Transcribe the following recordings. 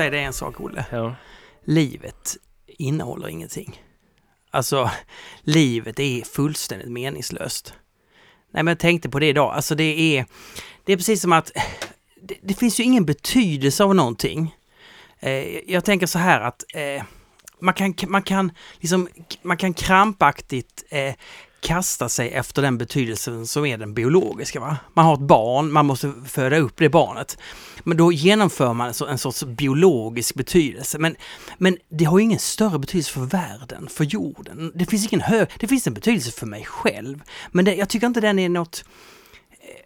Säga det en sak Olle. Ja. Livet innehåller ingenting. Alltså, livet är fullständigt meningslöst. Nej men jag tänkte på det idag, alltså det är, det är precis som att det, det finns ju ingen betydelse av någonting. Eh, jag tänker så här att eh, man kan, man kan liksom, man kan krampaktigt eh, kasta sig efter den betydelsen som är den biologiska. Va? Man har ett barn, man måste föda upp det barnet. Men då genomför man en sorts biologisk betydelse. Men, men det har ju ingen större betydelse för världen, för jorden. Det finns ingen hög, det finns en betydelse för mig själv. Men det, jag tycker inte den är något...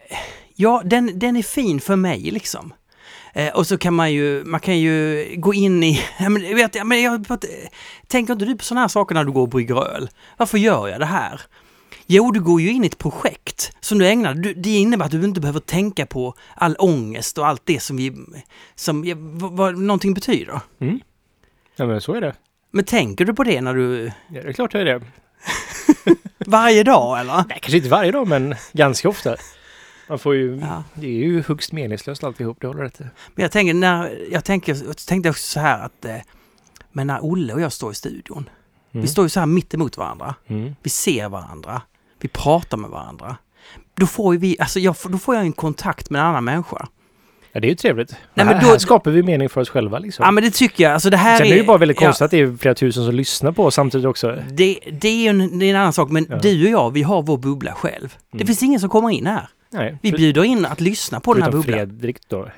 Eh, ja, den, den är fin för mig liksom. Eh, och så kan man ju, man kan ju gå in i, ja, men, vet, ja, men jag, eh, tänker inte du på sådana här saker när du går och brygger öl? Varför gör jag det här? Jo, du går ju in i ett projekt som du ägnar, du, det innebär att du inte behöver tänka på all ångest och allt det som vi, som, vad, vad någonting betyder. Mm. Ja, men så är det. Men tänker du på det när du, Ja, det är klart jag är det. varje dag eller? Nej, kanske inte varje dag, men ganska ofta. Man får ju... Ja. Det är ju högst meningslöst alltihop, det håller rätt. Men jag tänker när, jag tänker, jag tänkte också så här att, eh, men när Olle och jag står i studion, Mm. vi står ju så här mitt emot varandra. Mm. Vi ser varandra. Vi pratar med varandra. Då får vi, alltså jag, då får jag en kontakt med en annan människa. Ja, det är ju trevligt. Nej, Nej, men här, då- här skapar vi mening för oss själva liksom. Ja men det tycker jag, alltså det här Sen är... är det ju bara väldigt ja, konstigt att det är flera tusen som lyssnar på oss samtidigt också. det, det är ju en, det är en annan sak, men Ja. du och jag, vi har vår bubbla själv. Det Mm. finns ingen som kommer in här. Nej, Vi bjuder in att lyssna på den här bubblan. Fredrik då.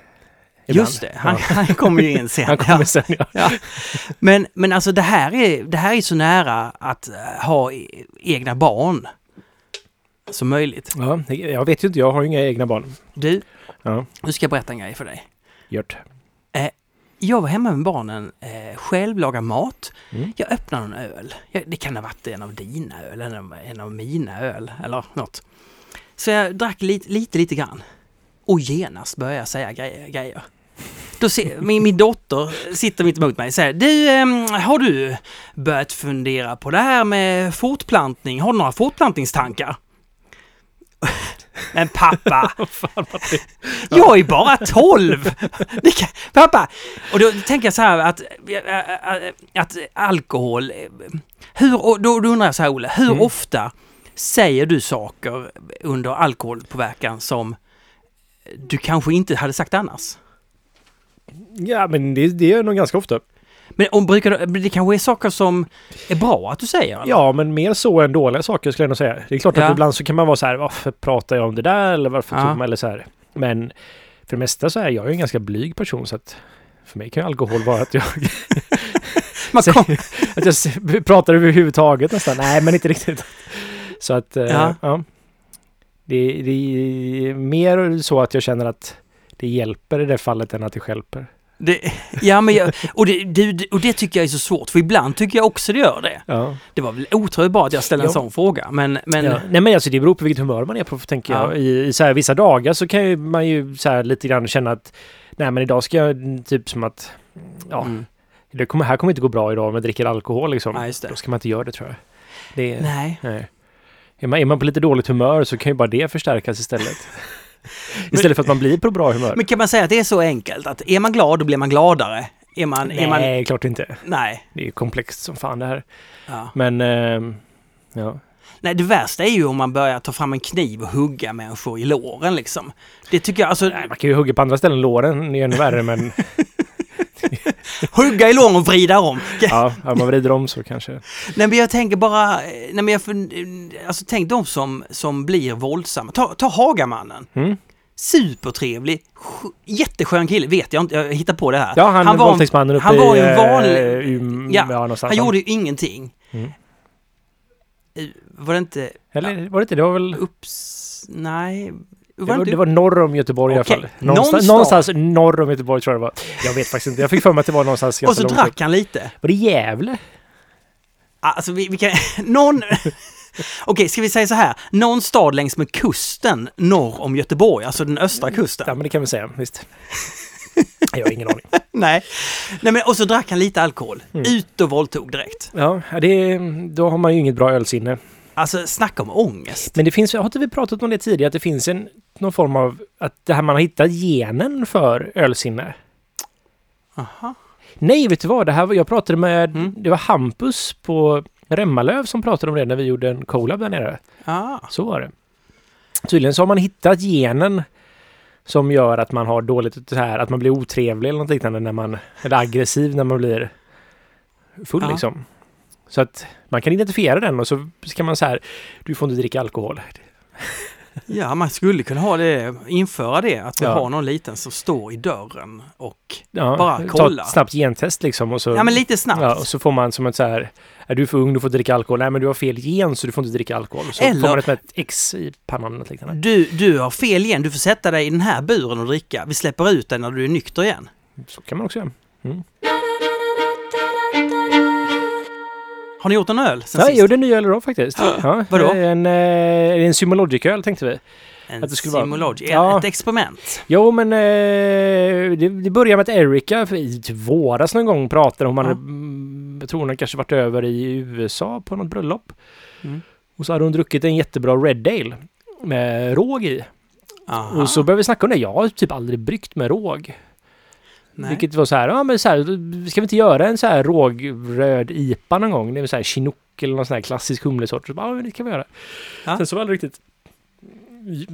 Just det, han, Ja. han kommer ju in sen. Han kommer Ja. sen ja. Ja. Men, men alltså det här, är, det här är så nära att eh, ha e- egna barn som möjligt. ja. Jag vet ju inte, jag har ju inga egna barn. Du, Ja, nu ska jag berätta en grej för dig. gjort. Jag var hemma med barnen, eh, själv laga mat. Mm. Jag öppnade en öl. Jag, det kan ha varit en av dina öl, en av, en av mina öl eller något. Så jag drack lite, lite, lite grann. Och genast började jag säga grejer. grejer. Då ser, min, min dotter sitter mitt emot mig och säger Du, ehm, har du börjat fundera på det här med fortplantning? Har du några fortplantningstankar? Men pappa! Jag är bara 12! Det kan, pappa! Och då tänker jag så här att, att alkohol... Hur, då, då undrar jag så här Olle, hur Mm. ofta säger du saker under alkoholpåverkan som du kanske inte hade sagt annars? Ja, men det, det är nog ganska ofta. Men om brukar det kanske är saker som är bra att du säger? eller? Ja, men mer så än dåliga saker skulle jag nog säga. Det är klart Ja. att ibland så kan man vara så här, varför pratar jag om det där? Eller varför Ja. tog man, eller så här. Men för det mesta så är jag ju en ganska blyg person så att för mig kan ju alkohol vara att jag, Man kom, att jag pratar överhuvudtaget nästan. Nej, men inte riktigt. Så att, eh, Ja. ja. Det, det är mer så att jag känner att det hjälper i det fallet än att det stjälper. Det, ja, men jag, och, det, det, och det tycker jag är så svårt, för ibland tycker jag också det gör det. Ja. Det var väl otroligt bra att jag ställde en Ja. sån fråga, men... men ja. Nej men alltså det beror på vilket humör man är på tänker Ja. jag. I, i så här, vissa dagar så kan ju man ju så här lite grann känna att nej men idag ska jag typ som att ja, Mm. det kommer, här kommer inte gå bra idag om jag dricker alkohol liksom. Då ska man inte göra det tror jag. Det, nej. Nej. Är, man, är man på lite dåligt humör så kan ju bara det förstärkas istället. istället för att man blir på bra humör. Men kan man säga att det är så enkelt att är man glad då blir man gladare? Är man... nej, Är man, klart inte. nej. Det är komplext som fan det här. Ja. Men ehm, ja. Nej, det värsta är ju om man börjar ta fram en kniv och hugga människor i låren liksom. Det tycker jag, alltså... Nej, man kan ju hugga på andra ställen. Låren är ännu värre men Hugga i låren och vrida om. ja, man vrider om så kanske. Nej men jag tänker bara, nej men jag fun- eh, alltså tänk de som, som blir våldsamma. Ta, ta Hagamannen. Mm. Supertrevlig, sk- jätteskön kille, vet jag inte, jag hittar på det här. Ja, han, Han var våldtäktsmannen uppe han var i... en vanlig- eh, Um, Ja, ja, någonstans. Han gjorde ju ingenting. Mm. Eh, Var det inte Eller var det inte? Det var väl... Ups... Nej. Det Var det var, det var norr om Göteborg i alla fall. Någonstans, någon någonstans norr om Göteborg tror jag det var. Jag vet faktiskt inte. Jag fick för mig att det var någonstans Och så drack han lite. Var det Gävle? Alltså vi, vi kan... Någon... Okej, ska vi säga så här? Någon stad längs med kusten norr om Göteborg, alltså den östra kusten. Ja, men det kan vi säga. Visst. Jag har ingen aning. Nej. Nej men, och så drack han lite alkohol. Mm. Ut och våldtog direkt. Ja, det, då har man ju inget bra ölsinne. Alltså snacka om ångest. Men det finns, har inte vi pratat om det tidigare, att det finns en, någon form av, att det här man har hittat genen för ölsinne. Aha. Nej, vet du vad? Det här jag pratade med... Mm. Det var Hampus på Remmalöv som pratade om det när vi gjorde en collab där nere. Ah. Så var det. Tydligen så har man hittat genen som gör att man har dåligt så här, att man blir otrevlig eller något liknande när man, eller aggressiv när man blir full Ja. liksom. Så att man kan identifiera den och så ska man så här, du får inte dricka alkohol. Ja, man skulle kunna ha det, införa det, att vi Ja. har någon liten som står i dörren och... Ja, Bara ta kolla. ett snabbt gentest liksom och så, Ja, men lite snabbt. ja, och så får man som ett så här, är du för ung, du får inte dricka alkohol. Nej, men du har fel gen så du får inte dricka alkohol. Så Eller- får man ett, ett X i pannan eller liknande. Du, du har fel igen, du får sätta dig i den här buren och dricka. Vi släpper ut dig när du är nykter igen. Så kan man också göra. Har ni gjort en öl sen Ja, jag sist? gjorde en ny öl idag faktiskt. Ja, Vadå? En, eh, en Symologic-öl tänkte vi. En att det skulle vara- Simology, Ja. ett experiment. Jo, men eh, det, det började med att Erika i typ våras någon gång pratade om, hon Ja. hade, mm, jag tror hon hade kanske varit över i USA på något bröllop. Mm. Och så hade hon druckit en jättebra Red Ale med råg i. Aha. Och så började vi snacka om det. Jag har typ aldrig bryggt med råg. Nej. Vilket var så här, ja men så här, ska vi inte göra en så här rågröd IPA någon gång? Det är så här chinook eller någon sån här klassisk humlesort. Så bara, ja, det kan vi göra. Ja. Sen så vi aldrig riktigt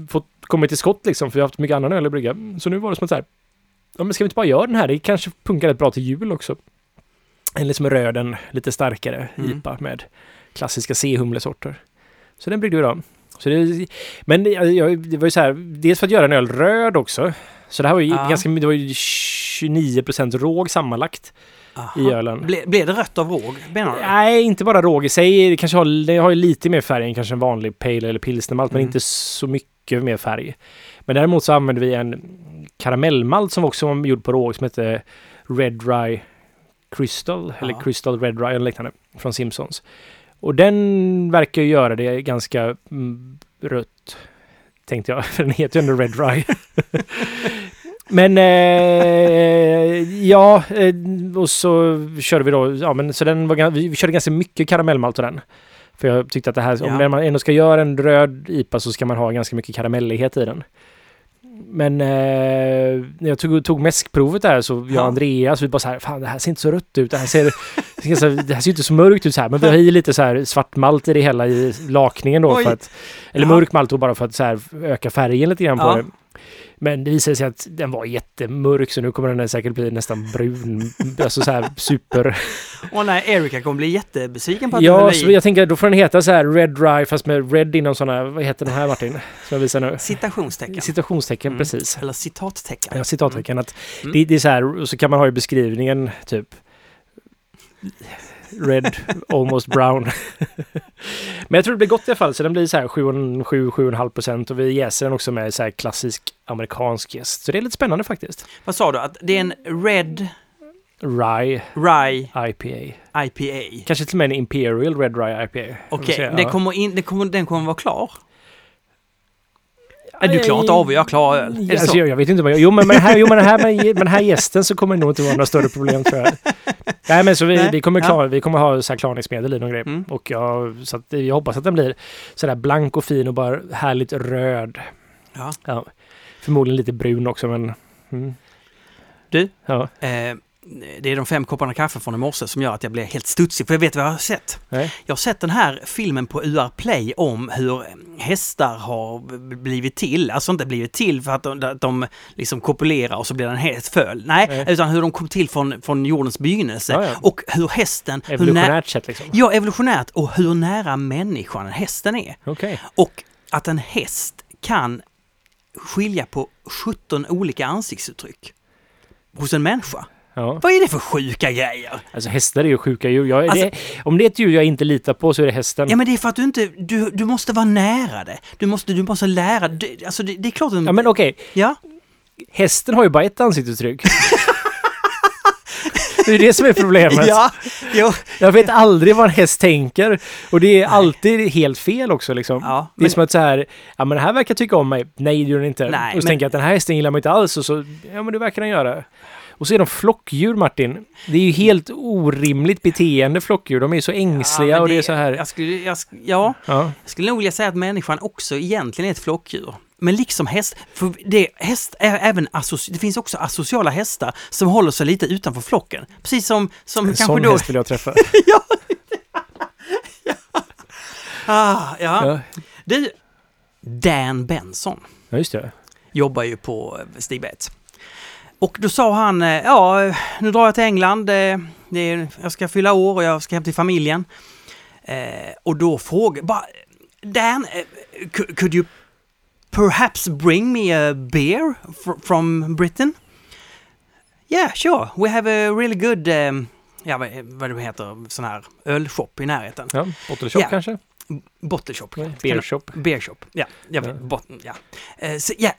fått komma till skott liksom, för vi har haft mycket annan öl att brygga. Så nu var det som att så här, ja men ska vi inte bara göra den här? Det kanske funkar rätt bra till jul också. En liksom röd, en lite starkare Mm. IPA med klassiska C-humlesorter. Så den bryggde vi då. Så det, men det, jag, det var ju så här, dels för att göra en öl röd också. Så det här var ju Ja. ganska, det var ju 29% råg sammanlagt Aha. i ölen. Ble, blev det rött av råg, menar du? Nej, inte bara råg i sig. Det kanske har, det har ju lite mer färg än kanske en vanlig pale eller pilsnermalt, men Mm. inte så mycket mer färg. Men däremot så använde vi en karamellmalt som också var gjord på råg som hette Red Rye Crystal, eller Ja. Crystal Red Rye eller liknande, från Simpsons. Och den verkar ju göra det ganska mm, rött, tänkte jag, för den heter ju ändå Red Rye. Men eh, ja, eh, och så körde vi då, ja men så den var, vi körde ganska mycket karamellmalt på den. För jag tyckte att det här, Ja. om man ändå ska göra en röd IPA så ska man ha ganska mycket karamellighet i den. Men eh, när jag tog, tog mäskprovet där så jag Ja. och Andreas, vi bara så här, fan det här ser inte så rött ut, det här ser, det här ser inte så mörkt ut så här. Men vi har i lite så här svart malt i det hela i lakningen då Oj. för att, eller Ja. mörk malt då bara för att så här öka färgen lite grann på Ja. det. Men det visade sig att den var jättemörk så nu kommer den säkert bli nästan brun. Alltså så här super... Åh nej, Erika kommer bli jättebesviken på att den Ja, höll så jag tänker då får den heta så här Red Rye fast med Red inom sådana, vad heter den här Martin? Som jag visar nu. citationstecken. Citationstecken, Mm. precis. Eller citattecken. Ja, citattecken. Att Mm. det, det är så här, och så kan man ha i beskrivningen typ Red, almost brown. Men jag tror det blir gott i alla fall, så den blir så här 7-7,5 procent och vi jäser den också med så här klassisk amerikansk jäst. Så det är lite spännande faktiskt. Vad sa du? Att det är en Red Rye Rye IPA. IPA? Kanske till och med en Imperial Red Rye IPA. Okej, det ja. kommer in, kommer, den kommer vara klar? Nej, du klarar inte av att göra klar öl. Är det Alltså, så? jag, jag vet inte jag... Jo, men med den här, jo, men här, med, den här gästen så kommer det nog inte vara några större problem tror jag. Nej, men så vi, Nej, vi, kommer, ja. klara, vi kommer ha så här klarningsmedel i någon grej. Mm. Och jag, så att, jag hoppas att den blir sådär blank och fin och bara härligt röd. Ja. Ja. Förmodligen lite brun också, men... Mm. Du? Ja. Eh, det är de fem kopparna kaffe från i morse som gör att jag blir helt studsig, för jag vet vad jag har sett. Nej. Jag har sett den här filmen på UR Play om hur hästar har blivit till. Alltså inte blivit till för att de, att de liksom kopulerar och så blir det en häst föl. Nej, Nej. utan hur de kom till från, från jordens begynnelse. Ja, ja. Och hur hästen... Hur nä- Evolutionärt sett liksom. ja, evolutionärt och hur nära människan hästen är. Okej. Och att en häst kan skilja på 17 olika ansiktsuttryck hos en människa. Ja. Vad är det för sjuka grejer? Alltså hästar är ju sjuka djur. Jag, Alltså- det, om det är ett djur jag inte litar på så är det hästen. Ja men det är för att du inte, du, du måste vara nära det. Du måste, du måste lära dig. Alltså det, det är klart att... Ja, men okej. Ja, Hästen har ju bara ett ansiktsuttryck. det är det som är problemet. ja, jo. Jag vet aldrig vad en häst tänker. Och det är alltid helt fel också liksom. Ja, det är men, som att så här, ja men den här verkar tycka om mig. Nej, det gör den inte. Nej, och så men- tänker jag att den här hästen gillar mig inte alls. Och så, ja men det verkar den göra. Och så är de flockdjur Martin. Det är ju helt orimligt beteende flockdjur. De är så ängsliga men och det är så här. Jag skulle, jag, ja, Ja, jag skulle nog vilja säga att människan också egentligen är ett flockdjur. Men liksom häst, för det, häst är även det finns också asociala hästar som håller sig lite utanför flocken. Precis som, som En kanske sån då... häst vill jag träffa. ja. Ah, ja. ja. Du, Dan Benson ja, just det. jobbar ju på Stig Betts. Och då sa han, eh, ja, nu drar jag till England, eh, det är, jag ska fylla år och jag ska hem till familjen. Eh, och då frågade, bara, Dan, could, you perhaps bring me a beer fr from Britain? Yeah, sure, we have a really good, um, ja vad, det heter, sån här ölshop i närheten. Ja, bottle shop Ja. kanske? Bottle shop. Beer shop. Beer shop, ja. Ja. bot, ja. Eh, så, ja.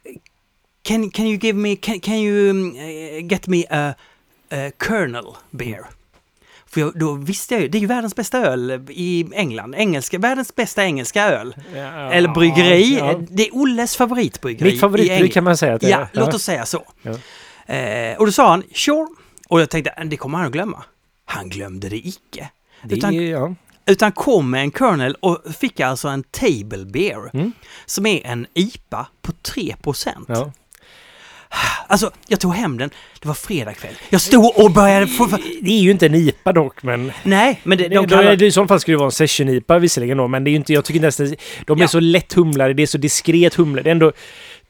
Can, can you give me, can, can you um, eh, get me a, a Colonel beer? För jag, då visste jag ju, det är ju världens bästa öl i England. Engelska, världens bästa engelska öl. Ja, Eller bryggeri. ja. Det är Olles favoritbryggeri. Mitt favoritbryggeri kan man säga att det Ja, är. låt oss säga så. Ja. Eh, och då sa han, sure. Och jag tänkte, det kommer han att glömma. Han glömde det icke. Det Utan- ja. Utan kom med en Colonel och fick alltså en Table Beer. Mm. Som är en IPA på 3 ja. Alltså, jag tog hem den. Det var fredag kväll. Jag stod och började få... Det är ju inte en IPA dock, men... Nej, men det, De kallar... I så fall skulle det vara en session-IPA visserligen då, men det är ju inte, jag tycker nästan... De är Ja. så lätt humlade, det är så diskret humle. Det är ändå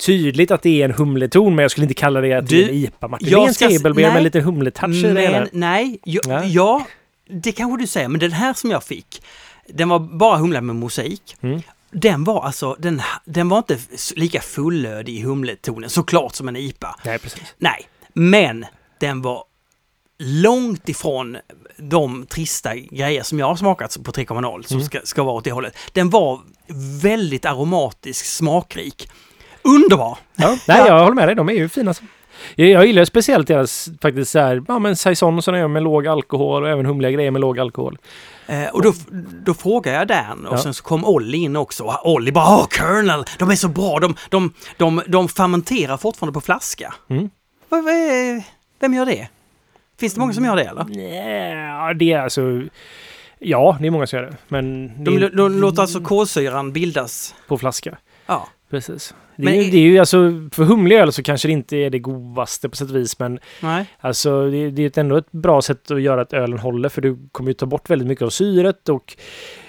tydligt att det är en humleton, men jag skulle inte kalla det att det är en Du, IPA, Martin. jag Det är en ska s- table beer med lite humletouch i det hela. Nej, ja, Nej. ja, det kanske du säger, men den här som jag fick, den var bara humlad med mosaik. Mm. Den var alltså, den, den var inte lika fullödig i humletonen, såklart som en IPA. Nej, precis. Nej, men den var långt ifrån de trista grejer som jag har smakat på 3,0 som Mm. ska, ska vara åt det hållet. Den var väldigt aromatisk, smakrik. Underbar! Ja, nej, jag håller med dig. De är ju fina. som- Jag, gillar speciellt deras faktiskt så här, ja men saison och sådana gör med låg alkohol och även humliga grejer med låg alkohol. Eh, och då, då frågade jag Dan och Ja. sen så kom Olli in också. Olli bara Åh, Colonel, de är så bra, de, de, de, de fermenterar fortfarande på flaska. Mm. Vem gör det? Finns det många som gör det eller? Ja, det är alltså... Ja, det är många som gör det. Men det De, de, de låter alltså kolsyran bildas. på flaska. Ja. Precis. Det, Men är, det är ju alltså, för humlig öl så kanske det inte är det godaste på sätt och vis, men Nej. alltså det, det är ändå ett bra sätt att göra att ölen håller, för du kommer ju ta bort väldigt mycket av syret och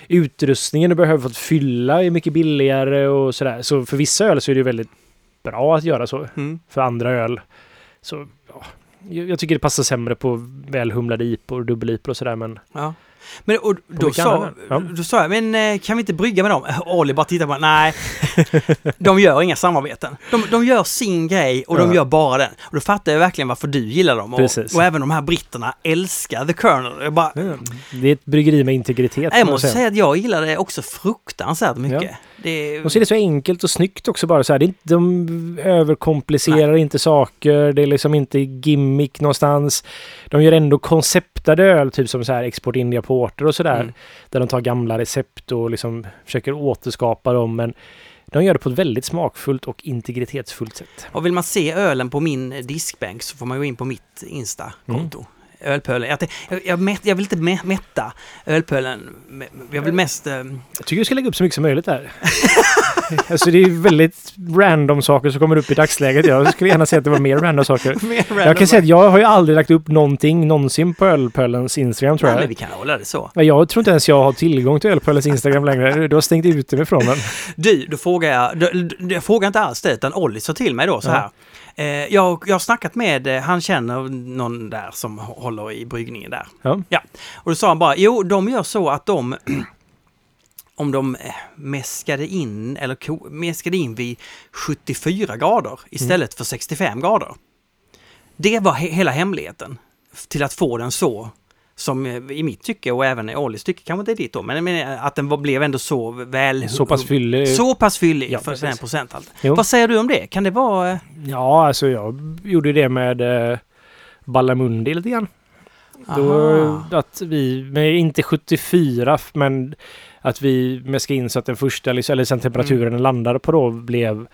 utrustningen du behöver för att fylla är mycket billigare och sådär. Så för vissa öl så är det väldigt bra att göra så. Mm. För andra öl så, ja, jag tycker det passar sämre på välhumlade IPor dubbel-IPor och sådär, men Ja. Men och, då, sa? Ja. då sa jag, men eh, kan vi inte brygga med dem? Olli bara tittar på mig, nej. de gör inga samarbeten. De, de gör sin grej och de Ja. gör bara den. Och då fattar jag verkligen varför du gillar dem. Och, och även de här britterna älskar The Colonel. Bara, Ja, Det är ett bryggeri med integritet. jag måste säga att jag gillar det också fruktansvärt mycket. Det, så är det så enkelt och snyggt också bara så här. Inte, de överkomplicerar inte saker. Det är liksom inte gimmick någonstans. De gör ändå konceptade öl, typ som så här Export India Porter och sådär. Mm. Där de tar gamla recept och liksom försöker återskapa dem. Men de gör det på ett väldigt smakfullt och integritetsfullt sätt. Och vill man se ölen på min diskbänk så får man gå in på mitt Insta-konto. Ölpölen. Jag, jag, jag, mätt, jag vill inte mä- mätta ölpölen. Jag vill mest... Eh, Jag tycker du ska lägga upp så mycket som möjligt där. alltså det är väldigt random saker som kommer upp i dagsläget. Jag skulle gärna säga att det var mer random saker. Jag kan säga att jag har ju aldrig lagt upp någonting någonsin på Ölpölens Instagram tror Nej, men jag. vi kan hålla det så. Ja, Jag tror inte ens jag har tillgång till Ölpölens Instagram längre. Du har stängt ute mig från den. Du, då frågar jag, då, då, jag frågar inte alls det, utan Olli sa till mig då så Ja. Eh, jag, jag har snackat med, eh, han känner någon där som hå- håller i bryggningen där. Ja. Och då sa han bara, jo, de gör så att de, om de eh, mäskade in, eller mäskade in vid 74 grader istället för 65 grader. Det var he hela hemligheten till att få den så som eh, i mitt tycke och även i Ollis tycke, kanske inte i ditt då, men, men att den var, blev ändå så väl... Så pass fyllig. Så pass fyllig Ja, för den procenthalt. Jo. Vad säger du om det? Kan det vara... eh, Ja, alltså jag gjorde det med eh, Ballamundi lite grann. Då, att vi, men inte 74, men att vi mäskade in så att den första, eller sen temperaturen den landade på då blev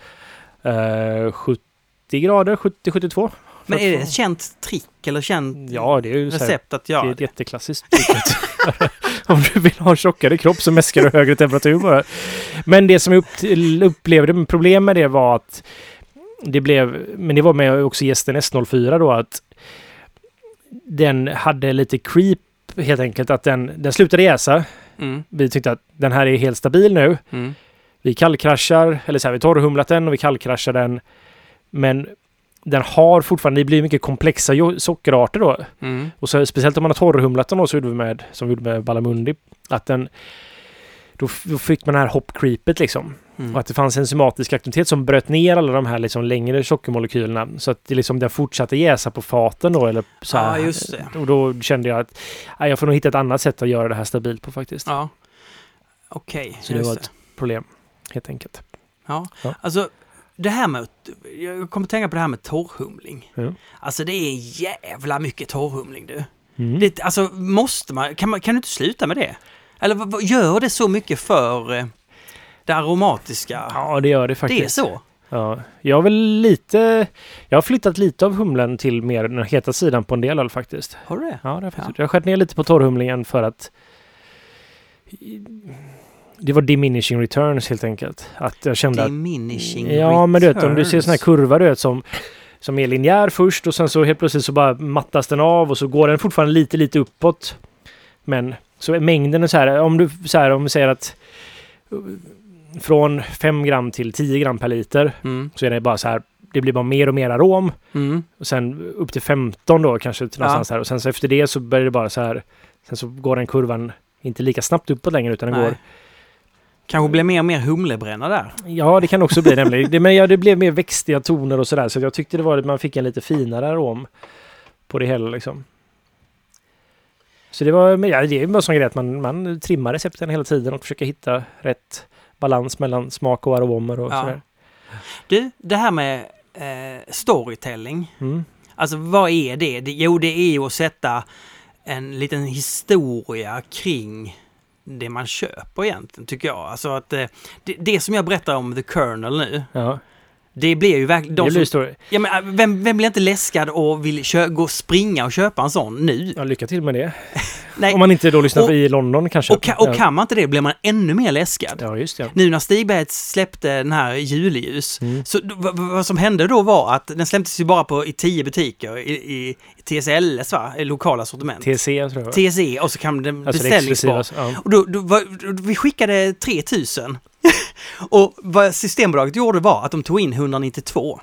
eh, 70 grader, 70-72. Men är det ett känt trick eller känt Ja, det är ju så här, recept att det göra är ett jätteklassiskt trick. Om du vill ha en tjockare kropp så mäskar du högre temperatur bara. Men det som jag upp, upplevde med problem med det var att det blev, men det var med också gästen S04 då, att den hade lite creep helt enkelt. Att den, den slutade jäsa. Mm. Vi tyckte att den här är helt stabil nu. Mm. Vi kallkraschar, eller så här, vi torrhumlat den och vi kallkraschar den. Men den har fortfarande, det blir mycket komplexa sockerarter då. Mm. Och så, speciellt om man har torrhumlat den då, så gjorde vi med, som vi gjorde med Balamundi. Att den, då, då fick man det här hoppcreepet liksom. Mm. Och att det fanns en enzymatisk aktivitet som bröt ner alla de här liksom längre sockermolekylerna. Så att det liksom, den fortsatte jäsa på faten då. Eller så här. Ja, just det. Och då kände jag att nej, jag får nog hitta ett annat sätt att göra det här stabilt på faktiskt. Ja. Okej, Så det var ett problem, helt enkelt. Ja. Ja. alltså det här med, jag kommer tänka på det här med torrhumling. Ja. Alltså det är jävla mycket torrhumling du. Mm. Det, alltså måste man, kan, man, kan du inte sluta med det? Eller vad, gör det så mycket för eh, det aromatiska? Ja, det gör det faktiskt. det är så? Ja, jag har väl lite... Jag har flyttat lite av humlen till mer den heta sidan på en del håll faktiskt. Har du det? Ja, det har jag faktiskt. Jag har skärt ner lite på torrhumlingen för att... Det var diminishing returns helt enkelt. Att jag kände att... Diminishing Ja, men du vet om du ser sån här kurva du vet som... Som är linjär först och sen så helt plötsligt så bara mattas den av och så går den fortfarande lite, lite uppåt. Men så är mängden är så här, om du så här, om vi säger att uh, från 5 gram till 10 gram per liter Mm. så är det bara så här, det blir bara mer och mer arom. Mm. Och sen upp till 15 då kanske till någonstans här. Och sen så efter det så börjar det bara så här, sen så går den kurvan inte lika snabbt uppåt längre utan den Nej. går Kanske blir mer och mer humlebränna där. Ja, det kan också bli nämligen. Det, men ja, det blev mer växtiga toner och sådär. Så jag tyckte det var att man fick en lite finare arom på det hela liksom. Så det var, ja, det en sån grej att man, man trimmar recepten hela tiden och försöker hitta rätt balans mellan smak och aromer och Ja. sådär. Du, det här med eh, storytelling. Mm. Alltså vad är det? Jo, det är ju att sätta en liten historia kring det man köper egentligen, tycker jag. Alltså att eh, det, det som jag berättar om The Kernel nu, Ja, det blir ju verkligen... det De blir som, ja, men, äh, vem, vem blir inte läskad och vill kö, gå och springa och köpa en sån nu? Ja, lycka till med det. Om man inte då lyssnar Och- i London kanske. och, ka, och kan man inte det blir man ännu mer läskad. Ja, just det. Nu när Stigberget släppte den här Juleljus, Mm. så vad, vad som hände då var att den släpptes ju bara på, i tio butiker i, i, i TSLS, va? I lokala sortiment. TC tror jag. TSE och så kan den Alltså det beställningsbar. Ja. Och då, då, då, vi skickade 3000. och vad Systembolaget gjorde var att de tog in 192.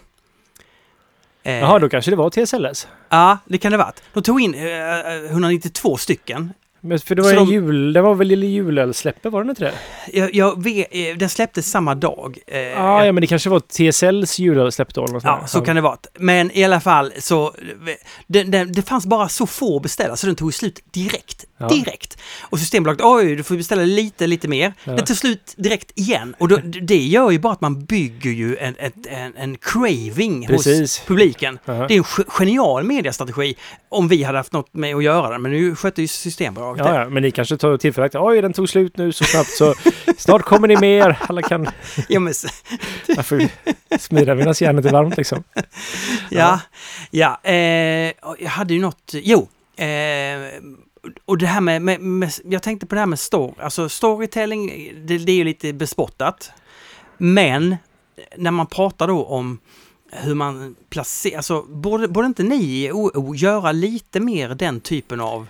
Eh, Jaha, då kanske det var TSLS. Ja, det kan det ha varit. De tog in eh, 192 stycken. Men för det var Så en de- jul... Det var väl julölsläppet, var det inte det? Jag, jag vet, eh, den släpptes samma dag. Eh, Ah, ja, men det kanske var TSLs julölsläpp då. eller Ja, så kan det vara. Men i alla fall så, det, det, det fanns bara så få beställare så den tog slut direkt. Ja. Direkt. Och Systembolaget, oj, du får beställa lite, lite mer. Ja. Den tog slut direkt igen. Och då, det gör ju bara att man bygger ju en, ett, en, en craving Precis. hos publiken. Ja. Det är en ge- genial mediastrategi om vi hade haft något med att göra det. Men nu skötte ju Systembolaget Ja, det. ja, men ni kanske tar tillfället. Oj, den tog slut nu så snabbt så snart kommer ni mer. Alla kan... Ja, men, Varför smida medan järnet är varmt liksom? Ja, ja. Eh, jag hade ju något, jo. Eh, och det här med, med, med, jag tänkte på det här med story, alltså storytelling, det, det är ju lite bespottat. Men när man pratar då om hur man placerar, alltså borde, borde inte ni i OO göra lite mer den typen av...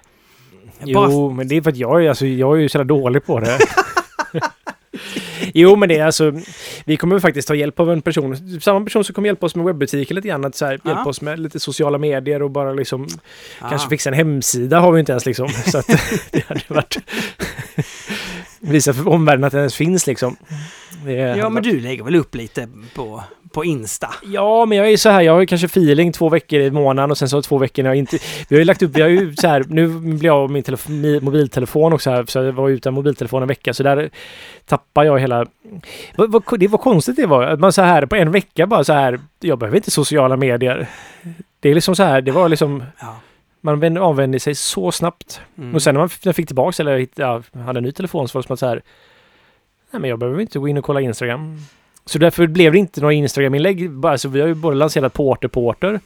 Jo, men det är för att jag är, alltså, jag är ju så jävla dålig på det. jo, men det är alltså... Vi kommer faktiskt ta hjälp av en person. Samma person som kommer hjälpa oss med webbutiken lite grann. Att så här, hjälpa oss med lite sociala medier och bara liksom... Ah. Kanske fixa en hemsida har vi inte ens liksom. Så att det hade varit... Visa för omvärlden att det ens finns liksom. Det Ja, men du lägger väl upp lite på, på Insta? Ja, men jag är så här, jag har ju kanske feeling två veckor i månaden och sen så två veckor när jag inte... Vi har ju lagt upp, vi har ju så här, nu blir jag av min telefon, mi- mobiltelefon också här, så jag var utan mobiltelefon en vecka, så där tappar jag hela... Vad, vad, det var konstigt det var, att man så här på en vecka bara så här, jag behöver inte sociala medier. Det är liksom så här, det var liksom, Ja. man vände- avvände sig så snabbt. Mm. Och sen när man fick tillbaks, eller ja, hade en ny telefon, så var det som att så här, nej men jag behöver inte gå in och kolla Instagram. Så därför blev det inte några Instagram-inlägg. Bara, så vi har ju både lanserat Porter Porter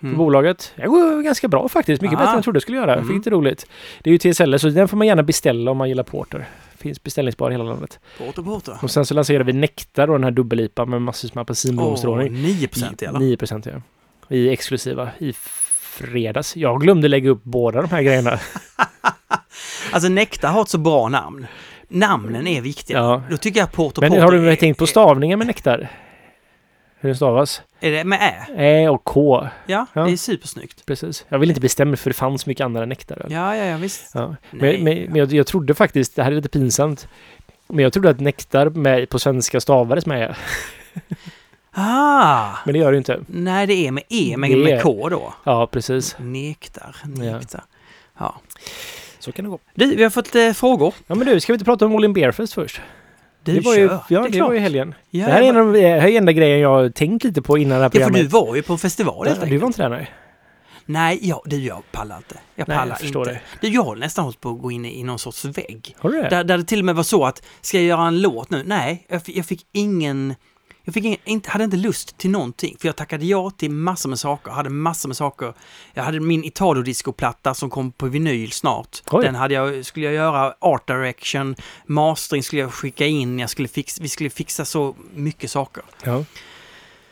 för Mm. bolaget. Det går ganska bra faktiskt. Mycket Ah. bättre än jag trodde det skulle göra. Mm. Fick lite roligt. Det är ju TSL, så den får man gärna beställa om man gillar porter. Finns beställningsbar i hela landet. Porter, porter. Och sen så lanserar vi Nektar då, den här dubbel-IPA med massvis med apelsinblomstrålning. 9 procent i alla. 9 procent ja. I exklusiva i fredags. Jag glömde lägga upp båda de här grejerna. Alltså Nektar har ett så bra namn. Namnen är viktiga. Ja. Då tycker jag Porter Men har du är, tänkt på stavningen med Nektar? Hur den stavas? Är det med Ä? Ä och K. Ja, Ja. det är supersnyggt. Precis. Jag vill inte bestämma för det fanns mycket andra nektar. Ja, ja, ja, visst. Ja. Men, men, men jag, jag trodde faktiskt, det här är lite pinsamt, men jag trodde att nektar med, på svenska stavades med Ä. Ah! Men det gör det inte. Nej, det är med E, men Det med K då. Ja, precis. Nektar, nektar. Ja. Så kan det gå. Du, vi har fått eh, frågor. Ja men du, ska vi inte prata om All In Beerfest först? Du det var kör. ju, ja, det är det, klart. var ju helgen. Ja, det här är jag en av de det här är enda grejen jag tänkt lite på innan det här Ja, för programmet. du var ju på festival helt Ja, du var inte där nej. Nej, ja, du, jag pallar inte. Jag Nej, pallar jag förstår inte. Du, jag har nästan hållit på att gå in i, någon sorts vägg. Har du det? Där, där det till och med var så att, ska jag göra en låt nu? Nej, jag, jag fick ingen... Jag fick ingen, inte, hade inte lust till någonting, för jag tackade ja till massor med saker, hade massor med saker. Jag hade min Italo-disco-platta som kom på vinyl snart. Oj. Den hade jag, skulle jag göra art direction, mastering skulle jag skicka in, jag skulle fix, vi skulle fixa så mycket saker. Ja.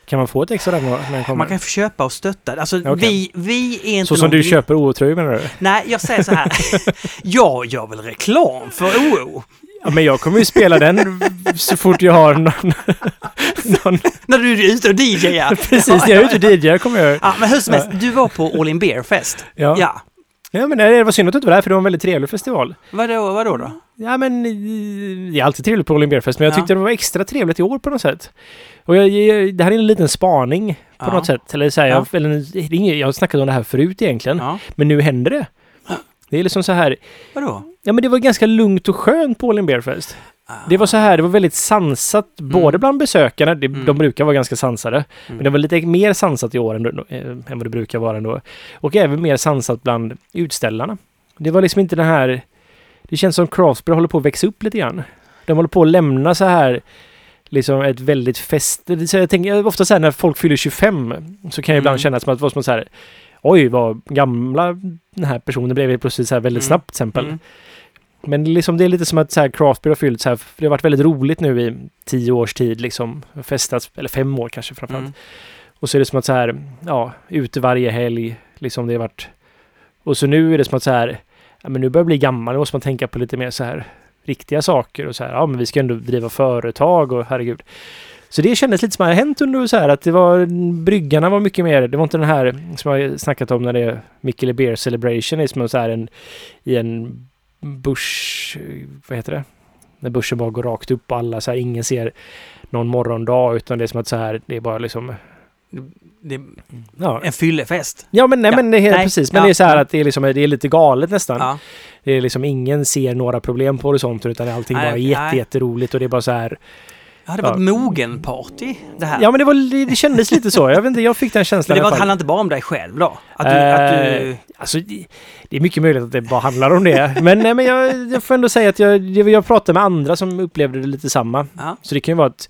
Kan man få ett extra där när den kommer? Man kan få köpa och stötta. Alltså Okej. vi, vi är inte Så som du köper OO-tröjor menar du? Nej, jag säger så här. jag gör väl reklam för OO. Ja, men jag kommer ju spela den så fort jag har någon... någon När du är ute och DJar. precis, jag är ute och DJar kommer jag. Ja, men hur som helst, du var på All In Beer Fest. Ja. Ja. ja, men det var synd att du inte var där för det var en väldigt trevlig festival. Vadå, vadå då? Ja, men eh, det är alltid trevligt på All In Beer Fest, men jag Ja. tyckte det var extra trevligt i år på något sätt. Och jag, jag, det här är en liten spaning på Ja. något sätt. Eller så här, Ja. jag, eller, jag har snackat om det här förut egentligen, Ja. men nu händer det. Det är liksom så här, Vadå? ja men det var ganska lugnt och skönt på All In Beer Fest. Det var så här, det var väldigt sansat, både bland besökarna, det, Mm. de brukar vara ganska sansade, Mm. men det var lite mer sansat i år än, eh, än vad det brukar vara ändå. Och även mer sansat bland utställarna. Det var liksom inte den här, det känns som Craftsbury håller på att växa upp lite grann. De håller på att lämna så här, liksom ett väldigt fest... Så jag tänker ofta så här när folk fyller 25 så kan jag ibland Mm. känna som att det var som så här, oj vad gamla den här personen blev plötsligt så här väldigt Mm. snabbt till exempel. Mm. Men liksom det är lite som att så här Craftbeer har fyllt så här, det har varit väldigt roligt nu i tio års tid liksom. Festats, eller fem år kanske framförallt. Mm. Och så är det som att så här, ja, ute varje helg, liksom det har varit. Och så nu är det som att så här, ja men nu börjar jag bli gammal, nu måste man tänka på lite mer så här riktiga saker och så här, ja men vi ska ändå driva företag och herregud. Så det kändes lite som att det hänt under så här att det var, bryggarna var mycket mer, det var inte den här som jag snackat om när det är Mikkele Beer Celebration, det är som så här en, i en bush, vad heter det? När börsen bara går rakt upp och alla så här, ingen ser någon morgondag utan det är som att så här, det är bara liksom, Det ja. en fyllefest. Ja men nej Ja, men det är nej, precis. Men ja. det är så här att det är liksom, det är lite galet nästan. Det är liksom ingen ser några problem på horisonten utan allting Nej, bara är jätte, jätteroligt och det är bara så här. Ja, det var ett mogen-party det här. Ja men det var, det, kändes lite så. Jag vet inte, jag fick den känslan Men det var, handlar inte bara om dig själv då? Att du... Eh, att du Alltså, det, är mycket möjligt att det bara handlar om det. Men, nej, men jag, jag får ändå säga att jag, jag, pratade med andra som upplevde det lite samma. ja, Så det kan ju vara att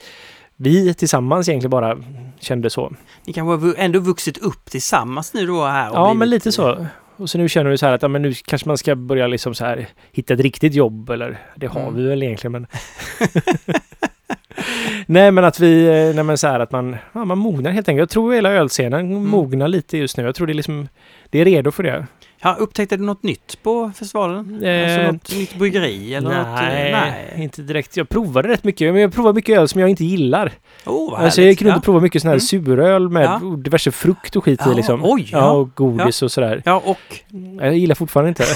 vi tillsammans egentligen bara kände så. ni kanske har ändå vuxit upp tillsammans nu då här? Ja, men lite så. Och så nu känner vi så här att ja, men nu kanske man ska börja liksom så här hitta ett riktigt jobb eller det har Mm. vi väl egentligen men Nej men att vi, eh, nej men så här att man, ja, man mognar helt enkelt. Jag tror hela ölscenen Mm. mognar lite just nu. Jag tror det är liksom, det är redo för det. Ja, upptäckte du något nytt på festivalen? Eh, alltså något nytt bryggeri eller något? eh, nej, nej. inte direkt. Jag provade rätt mycket, men jag provade mycket öl som jag inte gillar. Oh, vad Alltså jag runt ja. och provade mycket sån här Mm. suröl med Ja. diverse frukt och skit Ja, i liksom. oj, ja. ja. och godis och sådär. Ja, och... Jag gillar fortfarande inte.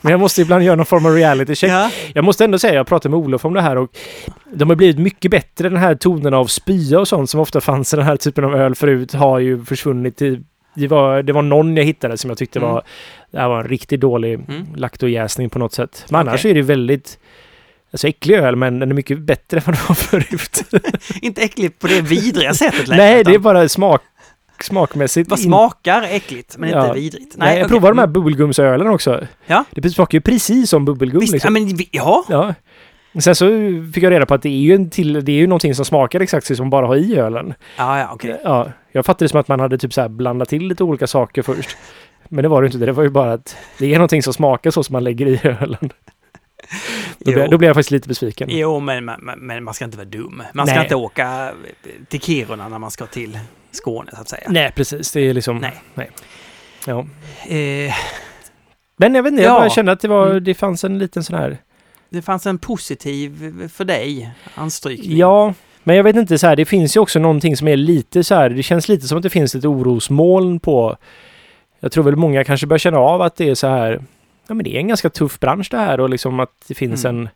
Men jag måste ibland göra någon form av reality check. Ja, Jag måste ändå säga, jag pratade med Olof om det här och de har blivit mycket bättre. Den här tonen av spya och sånt som ofta fanns i den här typen av öl förut har ju försvunnit. i- Det var, det var någon jag hittade som jag tyckte Mm. var, det här var en riktigt dålig Mm. laktojäsning på något sätt. Men annars Okej. är det väldigt Alltså äcklig öl, men den är mycket bättre än vad den var förut. inte äckligt på det vidriga sättet längre, Nej, det är utan bara smak, smakmässigt. Vad in- smakar äckligt, men Ja. inte vidrigt. Nej, jag okej. provade de här bubbelgumsölen också. Ja. Det smakar ju precis som bubbelgum. Visst, liksom. ja, men ja. Ja. Sen så fick jag reda på att det är ju, en till, det är ju någonting som smakar exakt som man bara har i ölen. Ja, ja, okej. Ja, jag fattade det som att man hade typ så här blandat till lite olika saker först. Men det var det inte. Det var ju bara att det är någonting som smakar så som man lägger i ölen. Då Jo. då blev jag faktiskt lite besviken. Jo, men, men, men man ska inte vara dum. Man ska Nej. inte åka till Kiruna när man ska till Skåne, så att säga. Nej, precis. Det är liksom... Nej. Ja. Eh, Men jag vet inte, jag Ja. bara kände att det, var, Mm. det fanns en liten sån här... det fanns en positiv för dig anstrykning. Ja, men jag vet inte så här, det finns ju också någonting som är lite så här, det känns lite som att det finns ett orosmoln på... Jag tror väl många kanske börjar känna av att det är så här, ja men det är en ganska tuff bransch det här och liksom att det finns Mm. en...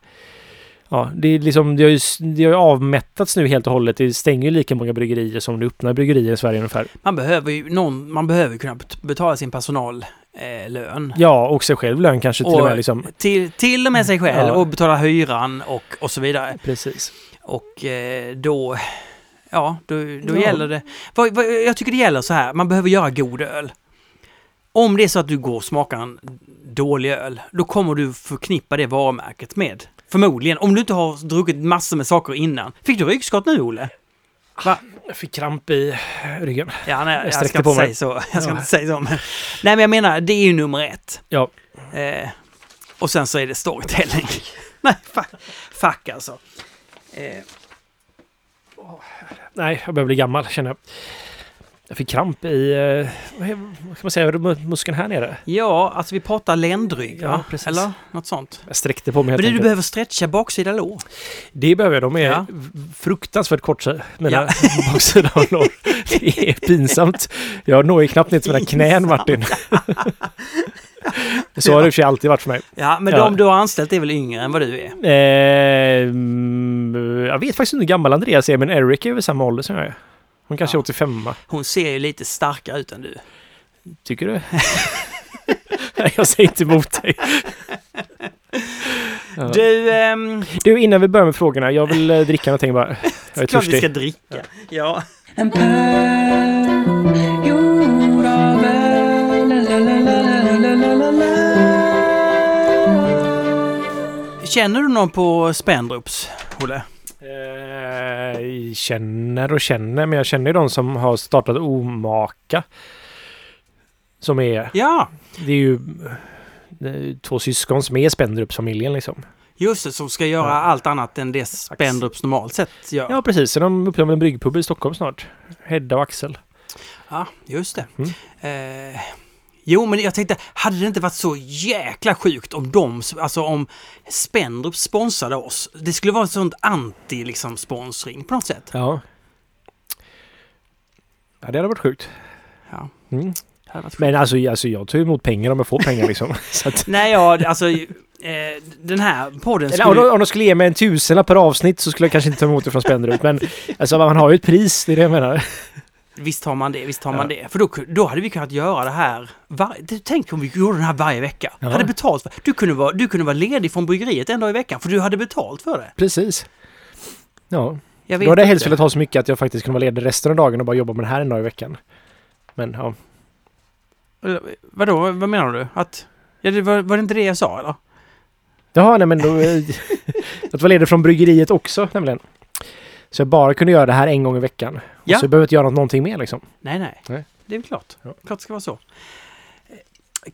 Ja, det är liksom, det har ju, det har ju avmättats nu helt och hållet. Det stänger ju lika många bryggerier som det öppnar bryggerier i Sverige ungefär. Man behöver ju någon, man behöver kunna bet- betala sin personal eh, lön. Ja, och sig själv lön kanske till och, Och- med liksom. Till, till och med sig själv Ja. och betala hyran och, och så vidare. Precis. Och eh, då, ja, då, då Ja. gäller det. Vad, vad, jag tycker det gäller så här, man behöver göra god öl. Om det är så att du går och smakar en dålig öl, då kommer du förknippa det varumärket med. Förmodligen, om du inte har druckit massor med saker innan. Fick du ryggskott nu, Olle? Jag fick kramp i ryggen. Ja, nej, jag, sträckte ska inte säga så. Jag ska Ja. inte säga så. Men, nej, men jag menar, det är ju nummer ett. Ja. Eh, och sen så är det storytelling. nej, fuck, fuck alltså. Eh, Nej, jag börjar bli gammal känner jag. Jag fick kramp i, eh, vad ska man säga, mu- muskeln här nere. ja, alltså vi pratar ländrygg, Ja, va? precis. Eller något sånt. Jag sträckte på mig helt Men du, behöver stretcha baksida lår. Det behöver jag. De är Ja. fruktansvärt korta, mina Ja. baksida lår. Det är pinsamt. Jag når ju knappt ner till mina knän, Martin. Så har det i och för sig alltid varit för mig. Ja, men Ja. de du har anställt är väl yngre än vad du är? Eh, jag vet faktiskt inte hur gammal Andreas är, men Eric är väl samma ålder som jag är. Hon kanske Ja. är 85 Hon ser ju lite starkare ut än du. Tycker du? Nej, jag säger inte emot dig. Ja. Du, ehm, Du, innan vi börjar med frågorna, jag vill eh, dricka någonting bara. Jag är klart vi ska törstig. dricka. Ja. En pärl gjord av öl. Känner du någon på Spendrups, Olle? Eh, känner och känner, men jag känner ju de som har startat Omaka. Som är, Ja, det är ju det är två syskon som är Spendrups-familjen liksom. just det, som ska göra Ja. allt annat än det Spendrups normalt sett gör. Ja, precis. Så de öppnar en bryggpub i Stockholm snart. Hedda och Axel. Ja, just det. Mm. Eh, jo, men jag tänkte, hade det inte varit så jäkla sjukt om de, alltså om Spendrup sponsrade oss? Det skulle vara ett sånt anti, liksom, sponsring på något sätt. Ja. Ja, det hade varit sjukt. Ja, Mm. Men alltså, alltså jag tar emot pengar om jag får pengar liksom. Att, Nej, ja, alltså, eh, den här podden eller, om, skulle... de, om de skulle ge mig en tusenlapp per avsnitt så skulle jag kanske inte ta emot det från Spendrup. Men alltså man har ju ett pris, det är det jag menar. Visst har man det, visst har Ja. man det. För då, då hade vi kunnat göra det här. Var, tänk om vi gjorde den här varje vecka. Ja. Hade betalt för, du, kunde vara, du kunde vara ledig från bryggeriet en dag i veckan för du hade betalt för det. Preist. Ja, Jag då hade jag helst velat ha så mycket att jag faktiskt kunde vara ledig resten av dagen och bara jobba med det här en dag i veckan. Men ja, Vadå, vad menar du? Att... Ja, det var, var det inte det jag sa eller? Jaha, nej men då... eh, att vara ledig från bryggeriet också nämligen. Så jag bara kunde göra det här en gång i veckan. Och Ja. Så jag behöver inte göra något, någonting mer liksom. Nej, nej. Nej. Det är väl klart. Ja. Klart det ska vara så.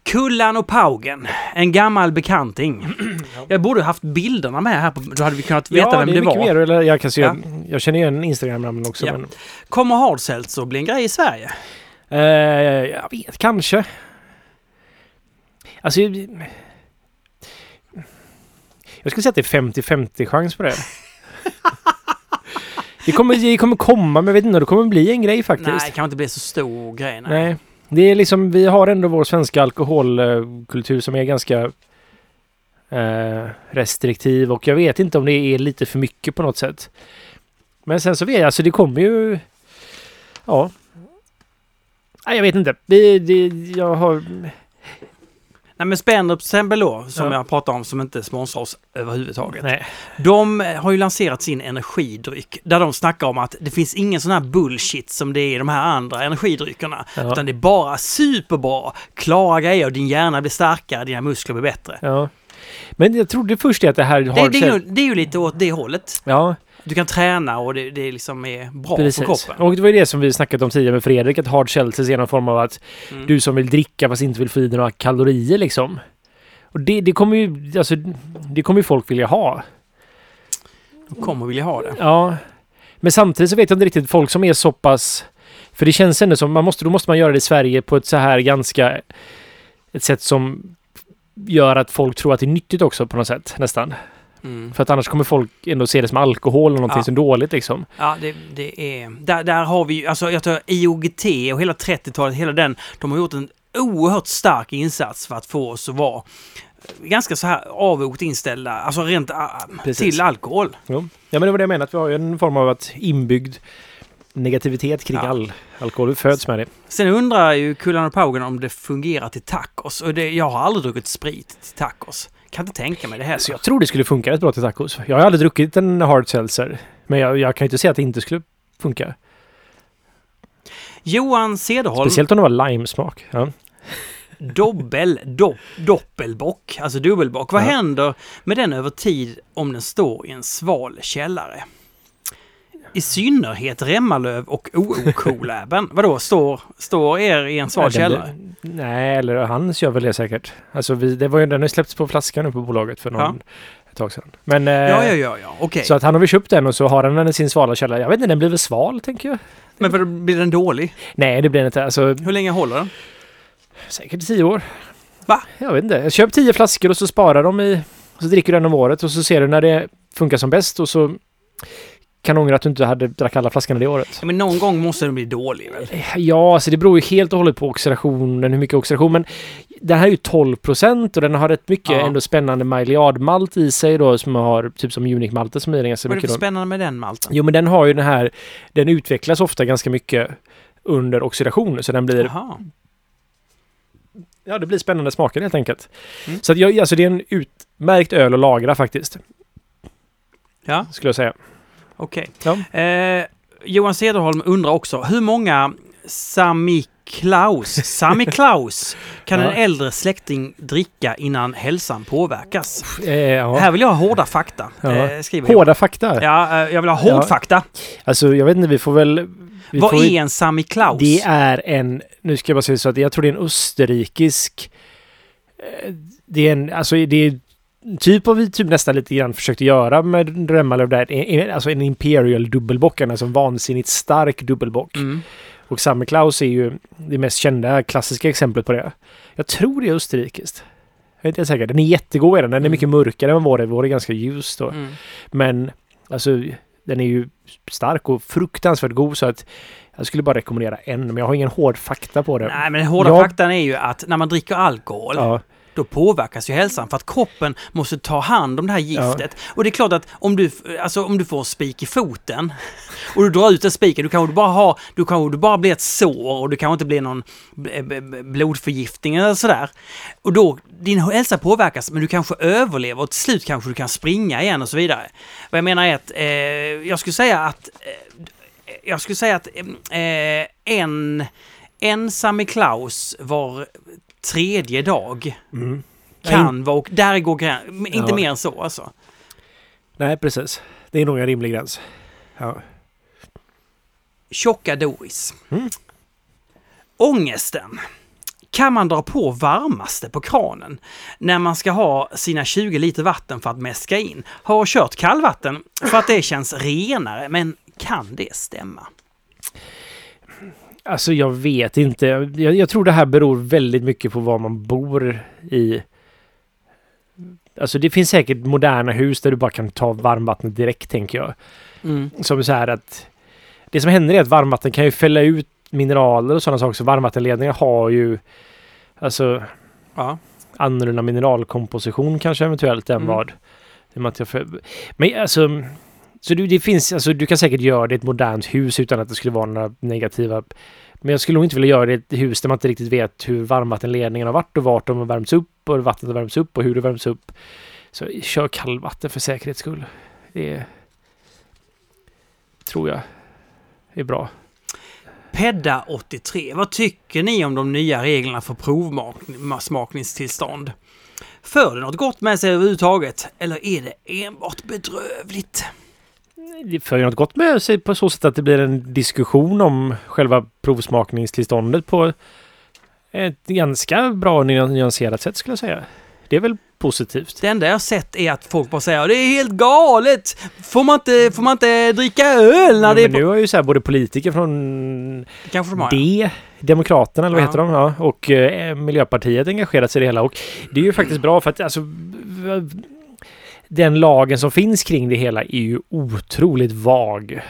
Kullan och Paugen, en gammal bekanting. Jag borde haft bilderna med här, på, då hade vi kunnat veta ja, vem det det, var. mer. Eller jag, kan se, Ja. jag känner igen Instagram-namnen också. Ja. Men, Kommer Hardseltzer att bli en grej i Sverige? eh, jag vet, kanske. Alltså... jag- Jag skulle säga att det är 50-50 chans på det. det, kommer, det kommer komma, men jag vet inte, det kommer bli en grej faktiskt. Nej, det kan inte bli så stor grej. Nej. Nej. Det är liksom, vi har ändå vår svenska alkoholkultur som är ganska eh, restriktiv och jag vet inte om det är lite för mycket på något sätt. Men sen så vet jag, alltså det kommer ju... Ja. Nej, jag vet inte. Det, det, jag har... Nej men Spendrup Sembelå, som Ja. jag pratade om, som inte sponsrar oss överhuvudtaget. Nej. De har ju lanserat sin energidryck där de snackar om att det finns ingen sån här bullshit som det är i de här andra energidryckerna. Ja. Utan det är bara superbra, klara grejer och din hjärna blir starkare, dina muskler blir bättre. Ja. Men jag trodde först att det här Det, har... det, är ju, det är ju lite åt det hållet. Ja, Du kan träna och det, det liksom är bra precis. för kroppen. Och det var ju det som vi snackat om tidigare med Fredrik, att hard seltzers är någon form av att Mm. du som vill dricka fast inte vill få i dig några kalorier liksom. Och det, det kommer ju, alltså, det kommer ju folk vilja ha. De kommer vilja ha det. Ja. Men samtidigt så vet jag inte riktigt folk som är så pass... För det känns ändå som, man måste, då måste man göra det i Sverige på ett så här ganska... Ett sätt som gör att folk tror att det är nyttigt också på något sätt, nästan. Mm. För att annars kommer folk ändå se det som alkohol och någonting Ja. som dåligt liksom. Ja, det, det är... Där, där har vi ju, alltså jag tror IOGT och hela 30-talet, hela den, de har gjort en oerhört stark insats för att få oss att vara ganska så här avvokt inställda, alltså rent ah, Precis. till alkohol. Jo. Ja, men det var det jag menade, att vi har ju en form av att inbyggd negativitet kring Ja. all alkohol. Vi föds med det. Sen undrar ju Kullan och Paugen om det fungerar till tacos. Och det, jag har aldrig druckit sprit till tacos. Kan inte tänka mig det heller. Så jag tror det skulle funka rätt bra till tacos. Jag har aldrig druckit en hard seltzer. Men jag, jag kan ju inte säga att det inte skulle funka. Johan Cederholm, Speciellt om det var limesmak. Ja. dobbel, do, doppelbock, alltså dubbelbock. Vad Ja. händer med den över tid om den står i en sval källare? I synnerhet Remmalöv och OO-Cool-äben. Vadå, står, står er i en sval källare? Nej, eller han kör väl det säkert. Alltså vi, det var ju, den har släppts på flaska nu på bolaget för någon, Ja. ett tag sedan. Men, eh, Ja, ja, ja, ja, okej. Så att han har väl köpt den och så har han den i sin svala källare. Jag vet inte, den blir väl sval tänker jag? Men vad, blir den dålig? Nej, det blir den inte. Alltså, Hur länge håller den? säkert tio år. Va? Jag vet inte. Jag köp tio flaskor och så sparar de i... Så dricker du den om året och så ser du när det funkar som bäst och så kan ångra att du inte hade drack alla flaskorna det året. Ja, men någon gång måste den bli dålig väl? Ja, alltså det beror ju helt och hållet på oxidationen, hur mycket oxidation. Men den här är ju 12 procent och den har rätt mycket Ja. ändå spännande Maillard-malt i sig då som har typ som Unique-malter som är ganska Vad är det mycket. för spännande med den malten? Jo, men den har ju den här, den utvecklas ofta ganska mycket under oxidation så den blir, Jaha. ja det blir spännande smaker helt enkelt. Mm. Så att jag, alltså det är en utmärkt öl att lagra faktiskt, Ja, skulle jag säga. Okej. Ja. Eh, Johan Cederholm undrar också, hur många Sami Klaus, Sami Klaus kan Ja. en äldre släkting dricka innan hälsan påverkas? Eh, ja. Här vill jag ha hårda fakta, eh, skriver jag. Hårda fakta. Ja, eh, jag vill ha hård fakta. Alltså jag vet inte, vi får väl... Vi Vad får är en Sami Klaus? Det är en, nu ska jag bara säga så att jag tror det är en österrikisk... eh, Det är en, alltså det är typ vad vi typ nästan lite grann försökte göra med Remmalöv där. Alltså en Imperial dubbelbock, en alltså en vansinnigt stark dubbelbock. Mm. Och Summer Klaus är ju det mest kända klassiska exemplet på det. Jag tror det är österrikiskt. Jag är inte säker. Den är jättegod är den. Den är Mm. mycket mörkare än vår. Vår är ganska ljus då. Mm. Men alltså den är ju stark och fruktansvärt god så att jag skulle bara rekommendera en. Men jag har ingen hård fakta på det. Nej, men den hårda Jag- faktan är ju att när man dricker alkohol Ja, då påverkas ju hälsan för att kroppen måste ta hand om det här giftet. Och det är klart att om du, alltså, om du får spik i foten och du drar ut den spiken, du kanske bara har, du kanske du bara blir ett sår och du kanske inte blir någon blodförgiftning eller sådär. Och då, din hälsa påverkas men du kanske överlever och till slut kanske du kan springa igen och så vidare. Vad jag menar är att eh, jag skulle säga att eh, jag skulle säga att eh, en, en Sami Klaus var tredje dag mm. kan vara och där går gränsen. Inte Ja. mer än så alltså. Nej, precis. Det är nog en rimlig gräns. Ja. Tjocka Doris. Mm. Ångesten. Kan man dra på varmaste på kranen när man ska ha sina 20 liter vatten för att mäska in? Har kört kallvatten för att det känns renare, men kan det stämma? Alltså jag vet inte. Jag, jag tror det här beror väldigt mycket på var man bor i. Alltså det finns säkert moderna hus där du bara kan ta varmvattnet direkt tänker jag. Mm. Som så här att det som händer är att varmvatten kan ju fälla ut mineraler och sådana saker. Så varmvattenledningar har ju alltså Ja. annorlunda mineralkomposition kanske eventuellt än Mm. vad. Men alltså, så du, det finns, alltså, du kan säkert göra det i ett modernt hus utan att det skulle vara några negativa. Men jag skulle nog inte vilja göra det i ett hus där man inte riktigt vet hur varmvattenledningen har varit och vart de har värmts upp och hur vattnet har värmts upp och hur det värms upp. Så kör kallvatten för säkerhets skull. Det tror jag är bra. Pedda 83. Vad tycker ni om de nya reglerna för provsmakningstillstånd? För det något gott med sig överhuvudtaget? Eller är det enbart bedrövligt? Det för ju något gott med sig på så sätt att det blir en diskussion om själva provsmakningstillståndet på ett ganska bra ny- nyanserat sätt skulle jag säga. Det är väl positivt. Det enda jag har sett är att folk bara säger det är helt galet! Får man inte, får man inte dricka öl när Ja, det är men nu har ju så här både politiker från Kanske de har, ja. D, Demokraterna eller vad Ja. heter de? Ja, och eh, Miljöpartiet engagerat sig i det hela. Och det är ju faktiskt bra för att alltså den lagen som finns kring det hela är ju otroligt vag.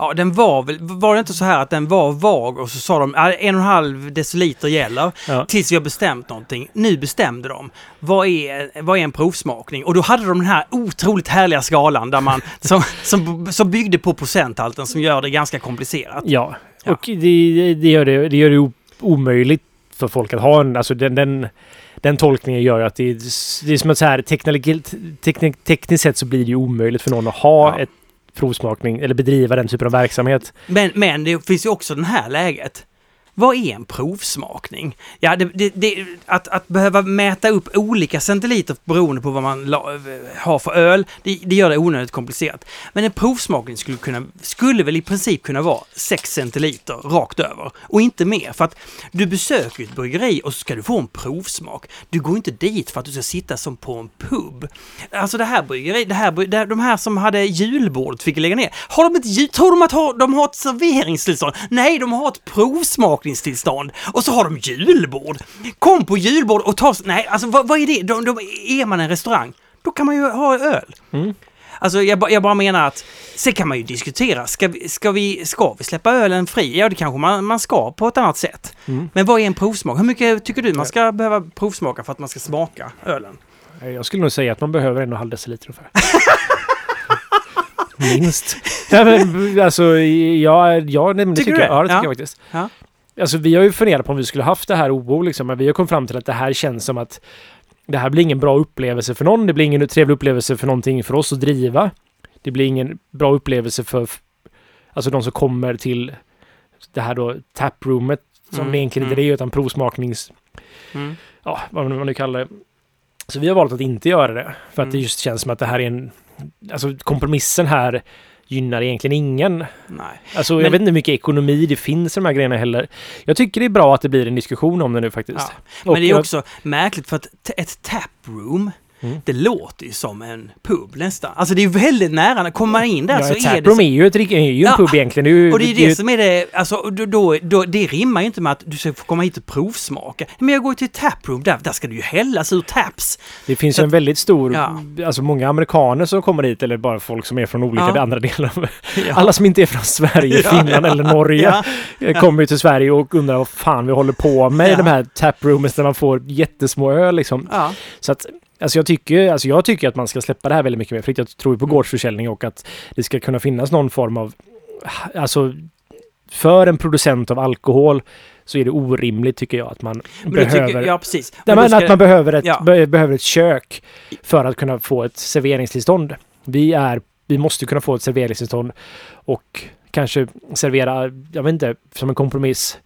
Ja, den var väl... Var det inte så här att den var vag och så sa de "Ja, en och en halv deciliter gäller Ja. tills vi har bestämt någonting. Nu bestämde de. Vad är, vad är en provsmakning? Och då hade de den här otroligt härliga skalan där man, som, som, som byggde på procenthalten som gör det ganska komplicerat. Ja, Ja. och det, det, gör det, det gör det omöjligt för folk att ha en... Alltså den, den, den tolkningen gör att det är, det är som att så här teknik, teknik, tekniskt sett så blir det ju omöjligt för någon att ha Ja. ett provsmakning eller bedriva den typen av verksamhet. Men, men det finns ju också det här läget. Vad är en provsmakning? Ja, det, det, det, att, att behöva mäta upp olika centiliter beroende på vad man la, eh, har för öl, det, det gör det onödigt komplicerat. Men en provsmakning skulle, kunna, skulle väl i princip kunna vara 6 centiliter rakt över och inte mer. För att du besöker ett bryggeri och så ska du få en provsmak. Du går inte dit för att du ska sitta som på en pub. Alltså det här bryggeriet, det här, de här som hade julbordet fick lägga ner. Har de ett, tror de att ha, de har ett serveringstillstånd? Nej, de har ett provsmakningstillstånd. Och så har de julbord. Kom på julbord och ta... Nej, alltså vad, vad är det? De, de, är man en restaurang, då kan man ju ha öl. Mm. Alltså jag, jag bara menar att sen kan man ju diskutera, ska vi, ska vi, ska vi släppa ölen fri? Ja, det kanske man, man ska på ett annat sätt. Mm. Men vad är en provsmak? Hur mycket tycker du man ska behöva provsmaka för att man ska smaka ölen? Jag skulle nog säga att man behöver en och en halv deciliter ungefär. Minst. Ja, men, alltså, ja, ja, nej, men det Tycker tycker du jag. det? Ja, det tycker Ja. jag faktiskt. Ja. Alltså, vi har ju funderat på om vi skulle haft det här OO, liksom, men vi har kommit fram till att det här känns som att det här blir ingen bra upplevelse för någon. Det blir ingen trevlig upplevelse för någonting för oss att driva. Det blir ingen bra upplevelse för alltså de som kommer till det här då taproomet som Mm, egentligen inte mm. är utan provsmaknings Mm. ja, vad man nu kallar det. Så vi har valt att inte göra det. För att Mm. det just känns som att det här är en... Alltså kompromissen här gynnar egentligen ingen. Nej. Alltså jag Men- vet inte hur mycket ekonomi det finns i de här grejerna heller. Jag tycker det är bra att det blir en diskussion om det nu faktiskt. Ja. Men det är jag- också märkligt för att ett taproom, Mm. det låter ju som en pub nästan. Alltså det är väldigt nära, kommer man in där Ja, så är det... taproom så- är ju, ett, är ju en Ja, pub egentligen. Det ju, Och det är det det som är det, alltså då, då, då, det rimmar ju inte med att du ska få komma hit och provsmaka. Men jag går till taproom, där, där ska du ju hällas ur taps. Det finns Så en väldigt stor, Ja. alltså många amerikaner som kommer hit eller bara folk som är från olika Ja. andra delar. Alla som inte är från Sverige, Finland eller Norge eh, kommer ju till Sverige och undrar vad fan vi håller på med i de här taprooms där man får jättesmå öl liksom. Så att Alltså jag, tycker, alltså jag tycker att man ska släppa det här väldigt mycket mer fritt. Jag tror på Mm. gårdsförsäljning och att det ska kunna finnas någon form av... Alltså, för en producent av alkohol så är det orimligt tycker jag att man behöver... tycker, ja precis. Men men att man behöver ett, ja. be, behöver ett kök för att kunna få ett serveringstillstånd. Vi, är, vi måste kunna få ett serveringstillstånd och kanske servera, jag vet inte, som en kompromiss.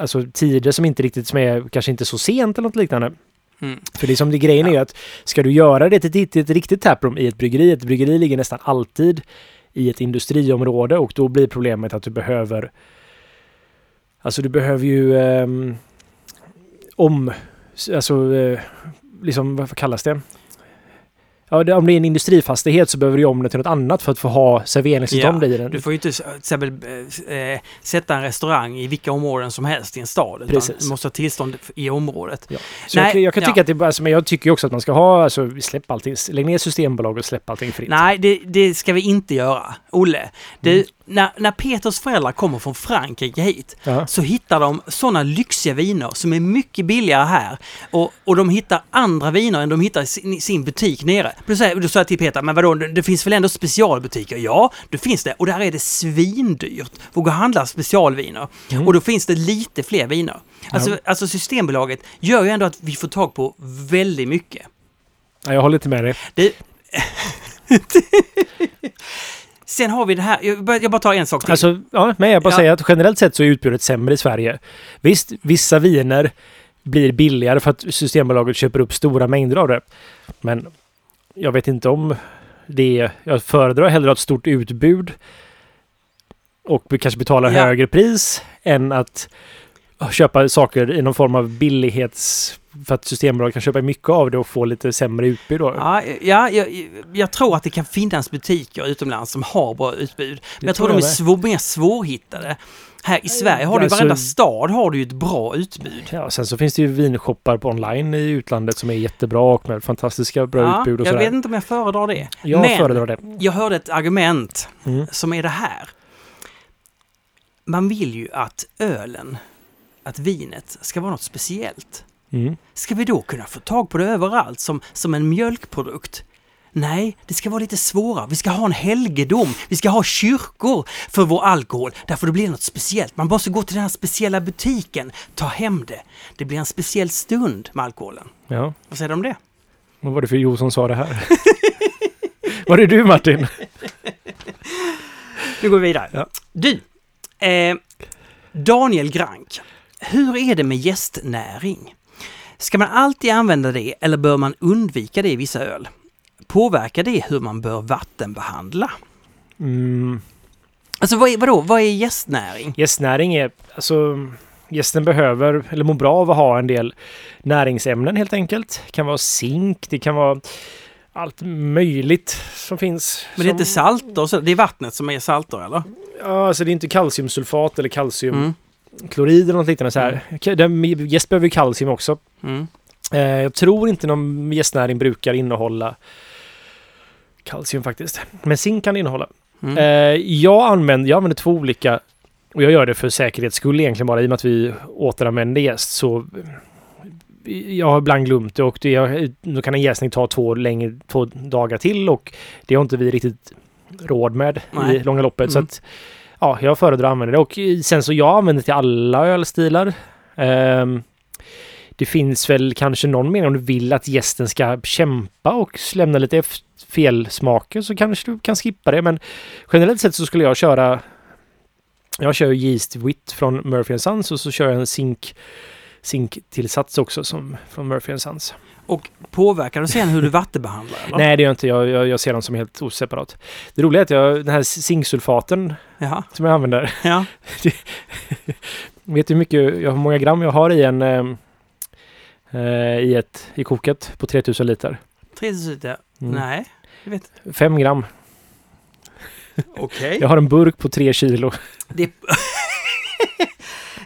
Alltså tider som inte riktigt, som är kanske inte så sent eller något liknande. Mm. För det som det grejen är ju att ska du göra det till ett, till ett riktigt taproom i ett bryggeri, ett bryggeri ligger nästan alltid i ett industriområde och då blir problemet att du behöver Alltså du behöver ju ehm, om, alltså eh, liksom vad kallas det? Ja, om det är en industrifastighet så behöver du om det till något annat för att få ha serveringstillstånd Ja, i den. Du får ju inte exempel eh, sätta en restaurang i vilka områden som helst i en stad. Utan Precis. du måste ha tillstånd i området. Ja. Så Nej, jag, jag kan ja. tycka att det bara, alltså, men jag tycker också att man ska ha, alltså släpp allting, lägg ner Systembolag och släpp allting fritt. Nej, det, det ska vi inte göra. Olle, du, Mm. När, när Peters föräldrar kommer från Frankrike hit Ja. så hittar de sådana lyxiga viner som är mycket billigare här. Och, och de hittar andra viner än de hittar i sin, sin butik nere. Då sa jag till Peter, men vadå, det, finns väl ändå specialbutiker? Ja, det finns det. Och där är det svindyrt att gå och handla specialviner. Mm. Och då finns det lite fler viner. Alltså, alltså Systembolaget gör ju ändå att vi får tag på väldigt mycket. Ja, jag håller inte med dig. Det... Sen har vi det här, jag bara, jag bara tar en sak till. Alltså, ja, men jag bara Ja. säger att generellt sett så är utbudet sämre i Sverige. Visst, vissa viner blir billigare för att Systembolaget köper upp stora mängder av det. Men jag vet inte om det är... Jag föredrar hellre ett stort utbud och kanske betala Ja. högre pris än att köpa saker i någon form av billighets... För att Systembolaget kan köpa mycket av det och få lite sämre utbud då. Ja, ja jag, jag tror att det kan finnas butiker utomlands som har bra utbud. Men jag tror tror de är jag svår, mer svårhittade. Här i Sverige har du Alltså- varenda stad har du ju ett bra utbud. Ja, sen så finns det ju vinshoppar på online i utlandet som är jättebra och med fantastiska bra Ja, utbud och jag sådär. vet inte om jag föredrar det. Jag Men föredrar det. jag hörde ett argument Mm. som är det här. Man vill ju att ölen, att vinet ska vara något speciellt. Mm. Ska vi då kunna få tag på det överallt som, som en mjölkprodukt? Nej, det ska vara lite svårare. Vi ska ha en helgedom. Vi ska ha kyrkor för vår alkohol. Därför det blir något speciellt. Man måste gå till den här speciella butiken, ta hem det. Det blir en speciell stund med alkoholen. Ja. Vad säger du om det? Vad var det för Jo som sa det här? var det du Martin? Nu går vi vidare. Ja. Du, eh, Daniel Grank. Hur är det med gästnäring? Ska man alltid använda det eller bör man undvika det i vissa öl? Påverkar det hur man bör vattenbehandla? Mm. Alltså vad är, vadå, vad är gästnäring? Gästnäring är, alltså gästen behöver, eller mår bra av att ha en del näringsämnen helt enkelt. Det kan vara zink, det kan vara allt möjligt som finns. Men det är som, inte salter det är vattnet som är salter eller? Ja, alltså det är inte kalciumsulfat eller kalciumklorid Mm. Eller något liknande så här. Mm. Gäst behöver ju kalcium också. Mm. Eh, jag tror inte någon gästnäring brukar innehålla kalcium faktiskt. Men zink kan det innehålla. Mm. Eh, jag, använder, jag använder två olika och jag gör det för säkerhets skull egentligen bara i och med att vi återanvänder jäst så jag har ibland glömt det och det, då kan en jäsning ta två, längre, två dagar till och det har inte vi riktigt råd med Nej. i långa loppet. Så Mm. att, ja, jag föredrar att använda det och sen så jag använder det till alla ölstilar. Um, det finns väl kanske någon mening om du vill att gästen ska kämpa och lämna lite felsmaker så kanske du kan skippa det. Men generellt sett så skulle jag köra jag kör yeast wit från Murphy Sons och så kör jag en zink zinktillsats också som från Murphy Sons. Och påverkar det sen hur du vattenbehandlar eller? Nej, det gör jag inte. Jag, jag, jag ser dem som helt oseparat. Det roliga är att jag, den här zinksulfaten Jaha, som jag använder. ja. Vet du hur mycket, jag- hur många gram jag har i en eh, eh, i ett i koket på 3000 liter? 3000 liter? Mm. Nej, jag vet Fem gram. Okej. Jag har en burk på tre kilo. Det...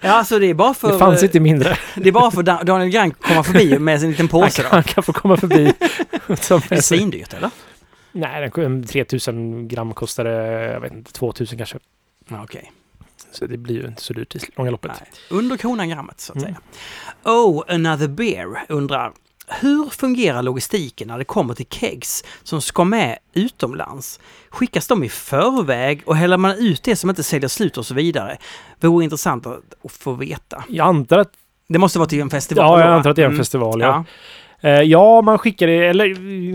ja, alltså det är bara för... Det fanns inte mindre. Det är bara för Da- Daniel Grank att komma förbi med sin liten påse då. han kan få komma förbi. Som Det är svindyrt eller? Nej, den, 3000 gram kostade, jag vet inte, 2000 kanske. Okej. Så det blir ju inte så dyrt i långa loppet. Nej. Under kronan grammet så att Mm. säga. Oh, another beer undrar. Hur fungerar logistiken när det kommer till kegs som ska med utomlands? Skickas de i förväg och häller man ut det som inte säljer slut och så vidare? Vore intressant att få veta. Jag antar att, Det måste vara till en festival. ja, jag antar att det är en Mm. festival. Ja. Ja. Eh, ja, man skickar det, eller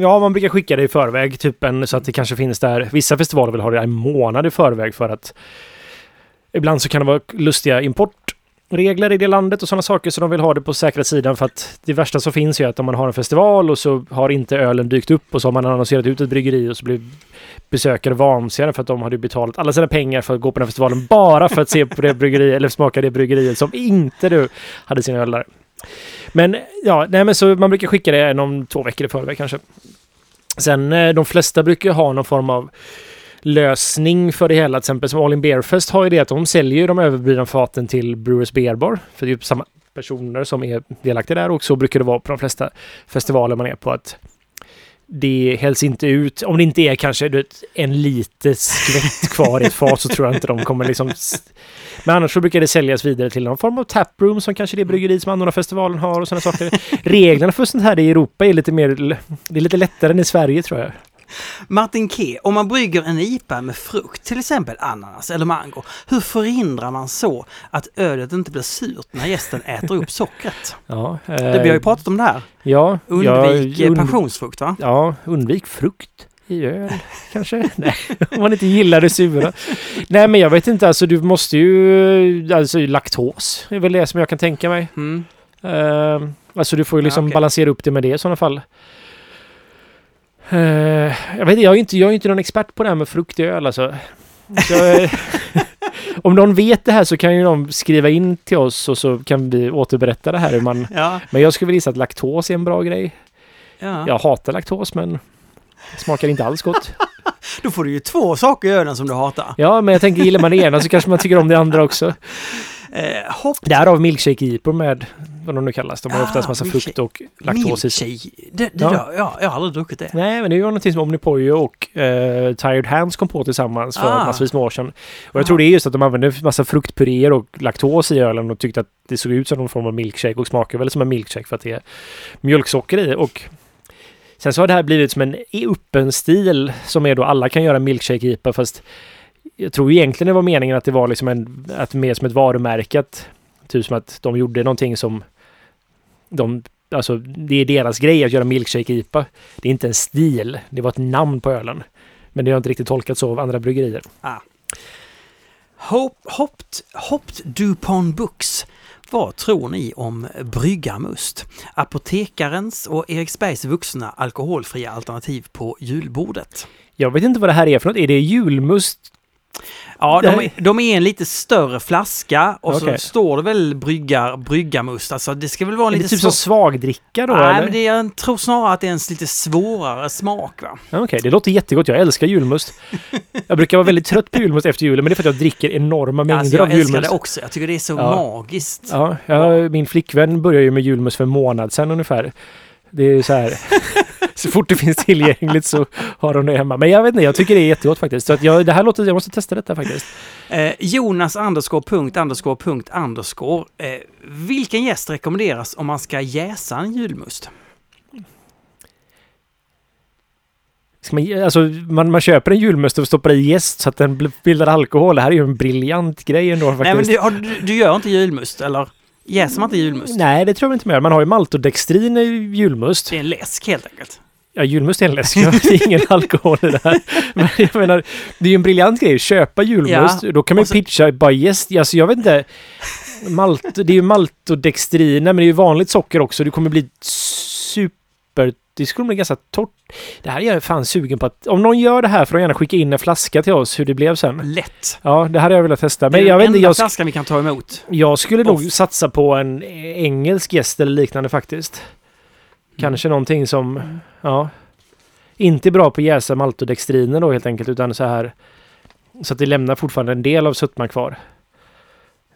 ja, man brukar skicka det i förväg, typ en, så att det kanske finns där. Vissa festivaler vill ha det en månad i förväg för att ibland så kan det vara lustiga regler i det landet och sådana saker så de vill ha det på säkra sidan för att det värsta som finns är att om man har en festival och så har inte ölen dykt upp och så har man annonserat ut ett bryggeri och så blir besökare vansinniga för att de hade betalat alla sina pengar för att gå på den här festivalen bara för att se på det bryggeri eller smaka det bryggeriet som inte du hade sin öl där. Men ja, nej men så man brukar skicka det en om två veckor i förväg kanske. Sen eh, de flesta brukar ha någon form av lösning för det hela. Till exempel som All In Beer Fest har ju det att de säljer ju de överblivna faten till Brewers Beer Bar. För det är ju samma personer som är delaktiga där och så brukar det vara på de flesta festivaler man är på att det hälls inte ut. Om det inte är kanske du vet, en liten skvätt kvar i ett fat så tror jag inte de kommer liksom... Men annars så brukar det säljas vidare till någon form av taproom som kanske det bryggeri som anordnar festivalen har och sådana saker. Reglerna för sånt här i Europa är lite mer... Det är lite lättare än i Sverige tror jag. Martin K, om man brygger en IPA med frukt, till exempel ananas eller mango, hur förhindrar man så att ölet inte blir surt när gästen äter upp sockret? Ja, Det, vi har ju pratat om det här. Ja, Undvik ja, eh, und- passionsfrukt va? Ja, undvik frukt i öl kanske. Nej, om man inte gillar det sura. Nej, men jag vet inte. Alltså, du måste ju... Alltså laktos är väl det som jag kan tänka mig. Mm. Eh, alltså du får ju liksom Ja, okej. balansera upp det med det i sådana fall. Eh, jag vet jag är inte, jag är inte någon expert på det här med frukt i öl alltså. Så, jag- om någon vet det här så kan ju de skriva in till oss och så kan vi återberätta det här hur man... Ja. Men jag skulle gissa att laktos är en bra grej. ja. Jag hatar laktos men det smakar inte alls gott. Då får du ju två saker i ölen som du hatar. Ja, men jag tänker gillar man det ena så kanske man tycker om det andra också. Eh, hopp... Därav milkshake-ipor med vad de nu kallas. De har Ah, oftast massa frukt och laktos i sig. Det, det Ja. där, ja, jag har aldrig druckit det. Nej, men det är ju någonting som Omnipojo och eh, Tired Hands kom på tillsammans för Ah. massvis med år sedan. Och jag Aha. tror det är just att de använde massa fruktpuréer och laktos i ölen och tyckte att det såg ut som någon form av milkshake och smakar väl som en milkshake för att det är mjölksocker i. Och sen så har det här blivit som en öppen stil som är då alla kan göra milkshake-IPA fast jag tror egentligen det var meningen att det var liksom en, att mer som ett varumärke. Att, typ som att de gjorde någonting som de Alltså det är deras grej att göra milkshake-IPA. Det är inte en stil. Det var ett namn på ölen. Men det har inte riktigt tolkats så av andra bryggerier. Hop, hopped, hopped Dupont Books. Vad tror ni om bryggarmust? Apotekarens och Eriksbergs vuxna alkoholfria alternativ på julbordet. Jag vet inte vad det här är för något. Är det julmust? Ja, Det de, är- de är en lite större flaska och Okej. så står det väl bryggar, bryggarmust. Alltså det ska väl vara Är det lite typ som svagdricka då? Nej, eller? men det, jag tror snarare att det är en lite svårare smak va? Okej, det låter jättegott. Jag älskar julmust. Jag brukar vara väldigt trött på julmust efter julen, men det är för att jag dricker enorma mängder Alltså, jag av älskar julmust. det också. Jag tycker det är så Ja. magiskt. Ja, jag, min flickvän började ju med julmust för en månad sedan ungefär. Det är så här. så fort det finns tillgängligt så har hon det hemma. Men jag vet inte, jag tycker det är jättegott faktiskt. Så att jag, det här låter, jag måste testa detta faktiskt. Eh, Jonas underscore punkt underscore punkt underscore. Eh, vilken gäst rekommenderas om man ska jäsa en julmust? Ska man, alltså, man, man köper en julmust och stoppar i jäst så att den bildar alkohol. Det här är ju en briljant grej ändå faktiskt. Nej, men du, har, du, du gör inte julmust, eller? Jäser man inte julmust? Nej, det tror jag inte gör. Man har ju maltodextrin i julmust. Det är en läsk helt enkelt. Ja, julmust är en läsk. Det är ingen alkohol i det här. Men jag menar, det är ju en briljant grej. Köpa julmust. Ja, Då kan man så- pitcha bara jäst. Alltså jag vet inte. Malt, det är ju maltodextrin. Nej, men det är ju vanligt socker också. Det kommer bli super... Det skulle bli ganska torrt. Det här är jag fan sugen på att... Om någon gör det här får de gärna skicka in en flaska till oss hur det blev sen. Lätt. Ja, det här hade jag velat testa. det Men är jag den enda jag, sk- flaskan vi kan ta emot. jag skulle nog satsa på en engelsk gäst eller liknande faktiskt. Kanske någonting som, ja, inte är bra på jäsa maltodextriner då helt enkelt, utan så här så att det lämnar fortfarande en del av sötman kvar.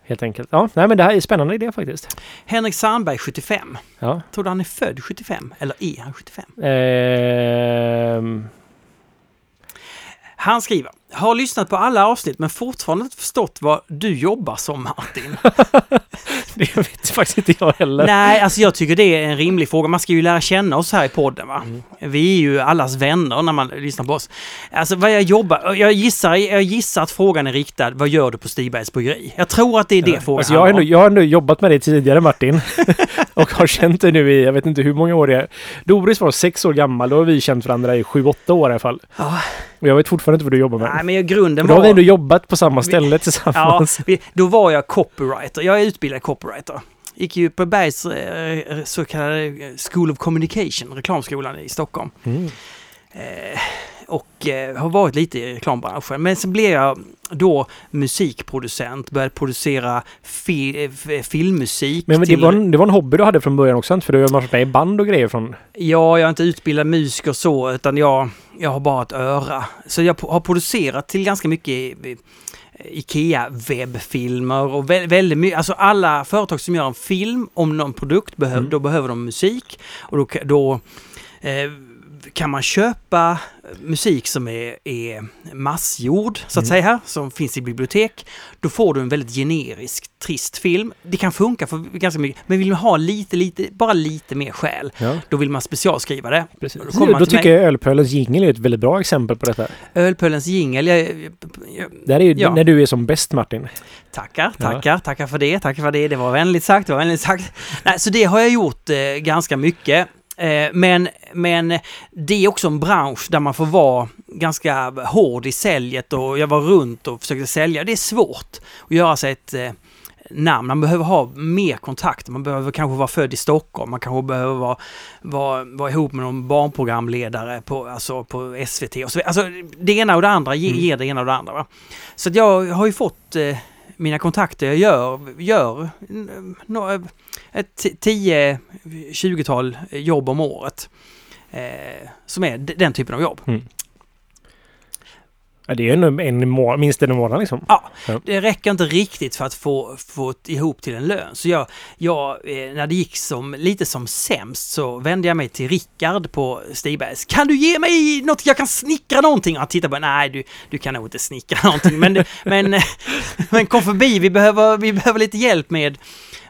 Helt enkelt. Ja, nej men det här är en spännande idé faktiskt. Henrik Sandberg 75. Ja. Tror du han är född 75? Eller är han 75? Ehm, Han skriver. Har lyssnat på alla avsnitt men fortfarande inte förstått vad du jobbar som Martin. det vet faktiskt inte jag heller. Nej, alltså jag tycker det är en rimlig fråga. Man ska ju lära känna oss här i podden va. Mm. Vi är ju allas vänner när man lyssnar på oss. Alltså vad jag jobbar, jag gissar, jag gissar att frågan är riktad, vad gör du på Stigbergs bryggeri? Jag tror att det är det frågan Alltså jag, har ändå, jag har ändå jobbat med dig tidigare Martin. och har känt dig nu i, jag vet inte hur många år det är. Doris var sex år gammal, då har vi känt varandra i sju, åtta år i alla fall. Ja. Och jag vet fortfarande inte vad du jobbar med. Nej, men jag- grunden Då har vi var... ändå jobbat på samma ställe tillsammans. Ja, vi- då var jag copywriter. Jag är utbildad copywriter. Gick ju på Bergs eh, så kallade School of Communication, reklamskolan i Stockholm. Mm. Eh, och eh, har varit lite i reklambranschen. Men sen blev jag då musikproducent, började producera fi f- filmmusik. Men, men det, till- var en, det var en hobby du hade från början också? För du har varit med i band och grejer från... Ja, jag är inte utbildad musiker så, utan jag, jag har bara ett öra. Så jag har producerat till ganska mycket eh, IKEA-webbfilmer och vä- väldigt mycket, alltså alla företag som gör en film om någon produkt, behöv, Mm. då behöver de musik. Och då, då eh, kan man köpa musik som är, är massgjord, så att Mm. säga, som finns i bibliotek. Då får du en väldigt generisk, trist film. Det kan funka för ganska mycket, men vill man ha lite, lite, bara lite mer själ, Ja, då vill man specialskriva det. precis. Då Då tycker jag Ölpölens jingel är ett väldigt bra exempel på detta. Ölpölens jingel, jag, jag, Det här är ju Ja. när du är som bäst Martin. tackar, tackar, tackar för det, tackar för det, det var vänligt sagt, det var vänligt sagt. Nej, så det har jag gjort eh, ganska mycket. Eh, men, men det är också en bransch där man får vara ganska hård i säljet och jag var runt och försökte sälja. Det är svårt att göra sig ett, eh, namn. Man behöver ha mer kontakt. Man behöver kanske vara född i Stockholm. Man kanske behöver vara, vara, vara ihop med någon barnprogramledare på, alltså på SVT och så. Alltså det ena och det andra Mm. ger det ena och det andra. Va? Så jag har ju fått eh, mina kontakter jag gör, gör mm, ett 10-20-tal jobb om året. Eh, som är den typen av jobb. Mm. Ja, det är ju en, en minst en i månaden liksom. Ja, det räcker inte riktigt för att få, få ihop till en lön. Så jag, jag eh, när det gick som, lite som sämst så vände jag mig till Rickard på Stigbergs. Kan du ge mig något, jag kan snickra någonting? Och han tittade på nej du, du kan nog inte snickra någonting. Men, men, men kom förbi, vi behöver, vi behöver lite hjälp med,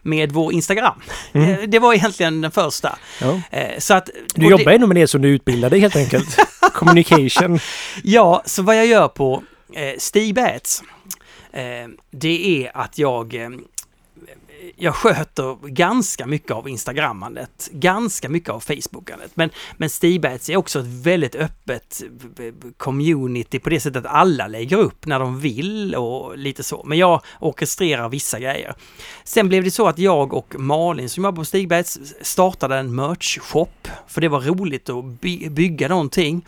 med vår Instagram. Mm. Eh, Det var egentligen den första. Ja. Eh, Så att, Du jobbar det, ju nog med det som du utbildade helt enkelt. Communication. Ja, så vad jag gör på eh, eh, det är att jag jag sköter ganska mycket av Instagrammandet, ganska mycket av Facebookandet. Men, men Stigbats är också ett väldigt öppet eh, community på det sättet att alla lägger upp när de vill och lite så. Men jag orkestrerar vissa grejer. Sen blev det så att jag och Malin som jobbar på Stigbergs startade en merch-shop. För det var roligt att by- bygga någonting.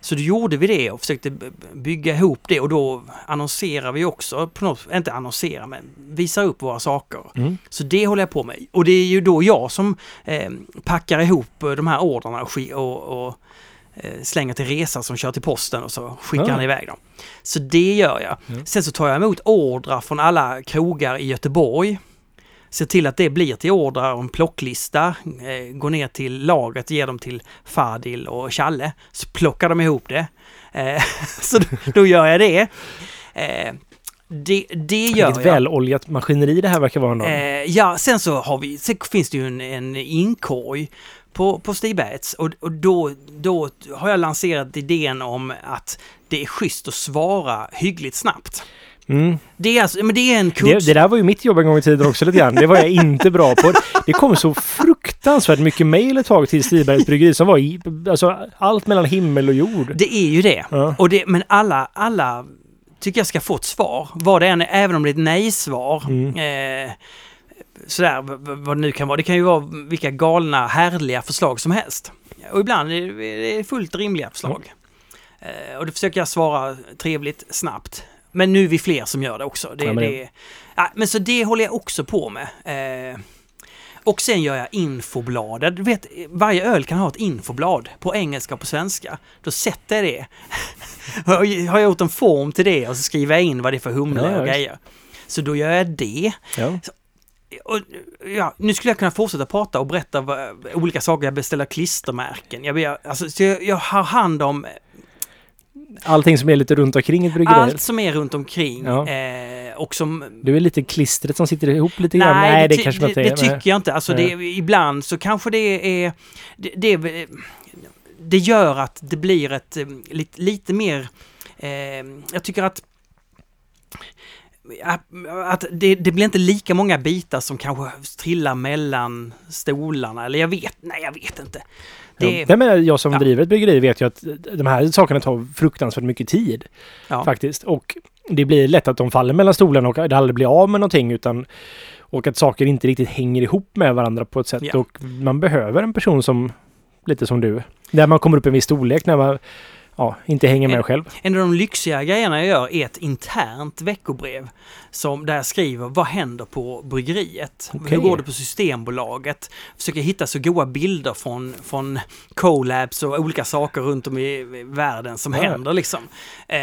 Så då gjorde vi det och försökte bygga ihop det och då annonserar vi också på något, inte annonsera men visar upp våra saker. Mm. Så det håller jag på med. Och det är ju då jag som eh, packar ihop eh, de här ordrarna och, och, och eh, slänger till Resa som kör till posten och så skickar Ah. han iväg dem. Så det gör jag. Ja. Sen så tar jag emot ordrar från alla krogar i Göteborg. Ser till att det blir till ordrar och en plocklista. Eh, går ner till lagret, ger dem till Fadil och Challe. Så plockar de ihop det. Eh, så då, gör jag det. Eh, det, det gör Vilket jag. väloljat maskineri det här verkar vara. Eh, ja, sen så har vi, sen finns det ju en, en inkorg på, på Stigbats och, och då, då har jag lanserat idén om att det är schysst att svara hyggligt snabbt. Mm. Det är, alltså, men det är en Det, kunskap... det där var ju mitt jobb en gång i tiden också lite grann. Det var jag inte bra på. Det kom så fruktansvärt mycket mejl ett tag till Stibergs bryggeri som var i, alltså allt mellan himmel och jord. Det är ju det. Ja. Och det men alla, alla tycker jag ska få ett svar. Vad det än är, även om det är ett nej-svar. Mm. Eh, sådär, vad det nu kan vara. Det kan ju vara vilka galna, härliga förslag som helst. Och ibland är det fullt rimliga förslag. Eh, och det försöker jag svara trevligt, snabbt. Men nu är vi fler som gör det också. Det, Ja, men det- ja, men så det håller jag också på med. Eh, och sen gör jag infobladet. Du vet, varje öl kan ha ett infoblad på engelska och på svenska. Då sätter jag det. har jag gjort en form till det och så skriver jag in vad det är för humle Ja, och grejer. Så då gör jag det. Ja. Och, ja, nu skulle jag kunna fortsätta prata och berätta vad, olika saker. Jag beställer klistermärken. Jag, alltså, så jag, jag har hand om Allting som är lite runt omkring ett bryggeri. allt som är runt omkring. Ja. Eh, och som... Du är lite klistret som sitter ihop lite grann. Nej, det, ty- kanske det, det är. tycker jag inte. Alltså det, ibland så kanske det är... Det, det, det gör att det blir ett eh, lite, lite mer... Eh, jag tycker att att det, det blir inte lika många bitar som kanske trillar mellan stolarna. Eller jag vet, nej jag vet inte. Det, Ja. Nej, men jag som Ja. driver ett bryggeri vet ju att de här sakerna tar fruktansvärt mycket tid ja. faktiskt. Och det blir lätt att de faller mellan stolarna och det aldrig blir av med någonting utan och att saker inte riktigt hänger ihop med varandra på ett sätt. Ja. Och man behöver en person som lite som du. Där man kommer upp i en viss storlek när man ja, inte hänger med En- själv. En av de lyxiga grejerna jag gör är ett internt veckobrev som där jag skriver vad händer på bryggeriet? Okej. Hur går det på Systembolaget? Försöker hitta så goda bilder från, från collabs och olika saker runt om i världen som Ja. händer liksom. Eh,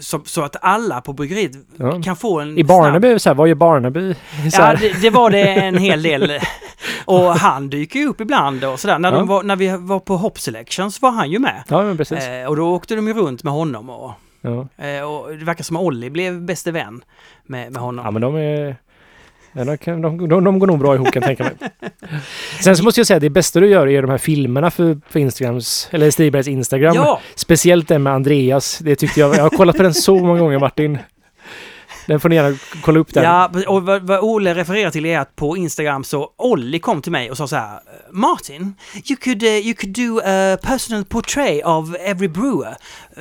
så, så att alla på bryggeriet Ja. kan få en I Barnaby, så här, vad gör Barnaby? Så Ja, det, det var det en hel del. Och han dyker ju upp ibland och sådär. När, Ja. var, när vi var på Hop Selections var han ju med. ja men precis. Eh, och då åkte de ju runt med honom och Ja. Eh, och det verkar som att Olli blev bäste vän med, med honom. ja, men de är... Ja, de, kan, de, de, de går nog bra ihop kan jag tänka mig. Sen så måste jag säga att det bästa du gör är de här filmerna för, för Instagrams, eller Stigbergs Instagram. Ja, Speciellt den med Andreas. Det tyckte jag, jag har kollat på den så många gånger Martin. Den får ni gärna kolla upp där. Ja, och vad, vad Olle refererar till är att på Instagram så Olli kom till mig och sa så här Martin, you could, uh, you could do a personal portray of every brewer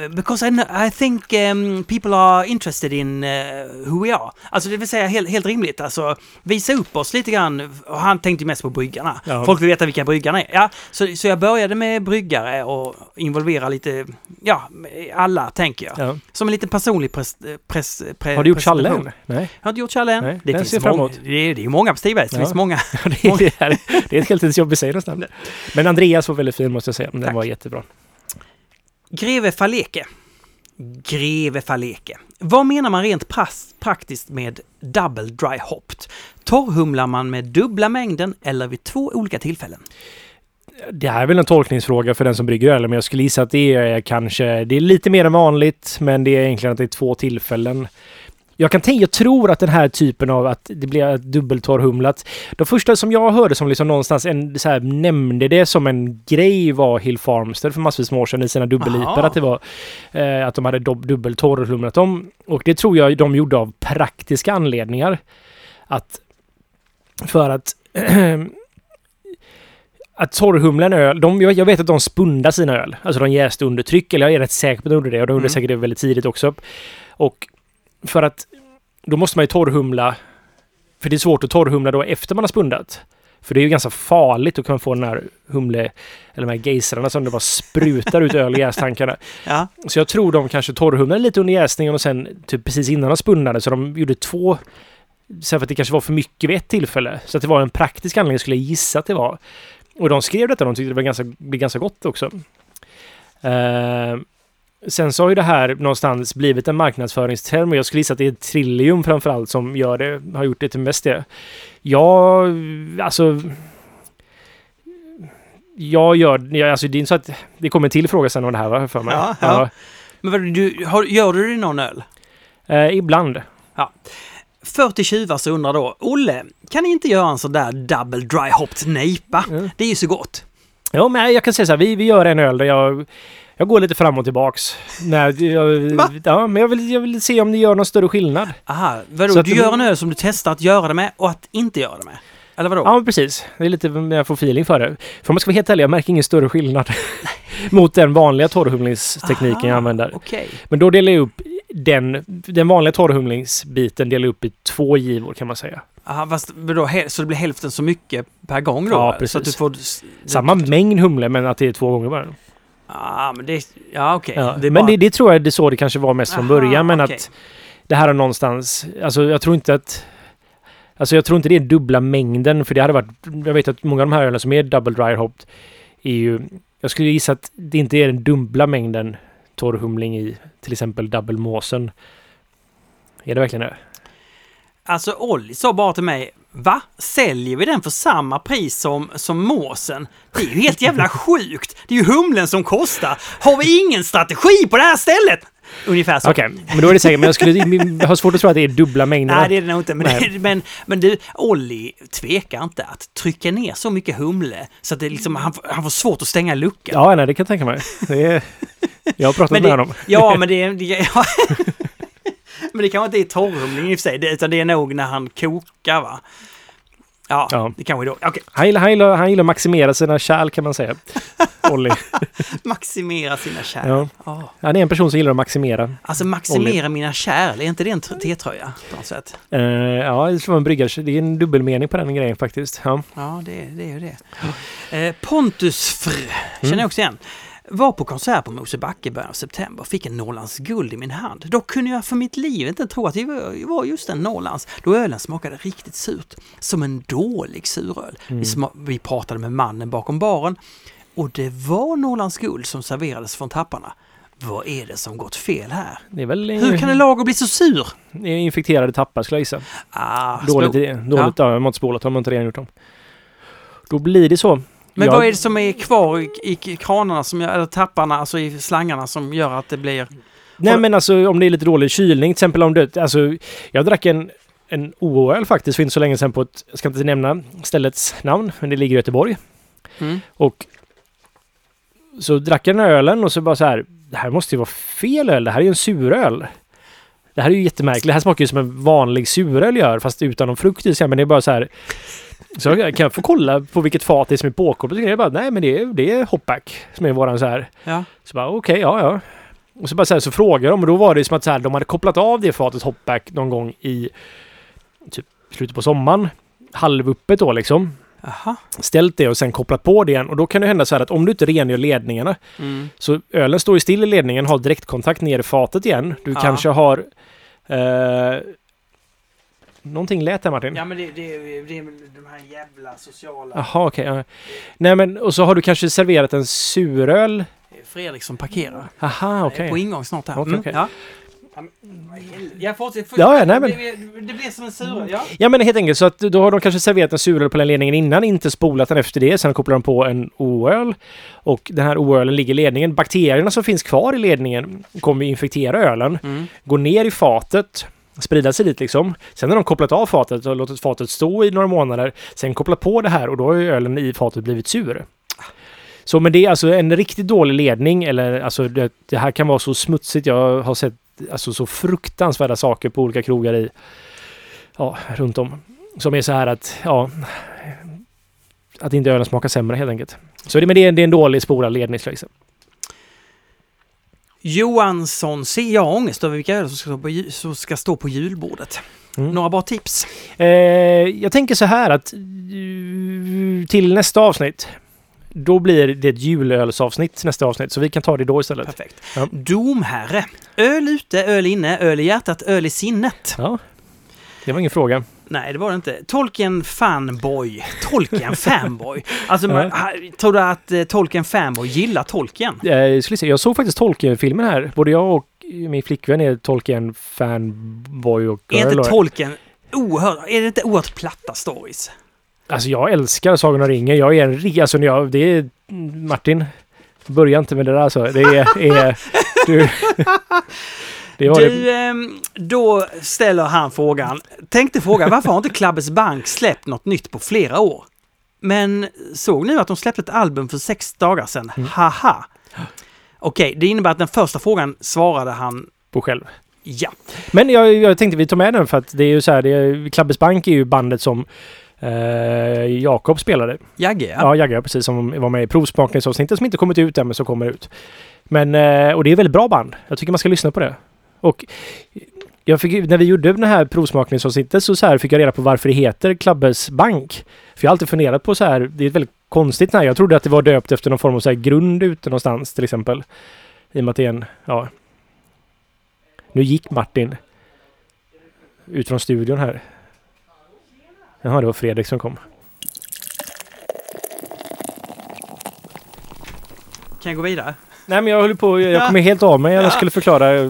because I, kn- I think um, people are interested in uh, who we are. Alltså det vill säga helt, helt rimligt, alltså visa upp oss lite grann. Och han tänkte mest på bryggarna. Ja. Folk vill veta vilka bryggarna är. Ja, så, så jag började med bryggare och involvera lite, ja, alla tänker jag. Ja. Som en liten personlig pres, pres, pre, Har du gjort Challe än? Nej. Har inte gjort Challe än. Nej, det, den finns ser jag fram många, emot. det, är, det är ju många på Stigbergs. Det Ja. finns många. det, är, det, är, det är ett heltidsjobb i sig nästan. Men Andreas var väldigt fin måste jag säga. Den Tack. var jättebra. Greve Faleke. Greve Faleke. Vad menar man rent praktiskt med double dry hopped? Torrhumlar man med dubbla mängden eller vid två olika tillfällen? Det här är väl en tolkningsfråga för den som brygger öl, men jag skulle gissa att det är kanske... Det är lite mer än vanligt, men det är egentligen att det är två tillfällen. Jag kan tänka, jag tror att den här typen av att det blir dubbeltorrhumlat. De första som jag hörde som liksom någonstans en, så här, nämnde det som en grej var Hill Farmster för massvis med år sedan i sina dubbellipar. Att det var eh, att de hade dubbeltorrhumlat dem. Och det tror jag de gjorde av praktiska anledningar. Att för att att torrhumla en öl, de, jag, jag vet att de spundar sina öl. Alltså de jäste under tryck, eller jag är rätt säker på att de gjorde det. Och de gjorde Mm. säkert det väldigt tidigt också. Och för att då måste man ju torrhumla. För det är svårt att torrhumla då efter man har spundat. För det är ju ganska farligt att kunna få den här humle, eller de här gejsrarna som det bara sprutar ut öl i jästankarna. Ja, Så jag tror de kanske torrhumlade lite under jäsningen och sen typ precis innan de spunnade så de gjorde två så för att det kanske var för mycket vid ett tillfälle. Så att det var en praktisk anledning skulle jag gissa att det var. Och de skrev detta, de tyckte det var ganska, blev ganska gott också. Eh, sen så har ju det här någonstans blivit en marknadsföringsterm och jag skulle gissa att det är Trillium framförallt som gör det, har gjort det till mest det. Jag, alltså... Jag gör, jag, alltså det är inte så att det kommer en till fråga sen om det här va, för mig. Ja, ja. men vad, du, har, gör du det någon öl? Eh, ibland. 40 tjuvar så undrar då, Olle, kan ni inte göra en sån där double dry hopped nejpa? Mm. Det är ju så gott. Ja, men jag kan säga så här, vi, vi gör en öl där jag, jag går lite fram och tillbaks. Nej, jag, Va? ja, men jag vill, jag vill se om det gör någon större skillnad. Aha, vadå, Så du gör en öl som du testar att göra det med och att inte göra det med? Eller vadå? Ja, precis. Det är lite när jag får feeling för det. För om man ska vara helt ärlig, jag märker ingen större skillnad mot den vanliga torrhumlingstekniken jag använder. Okej. Men då delar jag upp den, den vanliga torrhumlingsbiten delar jag upp i två givor kan man säga. Aha, fast he- så det blir hälften så mycket per gång då? Ja, eller? Så att du precis. får... Samma mängd humle men att det är två gånger bara. Ja, men det... Ja, okej. Ja, Det men bara- det, det tror jag det så det kanske var mest från Aha, början. Men okej. att det här är någonstans... Alltså jag tror inte att... Alltså jag tror inte det är dubbla mängden. För det hade varit... Jag vet att många av de här ölen som är double dry hopped är ju... Jag skulle gissa att det inte är den dubbla mängden torrhumling i till exempel double måsen. Är det verkligen det? Alltså Olli sa bara till mig Va? Säljer vi den för samma pris som, som måsen? Det är ju helt jävla sjukt! Det är ju humlen som kostar! Har vi ingen strategi på det här stället? Ungefär så. Okej, men då är det säkert. Men jag skulle jag har svårt att tro att det är dubbla mängder. Nej, det är det nog inte. Men, men, men du, Olli tvekar inte att trycka ner så mycket humle så att det liksom, han, får- han får svårt att stänga luckan. Ja, nej, det kan jag tänka mig. Det är, jag har pratat Men med det- honom. Ja, men det är... Det, ja. men det kanske inte är torrhumling i och för sig, det, utan det är nog när han kokar va? Ja, Ja. det kanske är då. Okej, Han gillar, han, gillar, han gillar att maximera sina kärl kan man säga. Olli. maximera sina kärl. Ja. Ja. Han är en person som gillar att maximera. Alltså maximera mina kärl, är inte det en T-tröja på något sätt? Uh, ja, det vara en bryggare. Det är en dubbelmening på den grejen faktiskt. Ja. Ja, det, det är ju det. Eh, Pontus Fr, känner Mm. jag också igen. Var på konsert på Mosebacke i början av september, fick en Norrlands guld i min hand. Dock kunde jag för mitt liv inte tro att det var- just en Norrlands, då ölen smakade riktigt surt. Som en dålig suröl. Vi, sma- vi pratade med mannen bakom baren och det var Norrlands guld som serverades från tapparna. Vad är det som gått fel här? Väl Hur kan en lager bli så sur? det är infekterade tappar skulle jag gissa. Ah, Dåligt, dåligt ja. jag har inte spolat dem, har inte redan gjort dem. Då blir det så. Men Jag- vad är det som är kvar i, i kranarna, som eller tapparna, alltså i slangarna som gör att det blir... Nej men alltså om det är lite dålig kylning, till exempel om det... Alltså, jag drack en, en OO-öl faktiskt för inte så länge sedan på ett... Jag ska inte nämna ställets namn, men det ligger i Göteborg. Mm. Och så drack jag den här ölen och så bara så här, det här måste ju vara fel öl, det här är ju en suröl. Det här är ju jättemärkligt. Det här smakar ju som en vanlig suröl gör fast utan någon frukt i sig. Men det är bara så här. Så jag kan få kolla på vilket fat det är som är påkopplat? Jag bara, nej men det är, det är hopback som är våran så här. Ja. Så bara okej, ja ja. Och så bara så, här, så frågar de och då var det som att så här, de hade kopplat av det fatet hopback någon gång i typ slutet på sommaren. Halvuppet då liksom. Jaha. Ställt det och sen kopplat på det igen. Och då kan det hända så här att om du inte rengör ledningarna Mm. så ölen står ju still i ledningen, har direktkontakt ner i fatet igen. Du Ja. kanske har... Eh, någonting lät där Martin. Ja men det, det, det är de här jävla sociala... Jaha, okej. ja. Nej men, och så har du kanske serverat en suröl. Fredrik som parkerar. Aha, okej. är på ingång snart här. Okej, Mm, okej. Ja. Jag fortsätter. Ja, ja, nej, men- Det, det, blir som en sur... Ja. Ja men helt enkelt så att då har de kanske serverat en suröl på den ledningen innan, inte spolat den efter det. Sen kopplar de på en oöl. Och den här oölen ligger i ledningen. Bakterierna som finns kvar i ledningen kommer infektera ölen. Mm. Går ner i fatet. Sprida sig dit liksom. Sen har de kopplat av fatet och låtit fatet stå i några månader. Sen kopplat på det här och då har ju ölen i fatet blivit sur. Så men det är alltså en riktigt dålig ledning eller alltså det, det här kan vara så smutsigt. Jag har sett alltså så fruktansvärda saker på olika krogar i ja, runt om. Som är så här att, ja, att inte ölen smakar sämre helt enkelt. Så det, men det, är, det är en dålig spolad ledning. Johansson, ser jag ångest över vilka öl som ska stå på, som ska stå på julbordet. Mm. Några bra tips? Eh, jag tänker så här att eh, till nästa avsnitt då blir det ett julölsavsnitt nästa avsnitt, så vi kan ta det då istället. Perfekt. Ja. Domherre. Öl ute, öl inne, öl i hjärtat, öl i sinnet. Ja, det var ingen fråga. Nej, det var det inte. Tolkien fanboy. Tolkien fanboy. Alltså, man, tror du att eh, Tolkien fanboy gillar Tolkien? Eh, jag skulle säga, jag såg faktiskt Tolkien-filmen här. Både jag och min flickvän är Tolkien-fanboy och Är girl. inte och- Tolkien oerhört... Är det inte oerhört platta stories? Alltså jag älskar Sagan om ringen. Jag är en ri- alltså när jag, det är Martin. Börja inte med det där alltså. Det är, är du. Du, ehm, då ställer han frågan. Tänkte fråga varför har inte Klabbes Bank släppt något nytt på flera år? Men såg nu att de släppte ett album för sex dagar sedan. Mm. Haha! Okej, det innebär att den första frågan svarade han På själv. ja. Men jag, jag tänkte vi tar med den för att det är ju så här. Det är, Klabbes Bank är ju bandet som eh, Jakob spelade. Jagge, ja. Ja, Jagge, precis. Som var med i provsmakningsavsnittet som inte kommit ut än men som kommer ut. Men, eh, och det är väldigt bra band. Jag tycker man ska lyssna på det. Och jag fick, när vi gjorde den här provsmakningsavsnittet så, så här fick jag reda på varför det heter Klabbes Bank. För jag har alltid funderat på så här, det är ett väldigt konstigt namn. Jag trodde att det var döpt efter någon form av så här grund ute någonstans till exempel. I och med att det är en, ja. Nu gick Martin ut från studion här. Jaha, det var Fredrik som kom. Kan jag gå vidare? Nej men jag höll på, jag Ja. kommer helt av mig. Jag Ja. skulle förklara.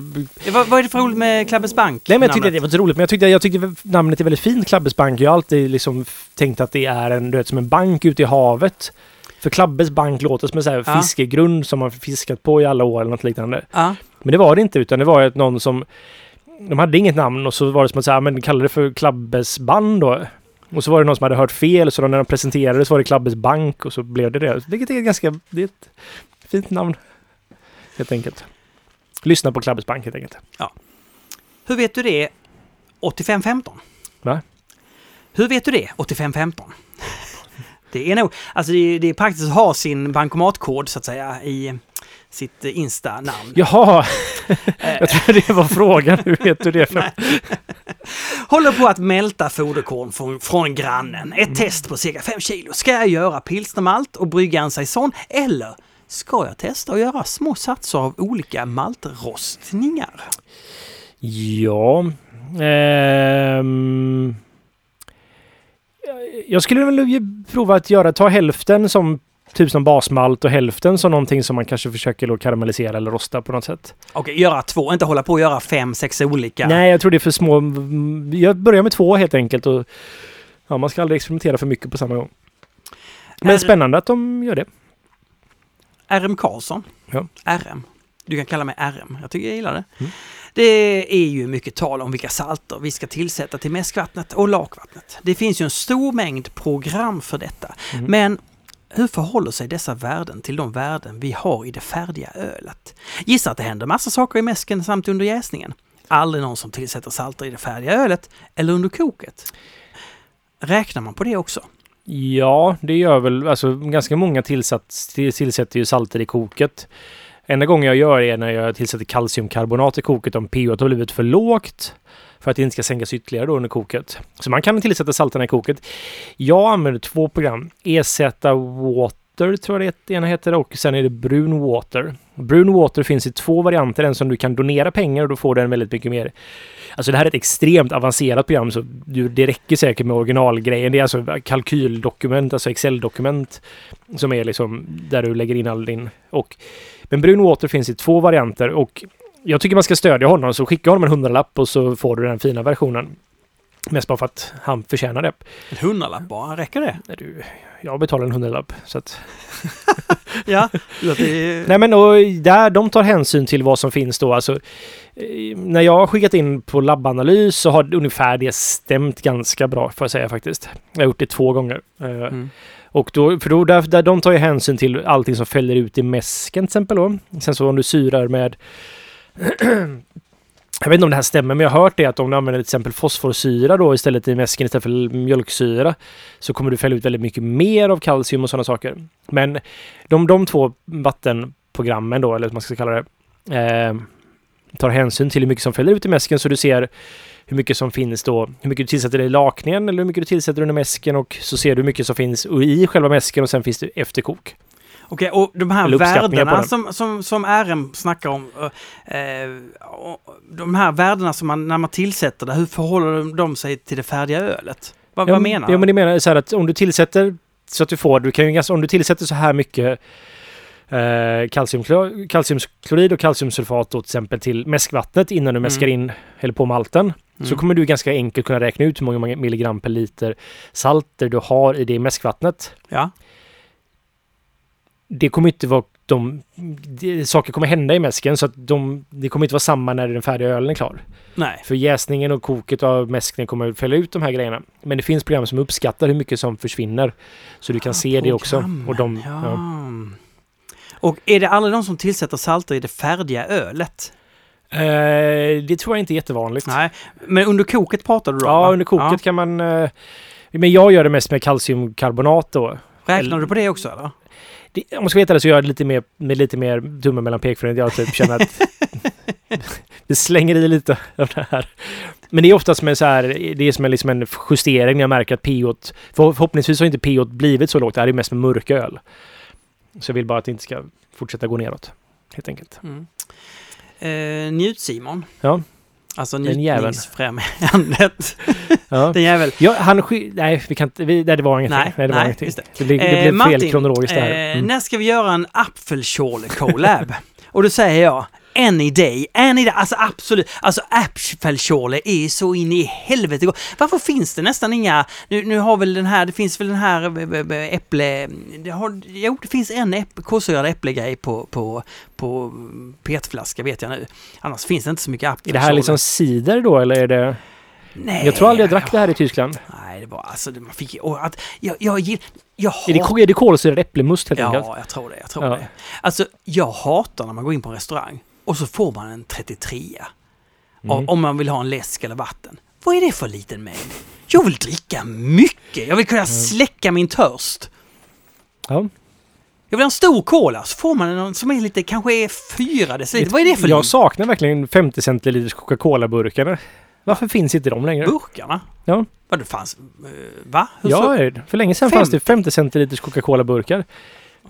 Vad, vad är det för roligt med Klabbes Bank? Nej men jag tyckte det var så roligt. Men jag tyckte, jag tyckte namnet är väldigt fint, Klabbes bank. Jag har alltid liksom tänkt att det är en, du vet, som en bank ute i havet. För Klabbes bank låter som en sån Ja. fiskegrund som man fiskat på i alla år eller något liknande. Ja. Men det var det inte utan det var att någon som... De hade inget namn och så var det som att säga, men kallade det för Klabbes band då. Och så var det någon som hade hört fel så när de presenterade så var det Klabbes bank och så blev det det. Vilket är ganska... Det är ett fint namn. Helt enkelt. Lyssna på Klabbes bank helt enkelt. Hur vet du det 8515? Va? Hur vet du det 8515? Det är nog, alltså det det är praktiskt att ha sin bankomatkod så att säga i sitt Insta-namn. Jaha, jag tror det var frågan. Hur vet du det? För? Håller på att mälta foderkorn från, från grannen. Ett Mm. test på cirka 5 kilo. Ska jag göra pilsnermalt och brygga en saison eller ska jag testa att göra små satser av olika maltrostningar? Ja... ehm, jag skulle väl prova att göra, ta hälften som typ som basmalt och hälften som någonting som man kanske försöker då karamellisera eller rosta på något sätt. Okej, göra två, inte hålla på och göra fem, sex olika. Nej, jag tror det är för små. Jag börjar med två helt enkelt och ja, man ska aldrig experimentera för mycket på samma gång. Men Är- spännande att de gör det. RM Karlsson. Ja. RM. Du kan kalla mig RM. Jag tycker jag gillar det. Mm. Det är ju mycket tal om vilka salter vi ska tillsätta till mäskvattnet och lakvattnet. Det finns ju en stor mängd program för detta. Mm. Men hur förhåller sig dessa värden till de värden vi har i det färdiga ölet? Gissa att det händer massa saker i mäsken samt under jäsningen. aldrig någon som tillsätter salter i det färdiga ölet eller under koket. Räknar man på det också? Ja, det gör väl, alltså ganska många tillsats, tillsätter ju salter i koket. Enda gången jag gör det är när jag tillsätter kalciumkarbonat i koket om pH har blivit för lågt. För att det inte ska sänkas ytterligare då under koket. Så man kan tillsätta salterna i koket. Jag använder två program. EZ Water tror jag det ena heter och sen är det Brun Water. Brun Water finns i två varianter. En som du kan donera pengar och då får den väldigt mycket mer Alltså det här är ett extremt avancerat program så du, det räcker säkert med originalgrejen. Det är alltså kalkyldokument, alltså Excel-dokument som är liksom där du lägger in all din... Och, men Brun Water finns i två varianter och jag tycker man ska stödja honom så skicka honom en hundralapp och så får du den fina versionen. Mest bara för att han förtjänar det. En hundralapp bara, räcker det? Du, jag betalar en hundralapp så att... Ja, är... Nej men och där de tar hänsyn till vad som finns då. Alltså, eh, när jag har skickat in på labbanalys så har ungefär det stämt ganska bra får jag säga faktiskt. Jag har gjort det två gånger. Eh, Mm. Och då, för då, där, där de tar ju hänsyn till allting som fäller ut i mäsken till exempel då. Sen så om du syrar med jag vet inte om det här stämmer, men jag har hört det att om du använder till exempel fosforsyra då istället i mäsken istället för mjölksyra så kommer du fälla ut väldigt mycket mer av kalcium och sådana saker. Men de, de två vattenprogrammen då, eller vad man ska kalla det, eh, tar hänsyn till hur mycket som fäller ut i mäsken så du ser hur mycket som finns då, hur mycket du tillsätter i lakningen eller hur mycket du tillsätter under mäsken och så ser du hur mycket som finns i själva mäsken och sen finns det efterkok. Okej, och de här värdena den. som, som, som RM snackar om, eh, och de här värdena som man, när man tillsätter det, hur förhåller de- sig till det färdiga ölet? Vad, Ja, vad menar Ja, du? men det menar så här att om du tillsätter så att du får, du kan ju, ganska- om du tillsätter så här mycket eh, kalciumklo- kalciumklorid och kalciumsulfat då till exempel till mäskvattnet innan du Mm. mäskar in eller på malten. Så Mm. kommer du ganska enkelt kunna räkna ut hur många milligram per liter salter du har i det mäskvattnet. Ja, Det kommer inte vara de, det, saker kommer hända i mäsken så att de, det kommer inte vara samma när den färdiga ölen är klar. nej. För jäsningen och koket av mäskningen kommer att fälla ut de här grejerna. Men det finns program som uppskattar hur mycket som försvinner. Så du kan se det också. Och de, ja. ja. Och är det aldrig de som tillsätter salter i det färdiga ölet? Eh, det tror jag inte är jättevanligt. Nej, men under koket pratar du då? Ja, va? under koket kan man... Eh, men jag gör det mest med kalciumkarbonat då. Räknar du på det också eller? Det, om man ska veta det så gör jag det lite mer, med lite mer tummen mellan pekfingret. Jag typ känner att det slänger i lite av det här. Men det är oftast med så här, det är som en, liksom en justering när jag märker att pH, för, förhoppningsvis har inte pH blivit så lågt. Det här är mest med mörköl. Så jag vill bara att det inte ska fortsätta gå neråt. Helt enkelt. Mm. Eh, Njut-Simon. Ja. Alltså Den jäveln. njutningsfrämjandet. Ja. Den jävel. Ja, han Nej, vi kan inte... Vi, nej, det var ingenting. Nej, Nej, det var nej, ingenting. det. Det, blir, det Eh, blev Martin, fel kronologiskt det här. Eh, Mm. När ska vi göra en apfelschorle-collab? Och då säger jag, any day, any day, alltså absolut, alltså apfelschorle är så in i helvete gott. Varför finns det nästan inga, nu, nu har väl den här, det finns väl den här eh, eh, äpple, det har, jo det finns en äpp, kolsyrad äpplegrej på, på, på petflaska vet jag nu. Annars finns det inte så mycket Är apfelschorle. det här liksom cider då, eller är det... Nej, Jag tror aldrig jag drack det här i Tyskland. Nej, det var alltså, man fick och att, jag, jag, gill- jag Är det, är det kolsyrad äppelmust helt enkelt? Ja, jag tror det. Jag tror Ja. det. Alltså, jag hatar när man går in på en restaurang och så får man en 33 Mm. om- man vill ha en läsk eller vatten. Vad är det för liten mängd? Jag vill dricka mycket. Jag vill kunna släcka min törst. Ja. Jag vill ha en stor cola, så får man en som är lite, kanske är fyra deciliter. Vad är det för Jag liten? saknar verkligen 50 centiliters Coca-Cola-burkarna. Varför finns inte de längre? Burkarna? Ja. Vad det fanns? eh, Va? Hur Ja, så? för länge sedan fanns det 50 centiliters Coca-Cola-burkar.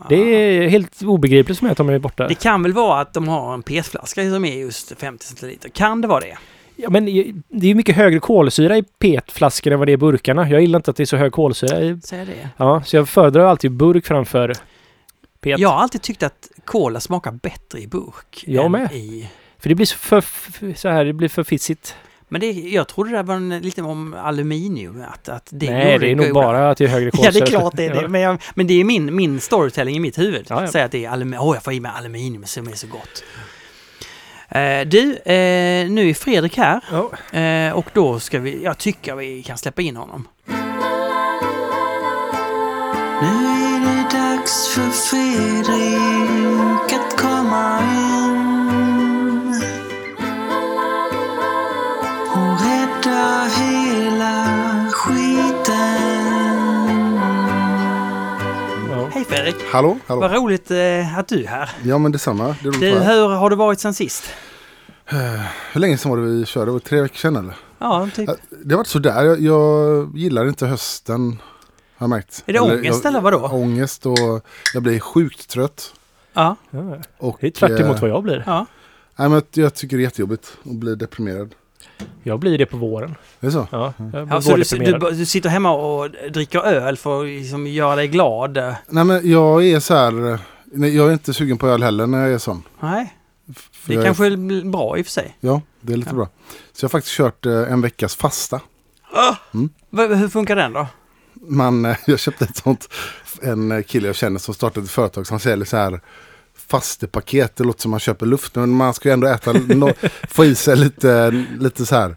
Det är helt obegripligt för mig att de är borta. Det kan väl vara att de har en petflaska som är just 50 centiliter. Kan det vara det? Ja, men det är mycket högre kolsyra i PET-flaskor än vad det är i burkarna. Jag gillar inte att det är så hög kolsyra i... Säger det? Ja, så jag föredrar alltid burk framför PET. Jag har alltid tyckt att cola smakar bättre i burk. Jag än med. I... För det blir för, så här, det blir för fissigt. Men det, jag trodde det var en, lite om aluminium. Att, att det Nej, det är nog bara att det är högre Ja, kolsyra. det är klart det är det. Ja. Men, jag, men det är min, min storytelling i mitt huvud. Ja, ja. Säga att det är aluminium. Åh, jag får i mig aluminium som är så gott. Eh, du, eh, nu är Fredrik här. Ja. Eh, och då ska vi, jag tycker vi kan släppa in honom. Nu är det dags för Fredrik att komma Hej Fredrik! Hallå, hallå. Vad roligt eh, att du är här. Ja men detsamma. Det är Du, hur har det varit sen sist? Hur länge sedan var det vi körde? Det var tre veckor sedan eller? Ja, typ. Ja, Det har varit sådär. Jag, jag gillar inte hösten. Har jag märkt. Är det ångest jag, eller vadå? Ångest och jag blir sjukt trött. Ja. Och, Det är tvärt emot eh, vad jag blir. ja. Nej, men jag tycker det är jättejobbigt att bli deprimerad. Jag blir det på våren. Det är så? Ja, jag blir ja så du, du, du sitter hemma och dricker öl för att liksom göra dig glad? Nej men jag är så här. nej, Jag är inte sugen på öl heller när jag är sån. Nej, För det jag är- kanske är bra i och för sig. Ja, det är lite Ja. bra. Så jag har faktiskt kört eh, en veckas fasta. V- hur funkar den då? Man, eh, jag köpte ett sånt, en kille jag känner som startade ett företag som säljer så här fastepaket. Det låter som man köper luft men man ska ju ändå äta, no, få i sig lite, lite så här,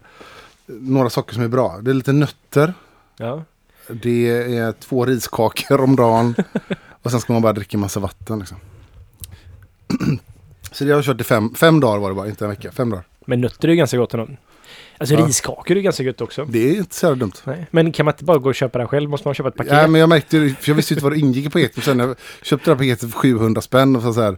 några saker som är bra. Det är lite nötter, Ja. det är två riskakor om dagen och sen ska man bara dricka massa vatten. Liksom. Så det har jag kört i fem, fem dagar var det bara, inte en vecka, fem dagar. Men nötter är ju ganska gott. ändå. Alltså Ja. riskakor är ganska gött också. Det är inte så dumt. Nej. Men kan man inte bara gå och köpa det själv? Måste man köpa ett paket? Ja, men jag märkte för jag visste inte vad det ingick i paketet. Och sen när jag köpte det här paketet för 700 spänn och så, så här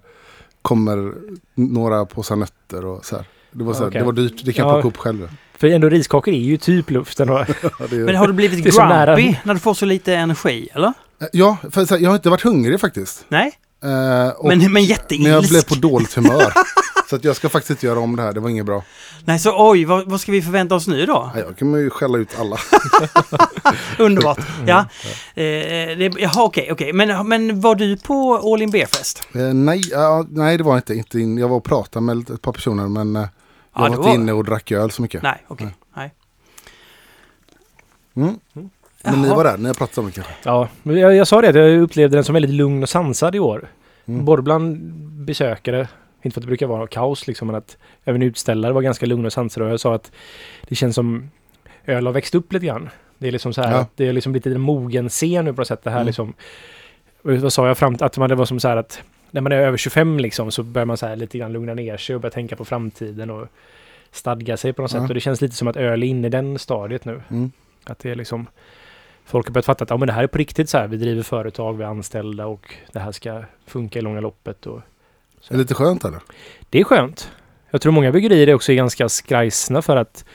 kommer några påsar nötter och så här. Det var, så här, Okej. det var dyrt, det kan jag Ja. plocka upp själv. För ändå riskakor är ju typ luften. Och, Men har du blivit grumpy när du får så lite energi, eller? ja för så här, jag har inte varit hungrig faktiskt. Nej, Eh, och, men, men men jätteilsk. jag blev på dåligt humör. så att jag ska faktiskt inte göra om det här, det var inget bra. Nej, så oj, vad, vad ska vi förvänta oss nu då? Nej, jag kan ju skälla ut alla. Underbart. Ja, eh, det, jaha, okej, okej. Men, men var du på All In Beer Fest? Eh, nej, ja, nej, det var inte. inte in, jag var och pratade med ett par personer men eh, jag Ja, var inte var- inne och drack öl så mycket. Nej, okej. Nej. Mm. Men ni var där, ni har pratat om det kanske? ja, jag, jag sa det att jag upplevde den som väldigt lugn och sansad i år. Mm. Både bland besökare, inte för att det brukar vara kaos liksom, men att även utställare var ganska lugna och sansade. Och jag sa att det känns som öl har växt upp lite grann. Det är liksom så här, Ja. att det är liksom lite en mogen scen nu på något sätt. Det här Mm. liksom, vad sa jag fram att man, det var som så här att när man är över 25 liksom så börjar man så här lite grann lugna ner sig och börja tänka på framtiden och stadga sig på något Ja. sätt. Och det känns lite som att öl är inne i den stadiet nu. Mm. Att det är liksom Folk har börjat fatta att ja, men det här är på riktigt så här. Vi driver företag, vi är anställda och det här ska funka i långa loppet. Och Är det lite skönt eller? det är skönt. Jag tror många bryggerier är också ganska skrajsna för att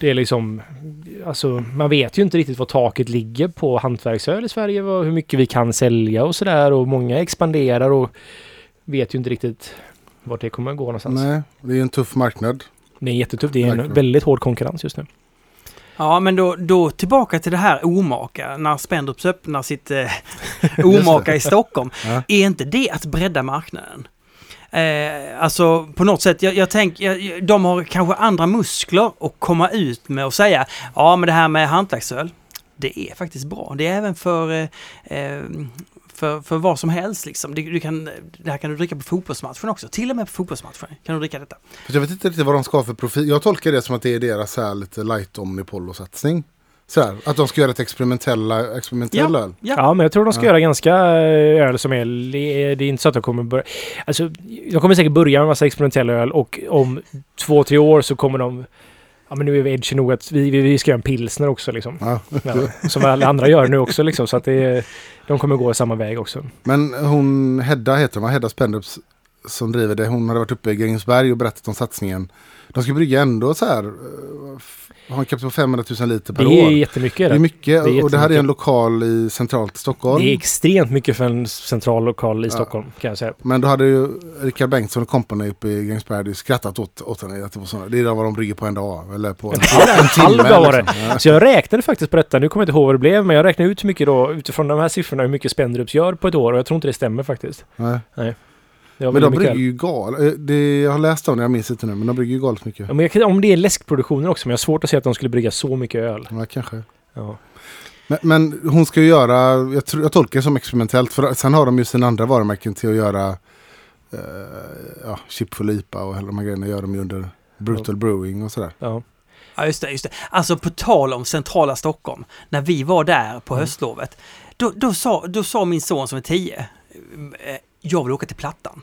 det är liksom, alltså man vet ju inte riktigt var taket ligger på hantverksöl i Sverige, vad, hur mycket vi kan sälja och sådär och många expanderar och vet ju inte riktigt vart det kommer att gå någonstans. Nej, det är en tuff marknad. Det är jättetufft, det är en väldigt hård konkurrens just nu. Ja, men då, då tillbaka till det här omaka. När Spendrups öppnar sitt eh, omaka i Stockholm. Ja. Är inte det att bredda marknaden? Eh, alltså på något sätt, jag, jag tänker, de har kanske andra muskler att komma ut med och säga ja men det här med hantverksöl, det är faktiskt bra. Det är även för, eh, eh, för, för vad som helst liksom. Du, du kan, det här kan du dricka på fotbollsmatchen också. Till och med på fotbollsmatchen kan du dricka detta. För jag vet inte riktigt vad de ska för profil. Jag tolkar det som att det är deras här lite light omnipollo-satsning. Så här, att de ska göra ett experimentella, experimentell öl. Ja, Ja, men jag tror de ska Ja. göra ganska eh, öl som är... Det är inte så att de kommer börja... Alltså, de kommer säkert börja med massa experimentell öl och om två, tre år så kommer de... Ja, men nu är vi edgy nog att vi, vi, vi ska göra en pilsner också liksom. Ja. Ja, som alla andra gör nu också liksom. Så att det de kommer gå samma väg också. Men hon, Hedda heter hon? Hedda Spendrups som driver det. Hon hade varit uppe i Grängesberg och berättat om satsningen. De ska brygga ändå så här, eh, har en kapacitet på 500 000 liter per Det år. är jättemycket. Det är mycket Det är och det här är en jättemycket. lokal i centralt Stockholm. Det är extremt mycket för en central lokal i Ja. Stockholm kan jag säga. Men då hade ju Rickard Bengtsson och company uppe i Grängesberg skrattat åt, åt henne. Att det, var såna, det är vad de brygger på en dag. Eller på en, En halv dag var det. liksom. Så jag räknade faktiskt på detta. Nu kommer jag inte ihåg vad det blev, men jag räknade ut hur mycket då utifrån de här siffrorna hur mycket Spendrups gör på ett år och jag tror inte det stämmer faktiskt. Nej. Det Men de brygger ju gal. eh, Det, jag har läst om det, jag minns inte nu. Men de brygger ju galet mycket. Ja, men jag, om det är läskproduktioner också, men jag har svårt att se att de skulle brygga så mycket öl. Ja, kanske. Ja. Men, men hon ska ju göra, jag, tror, jag tolkar det som experimentellt. För sen har de ju sina andra varumärken till att göra eh, ja, chipfull IPA och hela de här grejerna gör de ju under Brutal Brewing och sådär. Ja. Ja, just det, just det. Alltså på tal om centrala Stockholm, när vi var där på Mm. höstlovet, då, då, sa, då sa min son som är tio, eh, jag vill åka till Plattan.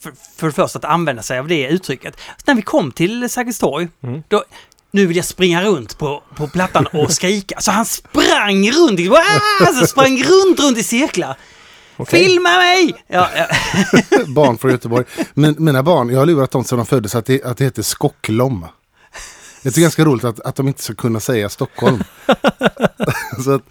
För, för det första att använda sig av det uttrycket. Så när vi kom till Sergels torg, Mm. då, nu vill jag springa runt på, på Plattan och skrika. Så han sprang runt, i- Wah! så sprang runt, runt i cirklar. Okej. Filma mig! Ja, ja. barn från Göteborg. Min, mina barn, jag har lurat dem sedan de föddes att det, att det heter Skocklom. Det är ganska roligt att, att de inte ska kunna säga Stockholm. så att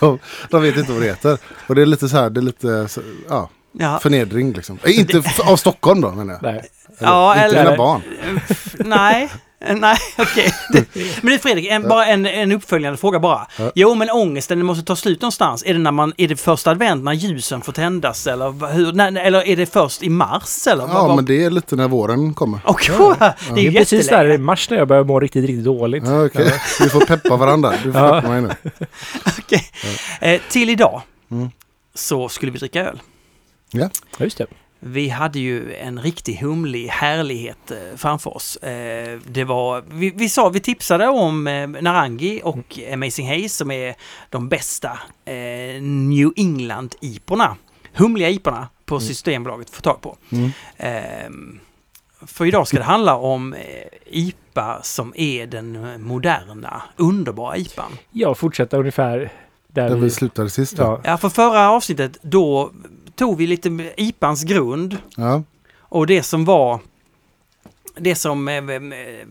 de, de vet inte vad det heter. Och det är lite så här, det är lite, så- ja, ja. förnedring liksom. Eh, Inte av Stockholm då menar jag. Nej. Ja, inte eller- mina barn. Nej, eh, nej, okej. Det- Men du Fredrik, en, bara en, en uppföljande fråga bara. Ja. Jo, men ångesten den måste ta slut någonstans. Är det, när man, är det första advent när ljusen får tändas eller, hur, när, eller är det först i mars? Eller? Ja, vad- men det är lite när våren kommer. Och, det är Det ju är precis där i mars när jag börjar må riktigt, riktigt dåligt. Ja, okej. Vi får peppa varandra. Du får Ja. peppa mig nu. Okej. Eh, till idag Mm. så skulle vi dricka öl. Ja, just det. Vi hade ju en riktig humlig härlighet eh, framför oss. Eh, det var, vi, vi sa, vi tipsade om eh, Narangi och Amazing Haze som är de bästa New England-iporna. Humliga iporna på Systembolaget att få tag på. Mm. Eh, för idag ska det handla om IPA som är den moderna, underbara IPAn. Ja, fortsätta ungefär där Där vi... vi slutade sist. Ja, Ja, för förra avsnittet då tog vi lite med IPAns grund Ja. Och det som var det som, eh, eh,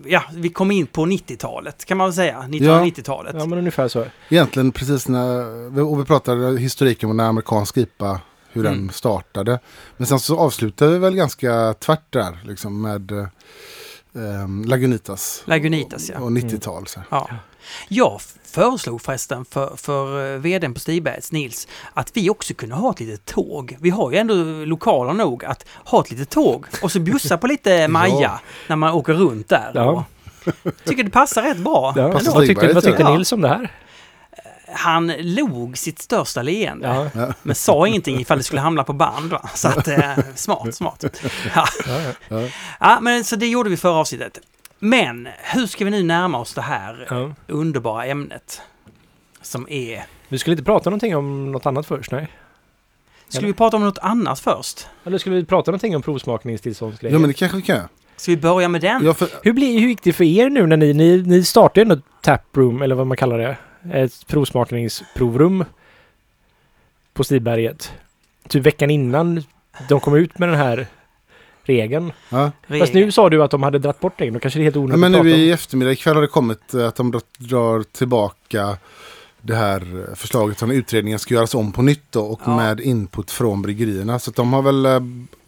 ja, vi kom in på 90-talet kan man väl säga. 1990-talet. ja, men ungefär så. Egentligen precis när, och vi pratade historiken om när amerikansk IPA, hur Mm. den startade. Men sen så avslutade vi väl ganska tvärt där, liksom med eh, Lagunitas. Lagunitas, ja. Och 90-tal. Så. här. ja. Jag föreslog förresten för, för eh, vdn på Stigbergs, Nils, att vi också kunde ha ett litet tåg. Vi har ju ändå lokaler nog att ha ett litet tåg och så bjussa på lite Maja Ja. när man åker runt där. Ja. Tycker det passar rätt bra. Ja. Passar Vad tyckte, vad tyckte Ja. Nils om det här? Han log sitt största leende. Ja. Men sa ingenting ifall det skulle hamna på band. Va? Så att, eh, smart, smart. Ja. Ja, ja. ja, men så det gjorde vi förra avsnittet. Men hur ska vi nu närma oss det här Ja. underbara ämnet? Som är... Vi skulle inte prata någonting om något annat först, nej? Skulle vi prata om något annat först? Eller skulle vi prata någonting om provsmakningstillståndsgrejer? Ja men det kanske vi kan. Ska vi börja med den? Ja, för, Hur, blir, hur gick det för er nu när ni, ni, ni startade ändå ett taproom, eller vad man kallar det? Ett provsmakningsprovrum på Stigberget. Typ veckan innan de kom ut med den här regeln. ja. Fast nu sa du att de hade dratt bort regeln, då kanske det är helt Ja, onödigt men nu i eftermiddag ikväll har det kommit eh, att de drar- tillbaka det här eh, förslaget som utredningen ska göras om på nytt då, och Ja. med input från bryggerierna. Så att de har väl eh,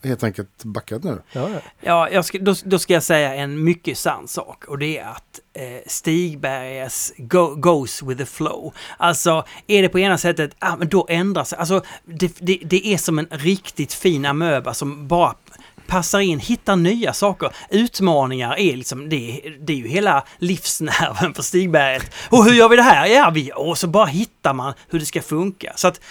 helt enkelt backat nu. Ja, ja. Ja, jag ska, då, då ska jag säga en mycket sann sak och det är att eh, Stigbergs go, goes with the flow. Alltså, är det på ena sättet, ah, men då ändrar sig. Alltså, det, det, det är som en riktigt fin amöba som bara passar in, hittar nya saker. Utmaningar är liksom, det, det är ju hela livsnerven för Stigberget. Och hur gör vi det här? Ja, vi, och så bara hittar man hur det ska funka. Så att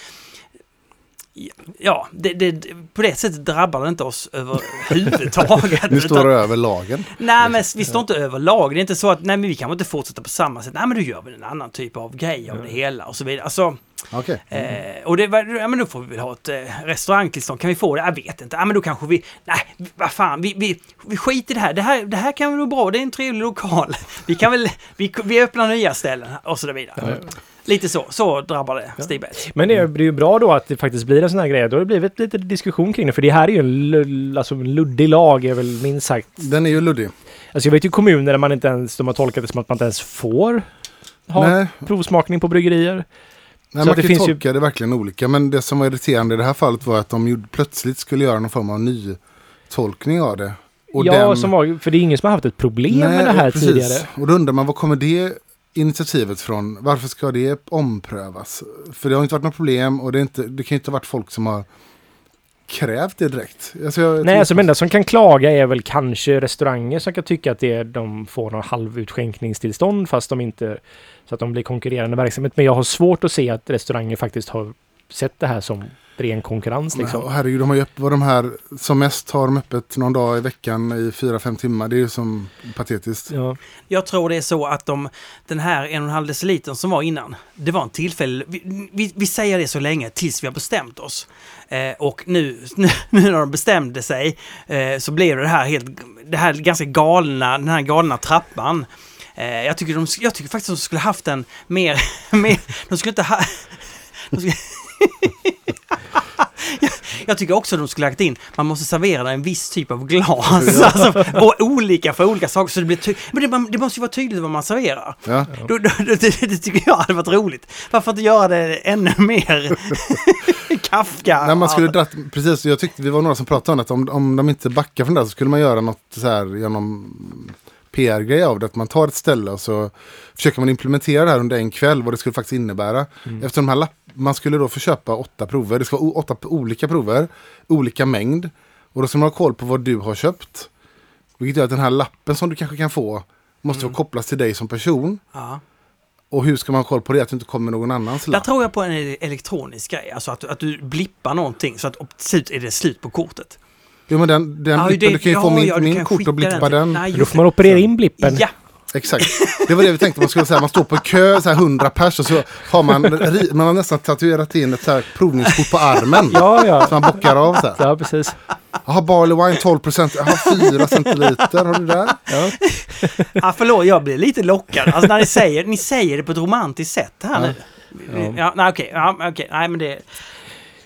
Ja, det, det, på det sättet drabbar det inte oss överhuvudtaget. Nu utan- står det över lagen. Nej, men vi står inte över lag. Det är inte så att nej, men vi kan inte fortsätta på samma sätt. Nej, men då gör vi en annan typ av grej av det hela och så vidare. Alltså, Okej. eh, och det, ja, men då får vi väl ha ett eh, restaurangtillstånd. Kan vi få det? Jag vet inte. Ja, men då kanske vi... Nej, vad fan, vi, vi, vi skiter i det här. Det här, det här kan väl vara bra. Det är en trevlig lokal. Vi kan väl... Vi, vi öppnar nya ställen och så vidare. Lite så. Så drabbar det Stigberg. Men det är det är ju bra då att det faktiskt blir en sån här grej. Då har det blivit lite diskussion kring det. För det här är ju en, lull- alltså en luddig lag, är väl minst sagt. Den är ju luddig. Alltså jag vet ju kommuner där man inte ens, de har tolkat det som att man inte ens får ha Nej, provsmakning på bryggerier. nej Så man att det kan ju tolka det verkligen olika. Men det som var irriterande i det här fallet var att de gjorde, plötsligt skulle göra någon form av ny tolkning av det. Och ja, den- som var, för det är ingen som har haft ett problem med det här precis. tidigare. Och då undrar man, var kommer det initiativet från? Varför ska det omprövas? För det har inte varit något problem och det, är inte, det kan ju inte ha varit folk som har krävt det direkt. Alltså jag, Nej, alltså de enda som kan klaga är väl kanske restauranger som kan tycka att det de får någon halvutskänkningstillstånd fast de inte... Så att de blir konkurrerande verksamhet. Men jag har svårt att se att restauranger faktiskt har sett det här som ren konkurrens liksom. Och herregud, de har ju öppet, vad de här, som mest har de öppet någon dag i veckan i fyra fem timmar. Det är ju som patetiskt. Ja. Jag tror det är så att de, den här en och en halv decilitern som var innan, det var en tillfälle. Vi, vi, vi säger det så länge tills vi har bestämt oss. Eh, och nu, nu, nu när de bestämde sig eh, så blev det det här helt, det här ganska galna, den här galna trappan. Eh, jag, tycker de, jag tycker faktiskt att de skulle haft en mer, mer de skulle inte ha... De skulle, Jag tycker också att de skulle lagt in, man måste servera en viss typ av glas. alltså, och olika för olika saker. Så det, blir ty- Men det, man- det måste ju vara tydligt vad man serverar. Ja. Då, då, då, det, det tycker jag hade varit roligt. Varför inte göra det ännu mer Kafka? Nej, man skulle dratt, precis, jag tyckte vi var några som pratade om att om, om de inte backar från det så skulle man göra något så här genom PR-grej av det. Att man tar ett ställe och så försöker man implementera det här under en kväll, vad det skulle faktiskt innebära. Efter de här lapp, man skulle då få köpa åtta prover, det ska vara åtta olika prover, olika mängd. Och då ska man ha koll på vad du har köpt. Vilket gör att den här lappen som du kanske kan få måste vara kopplas till dig som person. Ja. Och hur ska man ha koll på det? Att du inte kommer någon annans Där lapp. tror jag på en elektronisk grej, alltså att, att du blippar någonting så att slut är det slut på kortet. Jo men den, den Ja, blippen, det- du kan ju ja, få min, min kort och blippa till- den. Nej, Då får man operera in blippen. Ja, Exakt. Det var det vi tänkte. Man skulle säga, man står på kö, så här 100 pers och så har man, man har nästan tatuerat in ett så här provningskort på armen. Ja, ja. Som man bockar av så här. Ja, precis. Jaha, barley wine 12 procent. Jaha, 4 centiliter har du där. Ja. ah, förlåt, jag blir lite lockad. Alltså när ni säger, ni säger det på ett romantiskt sätt här nu. Ja. Ja, nej okej, ja, okej, nej men det...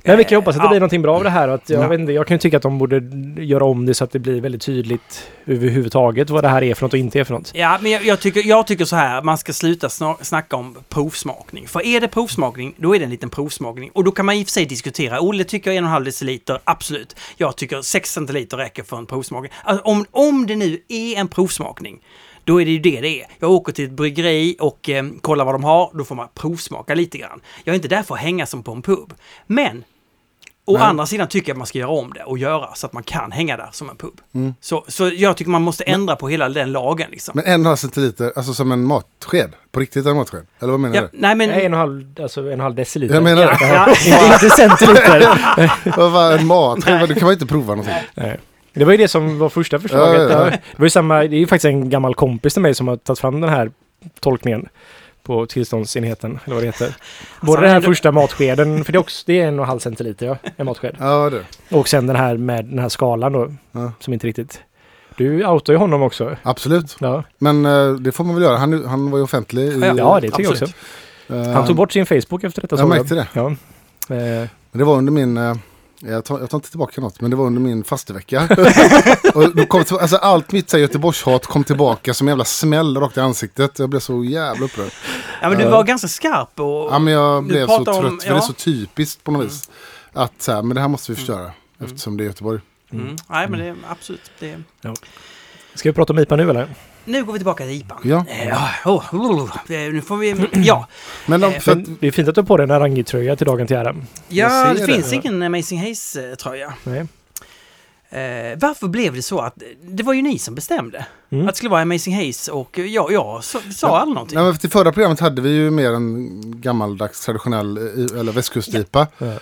Men vi kan hoppas att det Ja. blir någonting bra av det här. Att jag, Ja. inte, jag kan ju tycka att de borde göra om det så att det blir väldigt tydligt överhuvudtaget vad det här är för något och inte är för något. Ja, men jag, jag, tycker, jag tycker så här, man ska sluta sna- snacka om provsmakning. För är det provsmakning, då är det en liten provsmakning. Och då kan man i och för sig diskutera. Olle tycker en och en halv deciliter, absolut. Jag tycker 6 centiliter räcker för en provsmakning. Alltså, om, om det nu är en provsmakning, då är det ju det det är. Jag åker till ett bryggeri och eh, kollar vad de har, då får man provsmaka lite grann. Jag är inte där för att hänga som på en pub. Men Å Nej. andra sidan tycker jag att man ska göra om det och göra så att man kan hänga där som en pub. Mm. Så, så jag tycker man måste ändra på hela den lagen liksom. Men en och en halv centiliter, alltså som en matsked. På riktigt en matsked. Eller vad menar Ja, du? nej men... Nej, en och en halv, alltså en och en halv deciliter. Jag menar Ja, det. ja, inte, inte centiliter. Vad var en matsked? Du kan man inte prova någonting. Nej. Det var ju det som var första förslaget. Ja, ja, ja. Det var ju samma, det är ju faktiskt en gammal kompis till mig som har tagit fram den här tolkningen på tillståndsenheten, eller vad det heter. Både den här ändå- första matskeden, för det är, också, det är en och en halv centiliter, ja, en matsked. Ja, det. Och sen den här med den här skalan då, Ja. som inte riktigt... Du outar ju honom också. Absolut. Ja, Men eh, det får man väl göra. Han, han var ju offentlig. I, Ja, ja det tycker jag också. eh, Han tog bort sin Facebook efter detta. Jag märkte det. Ja. Eh, Det var under min, eh, jag tar, jag tar inte tillbaka något, men det var under min fastevecka. och då kom, till- alltså, allt mitt så här Göteborgshat kom tillbaka som en jävla smäll rakt i ansiktet. Jag blev så jävla upprörd. Ja, men du var ganska skarp och... Ja, men jag blev så trött, om- för det är ja. så typiskt på något vis. Att så här, men det här måste vi förstöra, eftersom det är Göteborg. Mm. Nej, men det är absolut... Det... ska vi prata om IPA nu eller? Nu går vi tillbaka till IPAn. Ja. Eh, Ja, oh, oh, eh, nu får vi... Ja, Men de, Eh, för att, Men det är fint att du har på dig en Arangui-tröja till dagen till ära. ja det finns ingen Amazing Haze-tröja. Nej. Eh, varför blev det så att... Det var ju ni som bestämde. Mm. Att det skulle vara Amazing Haze och jag, jag sa, sa aldrig någonting. nej, men till förra programmet hade vi ju mer en gammaldags traditionell, eh, eller västkustipa. Ja.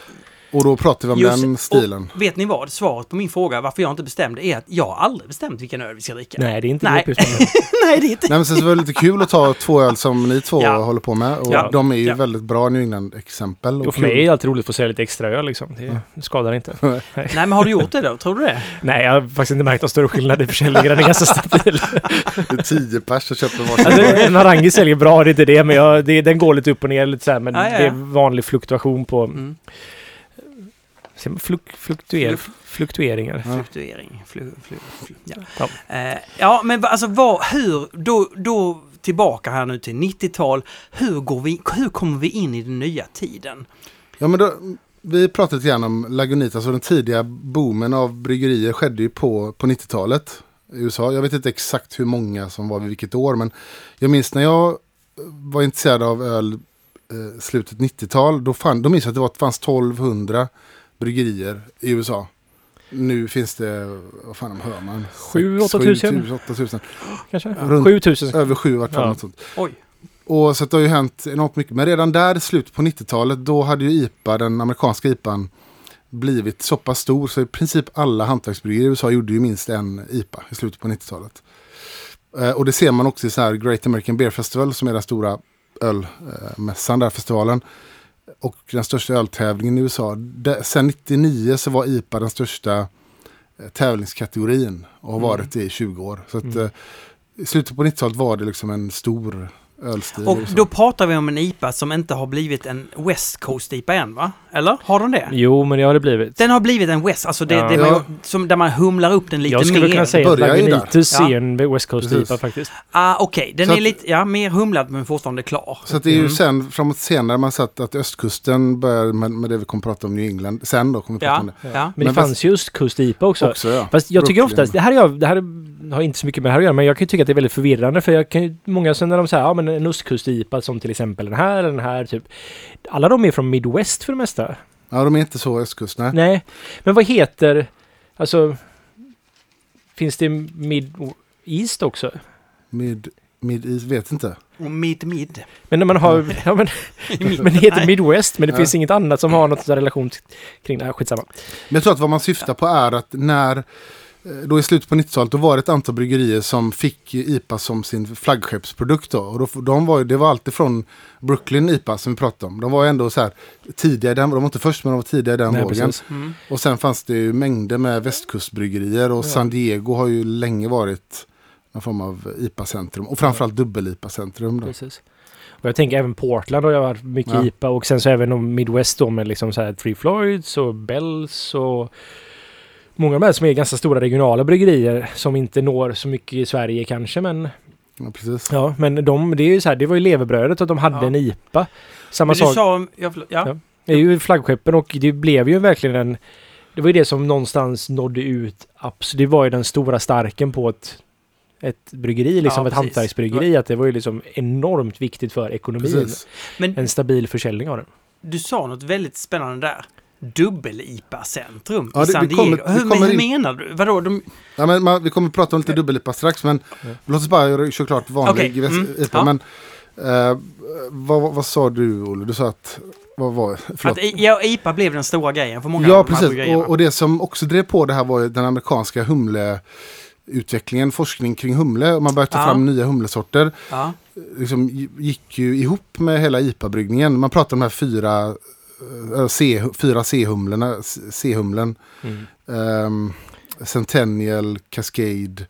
Och då pratade vi om Just- den stilen. Och vet ni vad? Svaret på min fråga varför jag inte bestämde är att jag har aldrig bestämt vilken öl vi ska dricka. Nej, det är inte Nej. Nej, det är inte... Nej men sen så var det lite kul att ta två öl som ni två Ja. håller på med. Och Ja. de är ju Ja. väldigt bra New England-exempel. och Och för mig kul. är det alltid roligt att få säga lite extra öl liksom. Det, det skadar inte. Nej, men har du gjort det då? Tror du det? Nej, jag har faktiskt inte märkt någon större skillnad i försäljningen. Den är ganska stabil. Det är tio pers som köper varsin. Alltså, en Harangi säljer bra, det är inte det. Men jag, det, den går lite upp och ner lite så här. Men Ja, ja, ja. det är vanlig fluktuation på... Mm. Fluk, fluktuer, fluktueringar. Ja. Fluktuering. Flu, flu, flu, ja. Ja. Eh, ja, men alltså vad, hur, då, då tillbaka här nu till 90-tal. Hur, går vi, hur kommer vi in i den nya tiden? Ja, men då, vi pratade lite grann om Lagunitas och den tidiga boomen av bryggerier skedde ju på, på 90-talet i USA. Jag vet inte exakt hur många som var vid vilket år, men jag minns när jag var intresserad av öl eh, slutet 90-tal, då, fann, då minns jag att det var, fanns 1200 bryggerier i USA. Nu finns det, vad fan hör man? Sju, Sex, åtta sju, tusen. tu- åtta tusen. Kanske? Runt- 7000. Över sju vart fall Ja. Oj. Och så det har ju hänt enormt mycket. Men redan där i slutet på 90-talet då hade ju IPA, den amerikanska IPAn, blivit så pass stor så i princip alla hantverksbryggerier i USA gjorde ju minst en IPA i slutet på 90-talet. Eh, och det ser man också i så här Great American Beer Festival som är den stora ölmässan där, festivalen. Och den största öltävlingen i USA. Det, sen 99 så var IPA den största eh, tävlingskategorin och har Mm. varit det i 20 år. Så att, Mm. eh, i slutet på 90-talet var det liksom en stor ölstil. Och då pratar vi om en IPA som inte har blivit en West Coast IPA än va? Eller? Har den det? Jo, men det har det blivit. Den har blivit en West, alltså det, Ja. det man, som, där man humlar upp den lite jag skulle mer. kunna säga att Ja. är en West Coast Precis. IPA faktiskt. Ah, Okej, den Så är att- lite, ja, mer humlad men fortfarande klar. Så att det är ju Mm. sen, framåt senare, man sett att östkusten börjar med, med det vi kommer att prata om New England. Sen då kommer vi prata Ja, om det. ja. Men, Men det fanns ju Östkust IPA också. Också ja. Fast jag tycker oftast, det här, är jag, det här har inte så mycket med det här att göra, men jag kan ju tycka att det är väldigt förvirrande för jag kan ju, många sen när de säger ja men en östkust-IPA som till exempel den här eller den här typ. Alla de är från Midwest för det mesta. Ja, de är inte så östkust, nej. Nej, men vad heter, alltså, finns det Mid East också? Mid, mid East, vet inte. Och mid mid. Men när man har, ja men, men det heter. Midwest, men det Ja. finns inget annat som har något relation kring det här, skitsamma. Men jag tror att vad man syftar på är att när, eh, då i slutet på 90-talet, då var det ett antal bryggerier som fick IPA som sin flaggskeppsprodukt. Då. Och då, de var, det var alltid från Brooklyn IPA som vi pratade om. De var ändå så här tidiga den, de var inte först men de var tidiga i den Nej, vågen. Mm. Och sen fanns det ju mängder med västkustbryggerier och Ja. San Diego har ju länge varit någon form av IPA-centrum. Och framförallt dubbel-IPA-centrum. Då. Precis. Och jag tänker även Portland har jag varit mycket Ja. IPA och sen så även om Midwest då med liksom så här Three Floyds och Bells och många av de här som är ganska stora regionala bryggerier som inte når så mycket i Sverige kanske men Ja, precis. ja men de det är ju så här det var ju levebrödet att de hade Ja. en IPA. Samma sak sa... Ja, ja. Ja. det är ju flaggskeppen och det blev ju verkligen en det var ju det som någonstans nådde ut absolut det var ju den stora starken på ett ett bryggeri, liksom Ja, ett hantverksbryggeri, att det var ju liksom enormt viktigt för ekonomin. precis. Men En stabil försäljning av den. du sa något väldigt spännande där. Dubbel-IPA-centrum Ja, i San Diego. kommer- hur, kommer hur in- menar du? Vadå? De, Ja, men man, vi kommer att prata om lite dubbel-IPA strax. Men Ja. låt oss bara köra klart vanlig väst- mm, IPA. ja. Men, eh, vad, vad, sa du Olle? Du sa att... Vad var Förlåt. att, ja, IPA blev den stora grejen för många Ja, precis. Och, och det som också drev på det här var den amerikanska humleutvecklingen, forskning kring humle. Och man började ta Ja. fram nya humlesorter. Ja. Liksom gi- gick ju ihop med hela IPA-bryggningen. Man pratar om de här fyra, C, fyra C-humlorna. C-humlen. Mm. ehm, Centennial, Cascade,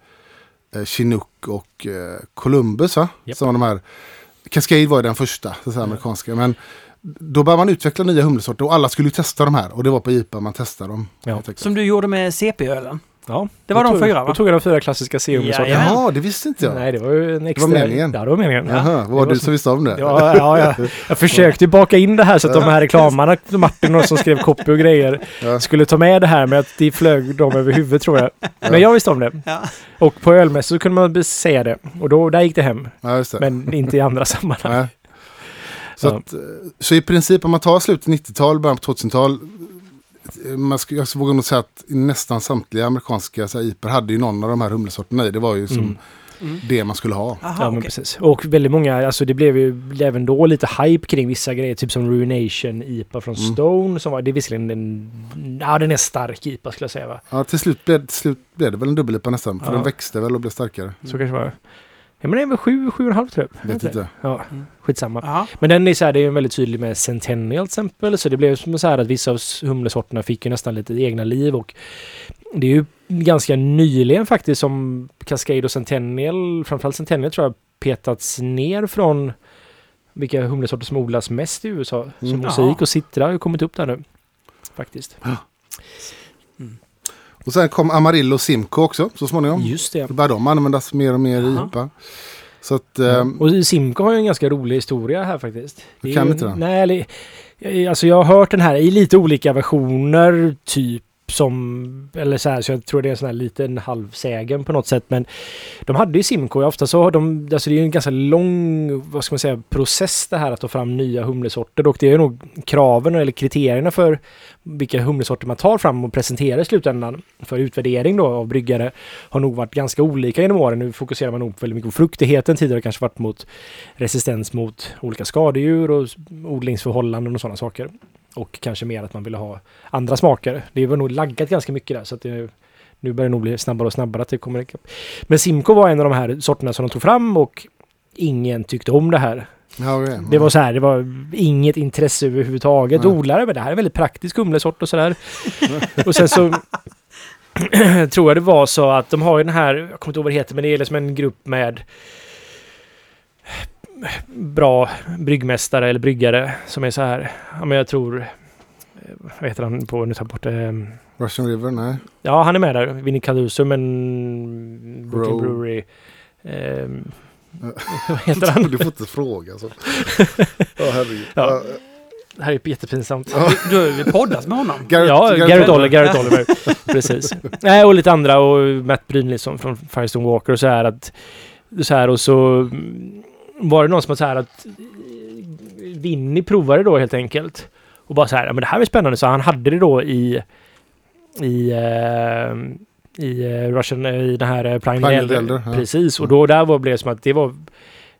eh, Chinook och eh, Columbus. Va? Japp. Som var de här. Cascade var ju den första, så att säga, amerikanska. Men då började man utveckla nya humlesorter och alla skulle ju testa de här. Och det var på IPA man testade dem. Ja. Som du gjorde med CP-ölen. Ja, Det var de tog, fyra, va? Då tog jag de fyra klassiska C-humlesorterna. Jajamän. Jaha, det visste inte jag. Nej, det var ju en extra... meningen. Ja, det var meningen. Jaha, vad var Det var du som visste om det? Ja, ja, ja. Jag försökte ju baka in det här så att de här reklamarna, Martin och som skrev copy och grejer, Ja. skulle ta med det här med att det flög dem över huvudet tror jag. Men jag visste om det. Ja. Och på ölmässor kunde man säga det. Och då, där gick det hem. Ja, just det. Men inte i andra sammanhang. Så, Ja. att, eh, så i princip om man tar slutet 90-tal, början på 2000-tal. Eh, Man ska, jag vågar nog säga att nästan samtliga amerikanska så här, IPer hade ju någon av de här humlesorterna i. Det var ju som Mm. Mm. det man skulle ha. Aha, Ja, men okej. precis. Och väldigt många, alltså det blev ju även då lite hype kring vissa grejer, typ som Ruination IPA från Mm. Stone, som var, det är visserligen en, ja den är stark IPA skulle jag säga va? Ja, till slut blev, till slut blev det väl en dubbel-IPA nästan. För Ja. den växte väl och blev starkare. Så kanske var Ja men det är väl sju, sju och en halv tror jag. Vet inte. Ja, Mm. skitsamma. Jaha. Men den är så här, det är ju väldigt tydlig med Centennial till exempel. Så det blev som så här att vissa av humlesorterna fick ju nästan lite egna liv och det är ju ganska nyligen faktiskt som Cascade och Centennial, framförallt Centennial tror jag, petats ner från vilka humlesorter som odlas mest i USA. Så Mm. mosaik och citra har ju kommit upp där nu. Faktiskt. Och sen kom Amarillo och Simco också så småningom. Just det. Då började de användas mer och mer i Jaha. IPA. Så att... ehm, Och Simco har ju en ganska rolig historia här faktiskt. Är Kan ju- inte den? Nej, alltså jag har hört den här i lite olika versioner, typ som, eller så här, så jag tror det är en sån här liten halvsägen på något sätt, men de hade ju Simco, ofta så har de, alltså det är ju en ganska lång, vad ska man säga, process det här att ta fram nya humlesorter och det är nog kraven eller kriterierna för vilka humlesorter man tar fram och presenterar i slutändan för utvärdering då av bryggare har nog varit ganska olika genom åren. Nu fokuserar man nog väldigt mycket på fruktigheten. Tidigare kanske varit mot resistens mot olika skadedjur och odlingsförhållanden och sådana saker. Och kanske mer att man ville ha andra smaker. Det var nog laggat ganska mycket där så att det, nu börjar det nog bli snabbare och snabbare att det kommer ikapp. Men Simco var en av de här sorterna som de tog fram och ingen tyckte om det här. ja, okej. Det var så här, det var inget intresse överhuvudtaget. Odlare, men det här är väldigt praktisk humlesort och sådär. och sen så tror jag det var så att de har ju den här, jag kommer inte ihåg vad det heter, men det är liksom en grupp med bra bryggmästare eller bryggare som är så här. Ja, men jag tror... eh, Vad heter han på... Nu tar jag bort det. Russian River, nej. Ja, han är med där. Vinnie Caduso, men... Brooklyn Bro. Brewery. Ehm, vad heter han? Du får inte fråga så. Ja, herregud. Ja. Ja. Det här är jättepinsamt. Du har ju poddat med honom. Garrett- ja, Garrett Garrett, Oliver. Garrett Oliver. Precis. Nej, och lite andra och Matt Brynilsson från Firestone Walker och så här att... Så här och så var det någon som var så här att Vinny provade då helt enkelt. Och bara så här, ja men det här är spännande. Så han hade det då i... I... eh, i eh, Russian, eh, i den här uh, Prime Prime Elder. Elder, ja. Precis, och då där var, blev det som att det var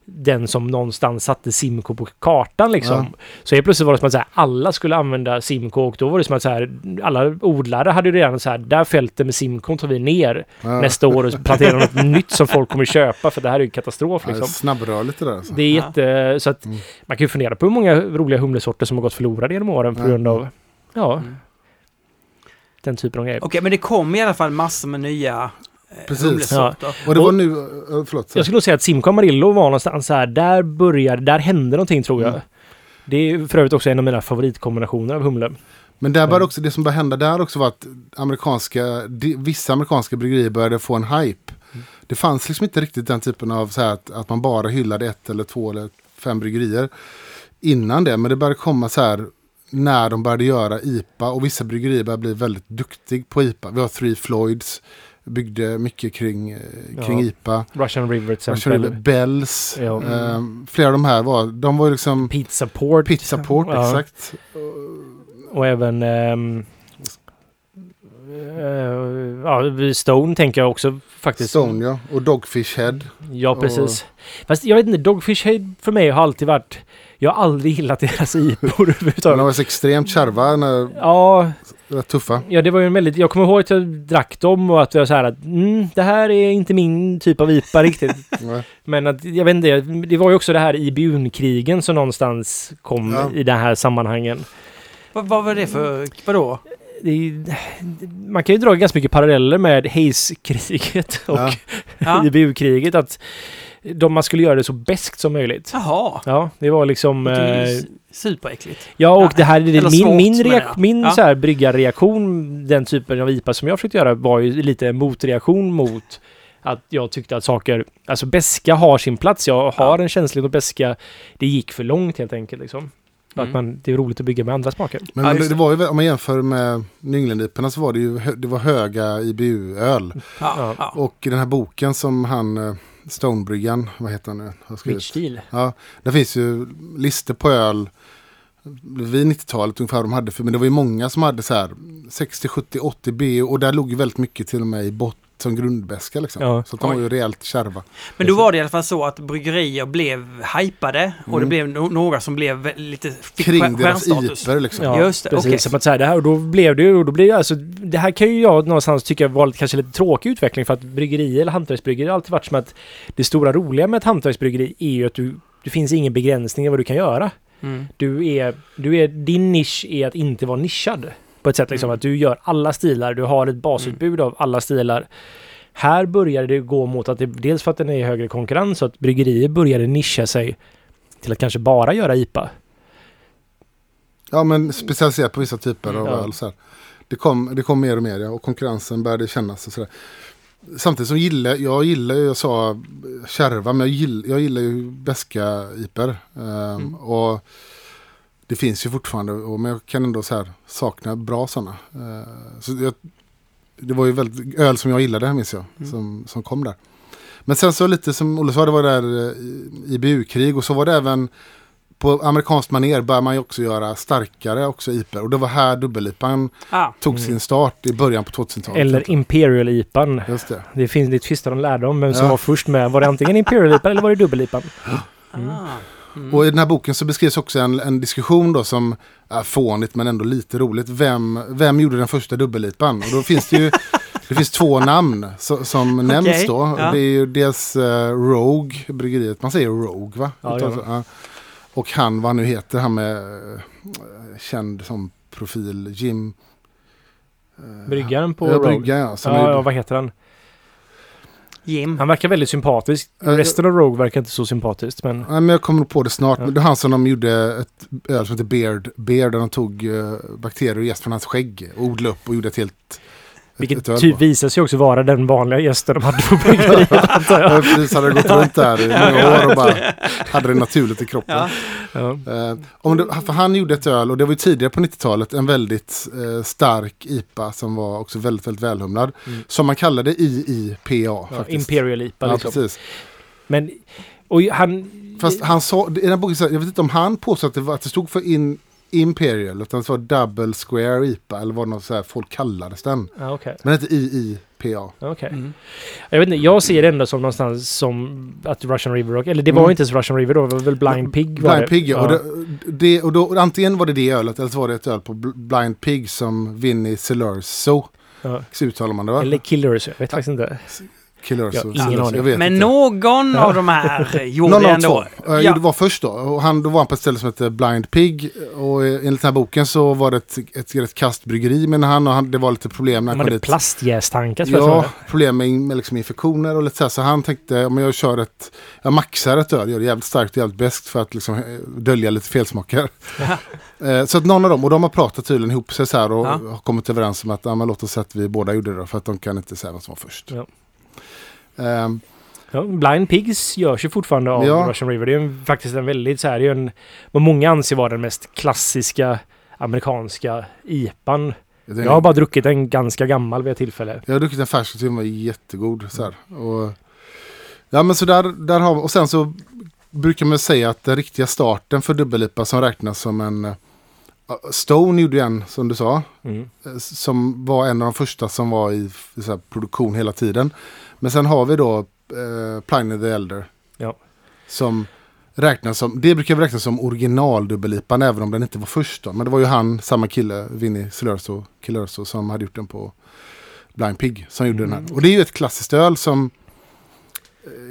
den som någonstans satte Simco på kartan liksom. Så helt plötsligt var det som att så här, alla skulle använda Simco och då var det som att så här, alla odlare hade ju redan så här, där fältet med Simco tar vi ner Ja. nästa år och planterar något nytt som folk kommer köpa för det här är ju katastrof Ja, det är liksom. snabbrörligt det där alltså. Det är Ja. jätte, så att Mm. man kan ju fundera på hur många roliga humlesorter som har gått förlorade genom åren på Ja. grund av, ja, Mm. den typen av grejer. Okej, men det kom i alla fall massor med nya Precis. humlesorter. Och det var nu, eh, förlåt. så- Jag skulle nog säga att Simco Amarillo var någonstans så här, där började, där hände någonting tror jag. Mm. Det är för övrigt också en av mina favoritkombinationer av humle. Men där började Mm. också, det som började hända där också var att amerikanska, vissa amerikanska bryggerier började få en hype. Mm. Det fanns liksom inte riktigt den typen av så här att, att man bara hyllade ett eller två eller fem bryggerier innan det. Men det började komma så här när de började göra IPA och vissa bryggerier började bli väldigt duktig på IPA. Vi har Three Floyds, byggde mycket kring, eh, kring Ja. IPA. Russian River till Russian exempel. River, Bells, Ja. ehm, flera av de här var, de var ju liksom Pizza Port. Pizza Port, Ja. exakt. Och även... eh, ja, Stone tänker jag också faktiskt. Stone ja, och Dogfish Head. Ja, precis. Fast jag vet inte, Dogfish Head för mig har alltid varit... Jag har aldrig gillat deras IPor De överhuvudtaget. var så extremt kärva, när, Ja, rätt tuffa. ja, det var ju en väldigt... Jag kommer ihåg att jag drack dem och att jag var så här att mm, det här är inte min typ av IPA riktigt. Men att, jag vet inte, det var ju också det här IBUN-krigen som någonstans kom Ja. i den här sammanhangen. Vad, vad var det för... Vadå? Det man kan ju dra ganska mycket paralleller med Hayes-kriget och. Ja. IBU-kriget. Att de, man skulle göra det så bäst som möjligt. Jaha. Ja, det var liksom... Det är Eh, ju s- superäckligt. ja, och Ja, det här, det, min, svårt, min, reak, min Ja. så här bryggarreaktion, den typen av IPA som jag försökte göra, var ju lite motreaktion mot att jag tyckte att saker, alltså beska har sin plats. Jag har en känslighet och beska, det gick för långt helt enkelt liksom. Mm. Att man, det är roligt att bygga med andra smaker. Men, Ja, det, det. var ju, om man jämför med Nynglendiporna så var det ju det var höga IBU-öl. Ja, Ja. ja. Och i den här boken som han, eh, Stonebryggan, vad heter han nu? Rich. Ja, där finns ju listor på öl vid 90-talet ungefär de hade. För, men det var ju många som hade så här 60, 70, 80 B och där låg ju väldigt mycket till och med i bott som grundbäska liksom. Ja. Så de var ju rejält kärva. Men då var det i alla fall så att bryggerier blev hypade och det Mm. blev no några som blev lite... Kring deras. IPer liksom. Ja, Just det, precis. okej. Som att säga det här och då blev det ju, och då blir det alltså, det här kan ju jag någonstans tycka var lite, kanske lite tråkig utveckling för att bryggeri eller hantverksbryggeri har alltid varit som att det stora roliga med ett hantverksbryggeri är ju att du, det finns ingen begränsning i vad du kan göra. Mm. Du är, du är, din nisch är att inte vara nischad. På ett sätt liksom Mm. att du gör alla stilar, du har ett basutbud av alla stilar. Här börjar det gå mot att det, dels för att den är i högre konkurrens, så att bryggerier började nischa sig till att kanske bara göra IPA. Ja men specialiserat på vissa typer av Ja. öl. Så här. Det, kom, det kom mer och mer ja, och konkurrensen började kännas och sådär. Samtidigt som gillar, jag gillar ju, jag sa kärva, men jag gillar, jag gillar ju beska iper. Um, Mm. Och det finns ju fortfarande, och, men jag kan ändå så här, sakna bra sådana. Uh, så jag, det var ju väldigt öl som jag gillade minns jag, Mm. som, som kom där. Men sen så lite som Olle sa, det var där eh, IBU-krig och så var det även på amerikanskt maner bör man ju också göra starkare också IPer. Och det var här dubbel-IPan Ah, tog Mm. sin start i början på 2000-talet. Eller Imperial IPan. Just det. Det finns det tvistar de lärde om vem som Ja. var först med. Var det antingen Imperial IPan eller var det dubbel-IPan? Mm. ah. Mm. Och i den här boken så beskrivs också en, en diskussion då som är fånigt men ändå lite roligt. Vem, vem gjorde den första dubbel-IPan? Och då finns det ju det finns två namn so, som nämns då. ja. Det är ju dels eh, Rogue, bryggeriet. Man säger Rogue va? Ja, Utan- ja. Och han, vad han nu heter, han med eh, känd som profil, Jim... eh, Bryggaren på ja, Rogue. Brygga, ja. Ja, vad heter han? Jim. Han verkar väldigt sympatisk. Eh, Resten av Rogue verkar inte så sympatiskt, men... Nej, men jag kommer på det snart. Ja. Men det är han som de gjorde ett öl som heter Beard. Beard där de tog uh, bakterier och jäst från hans skägg och odlade upp och gjorde ett helt... Vilket typ visar sig också vara den vanliga gästen de hade på bryggeriet. Ja, precis, hade gått runt där i många år och bara hade det naturligt i kroppen. Ja. Ja. Eh, om det, för han gjorde ett öl och det var ju tidigare på 90-talet en väldigt eh, stark IPA som var också väldigt, väldigt välhumlad. Mm. Som man kallade IIPA Ja, faktiskt. Imperial IPA Ja, liksom. precis. Men... Och han... Fast han sa, i den här boken, så- jag vet inte om han påstod att det, var, att det stod för in, Imperial, utan det var Double Square IPA eller vad något så här folk kallades den. Ja, okej. Men inte IIPA. Okej. Mm. Jag vet inte, jag ser det ändå som någonstans som att Russian River Rock, eller det var Mm. inte ens Russian River då, det var väl Blind Pig? var Blind det? Pig, ja. Och, det, det, och då, antingen var det det ölet eller så var det ett öl på Bl- Blind Pig som Vinnie Celerso. Ja. Så uttalar man det va? Eller Killers, jag vet faktiskt inte. Celerso. Ja, ingen aning. Jag vet Men inte. någon av de här gjorde Någon ändå... två. Uh, Ja. Det var först då. Och han, då var han på ett ställe som heter Blind Pig. Och enligt den här boken så var det ett, ett, ett kastbryggeri men han, och han, det var lite problem när De han kom hade dit. plastjästankar tror jag Ja, problem med, med liksom infektioner och lite så här. Så han tänkte om jag kör ett, jag maxar ett öl, gör det jävligt starkt och jävligt bäst för att liksom eh, dölja lite felsmaker. Eh, så att någon av dem, och de har pratat tydligen ihop sig så här och Ja. har kommit överens om att ja, men låt oss säga att vi båda gjorde det då, för att de kan inte säga vad som var först. Ja. Ehm, Ja, Blind Pigs görs ju fortfarande av Ja. Russian River. Det är ju faktiskt en väldigt så här, det är en, vad många anser vara den mest klassiska amerikanska IPan. den- Jag har bara druckit en ganska gammal vid ett tillfälle. Jag har druckit en färsk och den var jättegod. Så här. Och, ja men så där, där har och sen så brukar man säga att den riktiga starten för dubbellipa som räknas som en eh, Stone gjorde en som du sa. Mm. eh, Som var en av de första som var i, i produktion hela tiden. Men sen har vi då eh, Pliny the Elder. Ja. Som räknas som, det brukar vi räkna som originaldubbellipan även om den inte var först då. Men det var ju han, samma kille, Vinnie Celerso, Celerso som hade gjort den på Blind Pig som gjorde den Mm. här. Och det är ju ett klassiskt öl som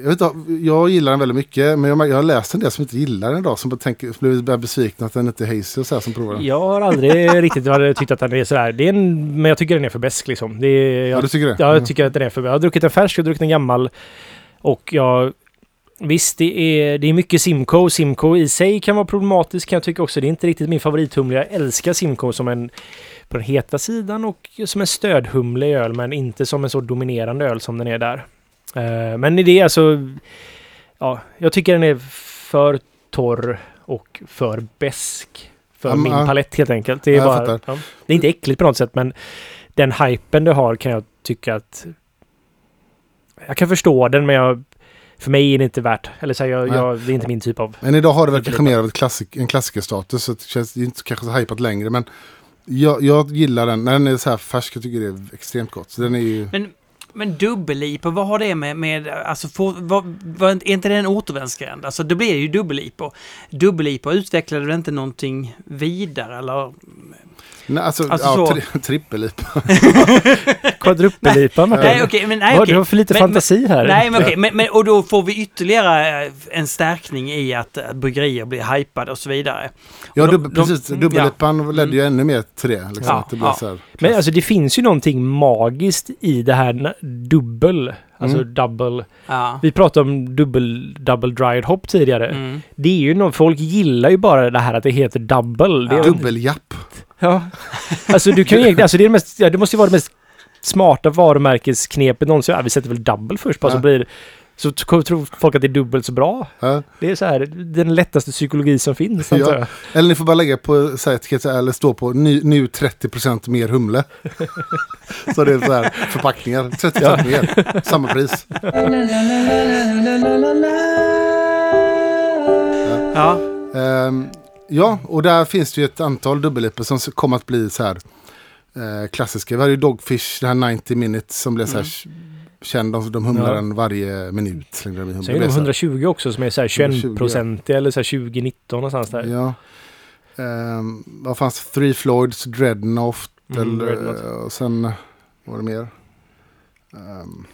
jag, vet inte, jag gillar den väldigt mycket men jag, jag har läst en del som inte gillar den idag som tänker, besvikna att den inte är och så här som provar den. Jag har aldrig riktigt tyckt att den är sådär. Det är en, men jag tycker den är för besk liksom. Det är, Ja, jag, du tycker det? Ja, Mm. jag tycker att den är för Jag har druckit en färsk och druckit en gammal. Och jag... Visst, det är, det är mycket Simco. Simco i sig kan vara problematiskt kan jag tycka också. Det är inte riktigt min favorithumle. Jag älskar Simco som en på den heta sidan och som en stödhumle i öl, men inte som en så dominerande öl som den är där. Eh, men i det alltså... Ja, jag tycker den är för torr och för besk för Ja, min ja. palett helt enkelt. Det är, Ja, bara, ja, det är inte äckligt på något sätt, men den hypen det har kan jag tycka att... Jag kan förstå den, men jag, för mig är det inte värt. Eller så här, jag, jag, det är inte min typ av... Men idag har det väl kanske mer av klassik, en klassikerstatus. Så det känns det inte kanske så hypat längre. Men jag, jag gillar den. När den är så här färsk. Jag tycker det är extremt gott. Så den är ju... Men, men dubbel-IPA, vad har det med, med alltså, får, vad, vad, är inte det en återvändsgränd? Alltså, det blir ju dubbel-IPA. Dubbel-IPA, utvecklade det inte någonting vidare eller? Nej, alltså, Alltså ja, så- tri, trippel-IPA. Quadruppel-IPA med. Nej, okej, men nej, Ja, okej. Du har för lite Men- fantasi här. Nej, men okej, men, men, och då får vi ytterligare eh, en stärkning i att eh, bryggerier blir hypade och så vidare. Ja, Och de- precis. mm, Dubbel-IPan ledde ju ännu mer till det. Liksom, Ja, att det blir ja. så här, Men alltså det finns ju någonting magiskt i det här dubbel. Alltså Mm. double. Ja. Vi pratade om dubbel, double dried hop tidigare. Mm. Det är ju något, folk gillar ju bara det här att det heter double. Är, Dubbeljapp. Ja. Alltså du kan ju egentligen, alltså det är det mest, ja, det måste ju vara det mest smarta varumärkesknepet någonsin. Ja, vi sätter väl double först bara så Ja. blir så tror folk att det är dubbelt så bra. Ja. Det är så här, den lättaste psykologi som finns. Ja. Eller ni får bara lägga på så här, eller stå på nu, nu 30% mer humle. så det är så här förpackningar. 30% mer. Samma pris. Ja. Ehm, ja, och där finns det ju ett antal dubbellippor som kommer att bli så här eh, klassiska. Vi hade ju Dogfish, det här 90 minutes som blev så här känd. De, de humlar Ja. den varje minut. Sen är Det det är så här- 120 också som är så här 21 120, procent eller så här 2019 någonstans där. Ja. Um, vad fanns Three Floyds, Dreadnought Mm, eller, Dreadnought. och sen vad var det mer? Ehm,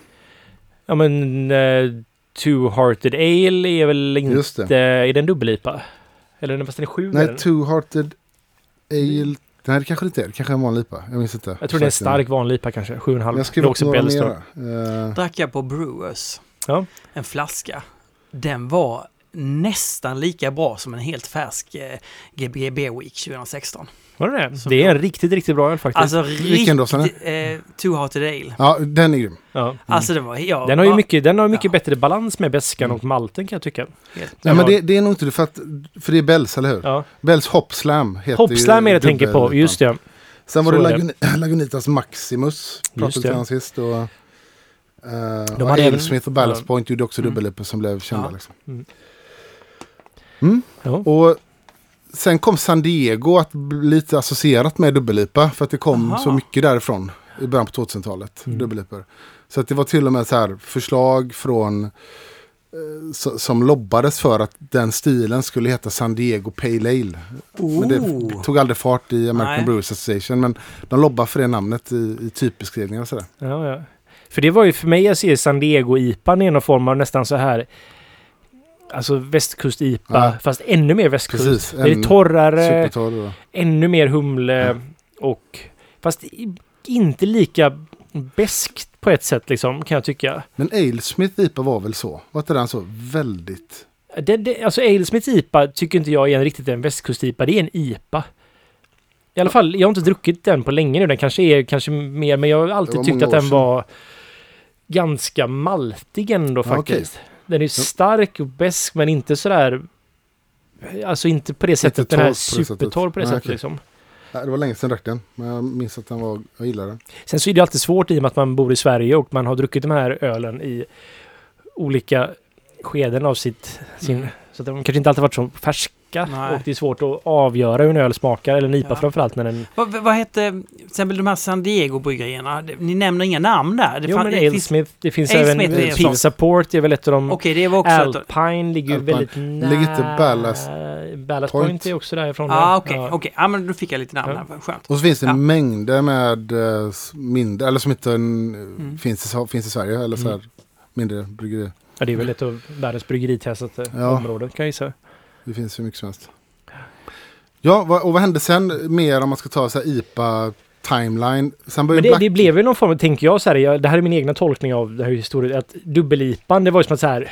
Ja men uh, Two Hearted Ale är väl inte... Är den dubbel-IPA? Eller den- fast den är sju? Nej, den? Two Hearted Ale. Nej, det kanske inte är. Det kanske är en vanlig IPA. Jag minns inte. Jag tror det är en stark vanlig IPA kanske. 7,5. Jag skrev upp också några Bellstorm. mer. Uh, Drack jag på Brewers. Ja. En flaska. Den var nästan lika bra som en helt färsk eh, Beer Week 2016. Var det det? Det är en riktigt, riktigt bra öl faktiskt. Alltså Vilken då, sa ni? riktigt... Eh, Two Hearted Ale. ja, den är grym. ja. Alltså det var... Ja, Den har ju mycket, den har mycket Ja. bättre balans med beskan Mm. och malten kan jag tycka. Helt- Nej, men det, det är nog inte det för att... För det är Bells, eller hur? Ja. Bells Hop Slam heter Hopslam är det jag tänker på, just det. Sen var Så det är det. Lagun- Lagunitas Maximus. Pratade vi om sist. Och, uh, De och hade Alesmith och Ballast ja. Point gjorde också Mm. dubbel som blev kända. Ja. Liksom. Mm. Mm. Ja. Och sen kom San Diego att bli lite associerat med dubbel-IPA. För att det kom Aha. så mycket därifrån i början på 2000-talet. Mm. Så att det var till och med så här förslag från eh, so- som lobbades för att den stilen skulle heta San Diego Pale Ale. Men det Oh. tog aldrig fart i American Nej. Brewers Association. Men de lobbar för det namnet i, i typbeskrivningar och sådär. Ja, ja. För det var ju för mig, jag ser San Diego-IPan i någon form av nästan så här Alltså västkust-IPA, Ja. fast ännu mer västkust. Precis, Det är torrare, Supertorr. ännu mer humle Ja. och... Fast inte lika beskt på ett sätt liksom, kan jag tycka. Men Alesmith IPA var väl så? Var inte den så väldigt... Det, det, alltså Alesmiths IPA tycker inte jag är en riktigt en västkust-IPA. Det är en IPA. I alla fall, jag har inte druckit den på länge nu. Den kanske är kanske mer, men jag har alltid tyckt att den sedan. var ganska maltig ändå Ja, faktiskt. Den är stark och besk men inte sådär... Alltså inte på det sättet, den här sättet. supertorr på det Nej, sättet liksom. Nej, det var länge sedan jag drack den. Men jag minns att den var... Jag gillade den. Sen så är det alltid svårt i och med att man bor i Sverige och man har druckit de här ölen i olika skeden av sitt... Sin, så att de kanske inte alltid varit så färska. Nej. Och det är svårt att avgöra hur en öl smakar, eller en IPA Ja. framförallt när den... Vad, vad hette till exempel de här San Diego-bryggerierna? Det- Ni nämner inga namn där. Det jo men det Ale finns- Smith, det finns Ale även Smith är en sån. Pizza Port är väl ett av de... Okej, det var också... ett- Alpine ligger ju väldigt nära... Ligger inte Ballast Ballast Point? Point är också därifrån. Ja, va? okej. okej. Ja, men då fick jag lite namn Ja. här. Skönt. Och så finns det Ja. mängder med eh, mindre, eller som inte en, Mm. finns, i, finns i Sverige, eller så här Mm. mindre bryggerier. Ja, det är väl ett av världens bryggeritestaste Ja. områden kan jag gissa. Det finns hur mycket som helst. Ja, och vad hände sen mer om man ska ta så här IPA timeline? Sen Men det, Black... det blev väl någon form, tänker jag så här, jag, det här är min egna tolkning av det här historien, att dubbel-IPan, det var ju som att så här,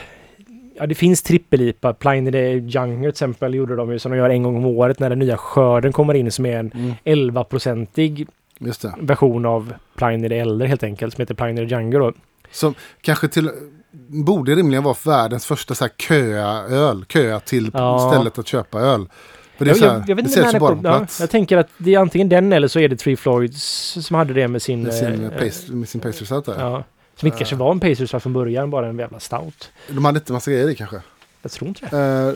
ja det finns trippel-IPA, Pliny the Younger till exempel gjorde de ju som de gör en gång om året när den nya skörden kommer in som är en Mm, 11-procentig just det. version av Pliny the Elder helt enkelt, som heter Pliny the Younger då. Som kanske till... Borde rimligen vara världens första så här köa-öl. Köa till Ja. stället att köpa öl. För det är Jag, så här, jag, jag vet inte när bara på ja, plats. Jag tänker att det är antingen den eller så är det Three Floyds som hade det med sin... med sin, eh, paste, med sin pastry stout där. Ja. Som inte kanske var en pastry stout från början, bara en jävla stout. De hade inte massa grejer i kanske. Jag tror inte det. Eh,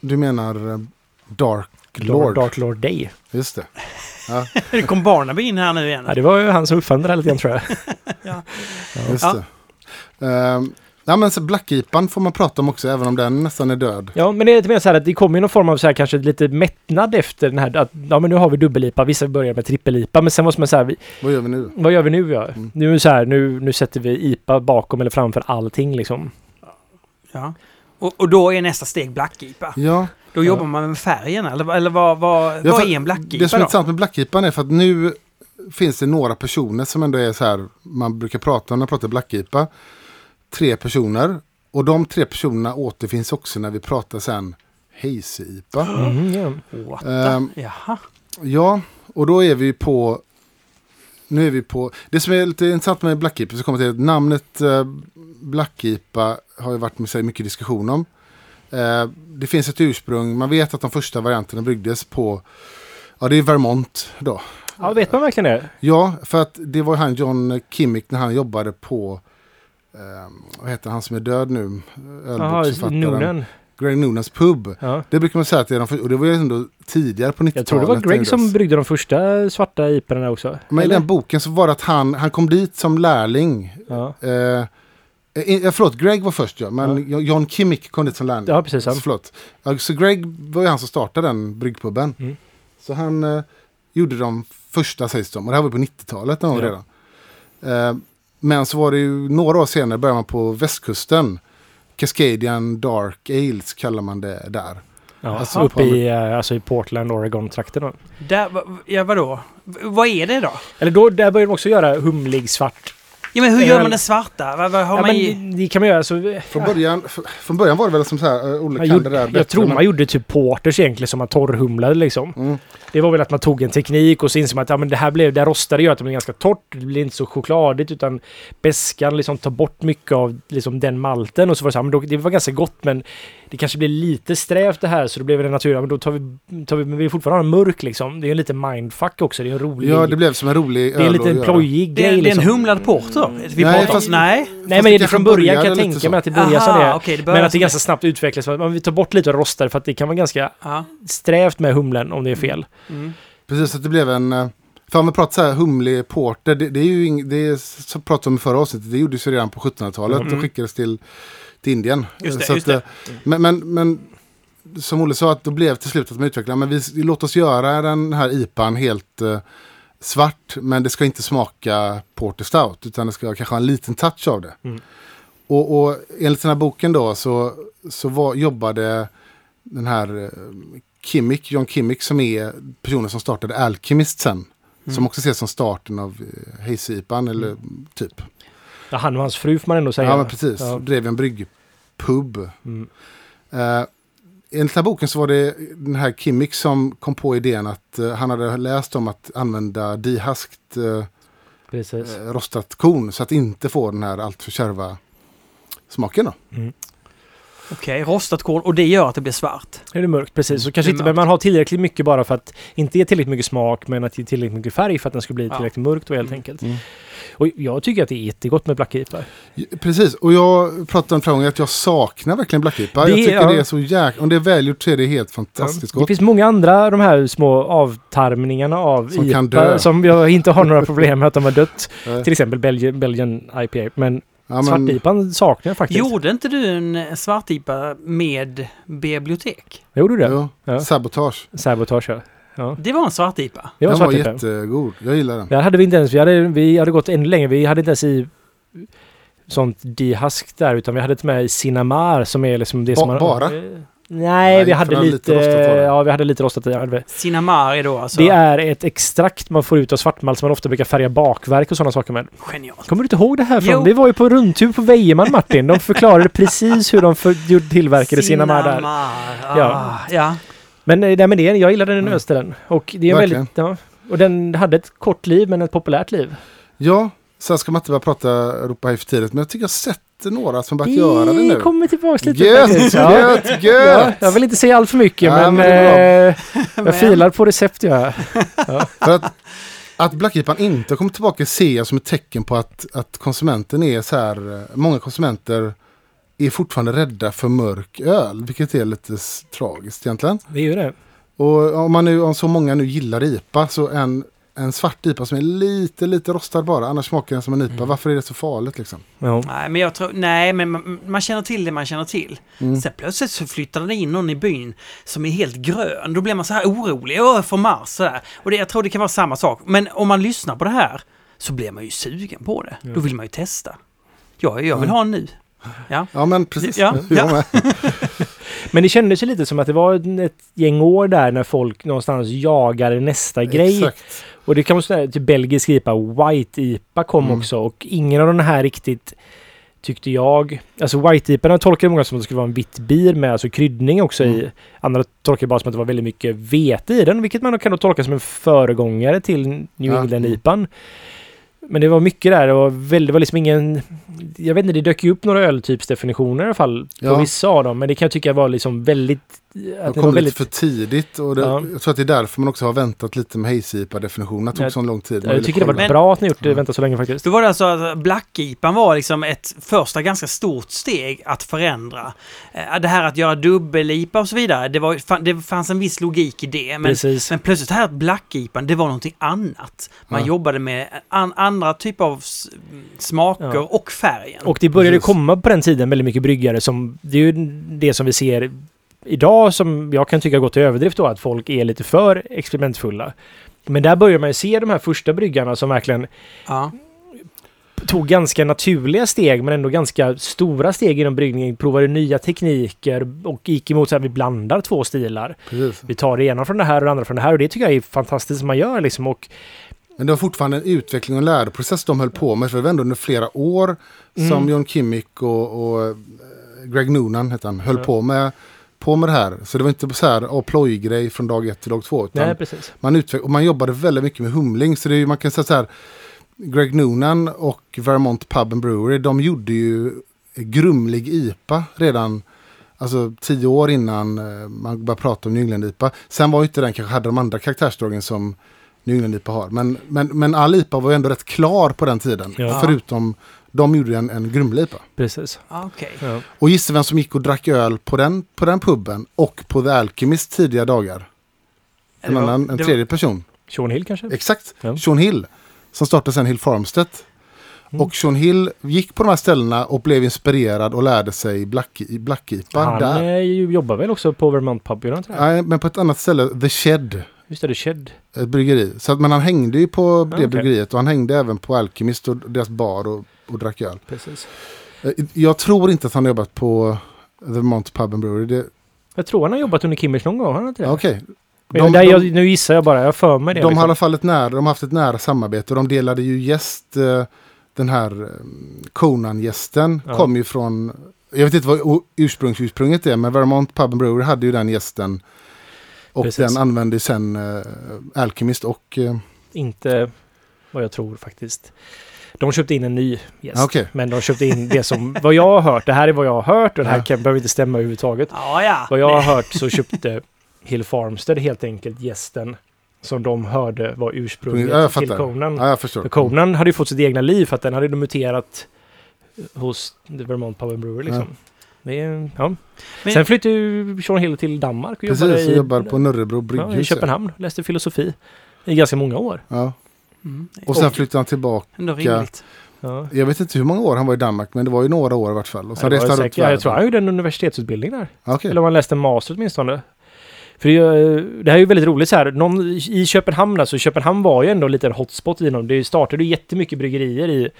du menar eh, Dark Lord. Dark Lord Day. Just det. Det kom Barnaby in här nu igen. Ja, det var ju han som uppfann det här lite grann tror jag. Just Ja. det. Ehm, ja, men så Black Ipan får man prata om också, även om den nästan är död. Ja, men det är lite mer så här att det kommer ju någon form av så här kanske lite mättnad efter den här att ja men nu har vi dubbel-IPA, vissa börjar med trippel-IPA, men sen måste man säga vi, Vad gör vi nu? vad gör vi nu ja? Mm. Nu så här, nu, nu sätter vi IPA bakom eller framför allting liksom. Ja. Och, och då är nästa steg Black IPA. Ja, Då Ja. jobbar man med färgen eller, eller vad, vad, Ja, vad är en Black det som är intressant med Black Ipan är för att nu finns det några personer som ändå är så här, man brukar prata om när man pratar Black Ipa. Tre personer. Och de tre personerna återfinns också när vi pratar sen Hazy IPA. Ja. What the? Ehm, Jaha. Ja, och då är vi på... Nu är vi på... Det som är lite intressant med Black IPA så kommer till att namnet eh, Black IPA har ju varit med sig mycket diskussion om. Eh, det finns ett ursprung. Man vet att de första varianterna byggdes på... Ja, det är Vermont då. ja, vet man verkligen det? Ja, för att det var han John Kimmick när han jobbade på... Eh, vad heter han som är död nu? Ölboksförfattaren. Noonan. Greg Noonans pub. Ja. Det brukar man säga att det är de för, Och det var ju ändå tidigare på 90-talet. Jag tror det var Greg som bryggde de första svarta IPorna också. Men i Eller? den boken så var det att han, han kom dit som lärling. Ja. Eh, eh, förlåt, Greg var först ja, men John Kimmick kom dit som lärling. ja, precis. Ja. Så, förlåt. Ja, så Greg var ju han som startade den bryggpuben. Mm. Så han eh, gjorde de första sägs de, och det här var på 90-talet någon Ja. redan. Eh, men så var det ju några år senare började man på västkusten. Cascadian Dark Ales kallar man det där. Ja, Alltså, uppe i, eh, alltså i Portland, Oregon-trakten då. Där, ja vadå? V- Vad är det då? Eller då, där börjar de också göra humlig svart. Ja men hur gör Öl. man det svarta? Vad, vad har Ja, man men i? det kan man göra så... Från början, från början var det väl som så här, uh, Olle Man gjorde, det där jag bättre, tror men- man gjorde typ porters egentligen som man torrhumlade liksom. Mm. Det var väl att man tog en teknik och så insåg man att ja, men det här blev, det här rostade gör att det blir ganska torrt. Det blir inte så chokladigt utan beskan liksom tar bort mycket av liksom den malten och så var det så här, men då, det var ganska gott men det kanske blir lite strävt det här så då blev det naturligt. Men då tar vi, tar vi, men vi vill fortfarande mörk liksom. Det är en liten mindfuck också. Det är en rolig... Ja, det blev som en rolig det är en liten plojig Det, grej är- det är en liksom. humlad porter? Vi Nej, pratar fast- nej? Nej men det det från början kan jag lite tänka så. mig att det börjar som Aha, det. okej, det men att det ganska snabbt utvecklas. Man vill ta bort lite rostade för att det kan vara ganska Ja. strävt med humlen om det är fel. Mm. Precis, att det blev en... eh, För om vi pratar så här humlig porter, det, det är ju ing, det är, som pratade om i förra avsnittet, det gjordes ju redan på 1700-talet Mm. och skickades till, till Indien. Just det, så just att, eh, Men, men, men som Olle sa, att då blev till slut att man utvecklade, men vi, låt oss göra den här IPAn helt eh, svart, men det ska inte smaka Porter Stout, utan det ska kanske ha en liten touch av det. Mm. Och, och enligt den här boken då så, så var, jobbade den här eh, Kimmich, John Kimmich som är personen som startade Alchemist sen. Som också ses som starten av eh, Hazy-IPAn eller typ. Ja, han och hans fru får man ändå säga. Ja, men precis. Ja. Drev en bryggpub. Mm. Uh, enligt den här boken så var det den här Kimmich som kom på idén att eh, han hade läst om att använda dihaskt uh, rostat korn så att inte få den här alltför kärva smaken då. Mm. Okej, rostat korn och det gör att det blir svart. Nu är det mörkt, precis. Så kanske Det är inte, men man har tillräckligt mycket bara för att inte ge tillräckligt mycket smak, men att ge tillräckligt mycket färg för att den ska bli Ja. tillräckligt mörkt och helt Mm. enkelt. Mm. Och jag tycker att det är jättegott med Black IPA. Precis, och jag pratade om förra gången att jag saknar verkligen Black IPA. Det- jag tycker ja. det är så jäkla... Om det är välgjort så är det helt fantastiskt Det gott. finns många andra de här små avtarmningarna av Som IPA kan dö. som jag inte har några problem med att de har dött. Till exempel Belgian, Belgian IPA. Men, ja, svart-IPan saknar jag faktiskt. Gjorde inte du en svartipa med bibliotek? Gjorde du det? Jo, Ja. Sabotage. Sabotage, ja. ja. Det var en svartipa. Det var Den var svart-IPA. jättegod. Jag gillar den. Där hade vi inte ens, vi hade, vi hade gått ännu längre. Vi hade inte ens i sånt dihask där utan vi hade med i Sinamar som är liksom det Ba- som man... bara? Nej, Nej, vi hade lite, lite ja vi hade lite rostat i. är då alltså... Det är ett extrakt man får ut av svartmalt som man ofta brukar färga bakverk och sådana saker med. Genialt. Kommer du inte ihåg det här? Från? Vi var ju på rundtur på Vejeman Martin. De förklarade precis hur de för, gjorde- tillverkade Sinamar där. Ah, Ja. ja. Men, eh, nej, men det, jag gillade den Mm. ölstilen. Och det är väldigt... Ja, och den hade ett kort liv men ett populärt liv. Ja, sen ska man inte bara prata ropa hej för tidigt, men jag tycker jag har sett några som börjat göra det Vi nu. kommer tillbaka lite. Gött, faktiskt. gött, Ja, gött! jag vill inte säga allt för mycket Ja, men, men eh, jag filar på recept jag. För att, att Black IPA inte kommer tillbaka ser jag som ett tecken på att, att konsumenten är så här, eh, många konsumenter är fortfarande rädda för mörk öl, vilket är lite tragiskt egentligen. Det är ju det. Och om, man nu, om så många nu gillar IPA så en, en svart IPA som är lite, lite rostad bara, annars smakar den som en IPA. Mm. Varför är det så farligt liksom? Ja. Nej, men jag tror... Nej, men man, man känner till det man känner till. Mm. Sen plötsligt så flyttar det in någon i byn som är helt grön. Då blir man så här orolig. Åh, från Mars sådär. Och det, jag tror det kan vara samma sak. Men om man lyssnar på det här så blir man ju sugen på det. Ja. Då vill man ju testa. Ja, jag vill Mm. ha en nu. Ja. Ja men precis. Ja, ja. Men det kändes ju lite som att det var ett gäng år där när folk någonstans jagade nästa grej. Och det kan vara sådär, typ belgisk IPA, White IPA kom Mm. också och ingen av de här riktigt tyckte jag. Alltså White IPA tolkade många som att det skulle vara en vitt bir med alltså kryddning också i. Mm. Andra tolkade bara som att det var väldigt mycket vete i den, vilket man kan då tolka som en föregångare till New Ja. England IPAn. Men det var mycket där och väldigt, det var liksom ingen... Jag vet inte, det dök ju upp några öltypsdefinitioner i alla fall på Ja. vissa av dem. Men det kan jag tycka var liksom väldigt... Att De det kom lite väldigt för tidigt och det, Ja. jag tror att det är därför man också har väntat lite med Hazy-IPA-definitionerna. Det tog Jag- så lång tid. Jag ville tycker det var kolla. bra att ni gjort det, Men- vänta så länge faktiskt. Då var det alltså att Black-IPan var liksom ett första ganska stort steg att förändra. Eh, Det här att göra dubbel-IPA och så vidare, det, var, det fanns en viss logik i det. Men, Precis. men plötsligt här att Black-IPan, det var någonting annat. Man Ja. jobbade med an, andra typer av smaker Ja. och färgen. Och det började Precis. komma på den tiden väldigt mycket bryggare som... Det är ju det som vi ser idag som jag kan tycka gått till överdrift då, att folk är lite för experimentfulla. Men där börjar man ju se de här första bryggarna som verkligen ja. tog ganska naturliga steg men ändå ganska stora steg inom bryggning. Provade nya tekniker och gick emot så här vi blandar två stilar. Precis. Vi tar det ena från det här och det andra från det här och det tycker jag är fantastiskt som man gör liksom. Och Men det var fortfarande en utveckling och läroprocess de höll på med. För det var ändå under flera år som Mm. John Kimmick och, och eh, Greg Noonan heter han, höll Ja. på, med, på med det här. Så det var inte så här plojgrej från dag ett till dag två. Utan nej, precis. man, utveck- och man jobbade väldigt mycket med humling. Så det är, ju- man kan säga så här. Greg Noonan och Vermont Pub and Brewery, de gjorde ju grumlig IPA redan Alltså tio år innan eh, man började prata om New IPA. Sen var ju inte den kanske hade de andra karaktärsdragen som New IPA har. Men, men, men all IPA var ju ändå rätt klar på den tiden. Ja. Förutom de gjorde en, en grumlig IPA. Precis. Okej. Ja. Och gissa vem som gick och drack öl på den, på den puben och på The Alchemist tidiga dagar? En Det var- annan, en det var- tredje person. Sean Hill kanske? Exakt. Ja. Sean Hill. Som startade sen Hill Farmstead. Mm. Och Sean Hill gick på de här ställena och blev inspirerad och lärde sig Black, Black IPA Han där. eh, jobbar väl också på Vermont Pub? Nej, men på ett annat ställe, The Shed, Just det, The Shed. ett bryggeri. Så att, men han hängde ju på det okej. bryggeriet och han hängde även på Alchemist och deras bar och, och drack öl. Precis. Eh, Jag tror inte att han har jobbat på The Vermont Pub and Brewery. Det- Jag tror han har jobbat under Kimmich någon gång, har han inte det? Okej. Men De- där, de- jag, nu gissar jag bara, jag för mig det. De har i liksom. alla fall ett nära, de har haft ett nära samarbete och de delade ju gäst. eh, Den här eh, Conan-gästen Ja. kom ju från, jag vet inte vad ursprungsursprunget är, men Vermont Pub and Brewery hade ju den gästen. Och Precis. den använde sen uh, Alchemist och... eh, Inte vad jag tror faktiskt. De köpte in en ny gäst. Okej. Men de köpte in det som, vad jag har hört, det här är vad jag har hört och det här Ja. kan, behöver inte stämma överhuvudtaget. Ja, ja. Vad jag har hört så köpte Hill Farmstead helt enkelt gästen som de hörde var ursprunget Ja, till. Conan. Ja, jag förstår. För Conan hade ju fått sitt egna liv för att den hade muterat hos The Vermont Pub and Brewery liksom. Det är, ja. Men- Sen flyttade ju Sean Hill till Danmark och jobbade Precis, i, jag jobbar på Nörrebro ja, brygghus. i Köpenhamn. Läste filosofi i ganska många år. Ja. Mm. Och sen Och- flyttade han tillbaka. Ändå rimligt. Ja. Jag vet inte hur många år han var i Danmark, men det var ju några år i vart fall. Och sen Ja, reste han runt ja, jag tror han gjorde en universitetsutbildning där. Okej. Eller om han läste en master åtminstone. För det, är ju- det här är ju väldigt roligt så här. Någon, I Köpenhamn, alltså Köpenhamn var ju ändå lite en hotspot inom. Det startade ju jättemycket bryggerier i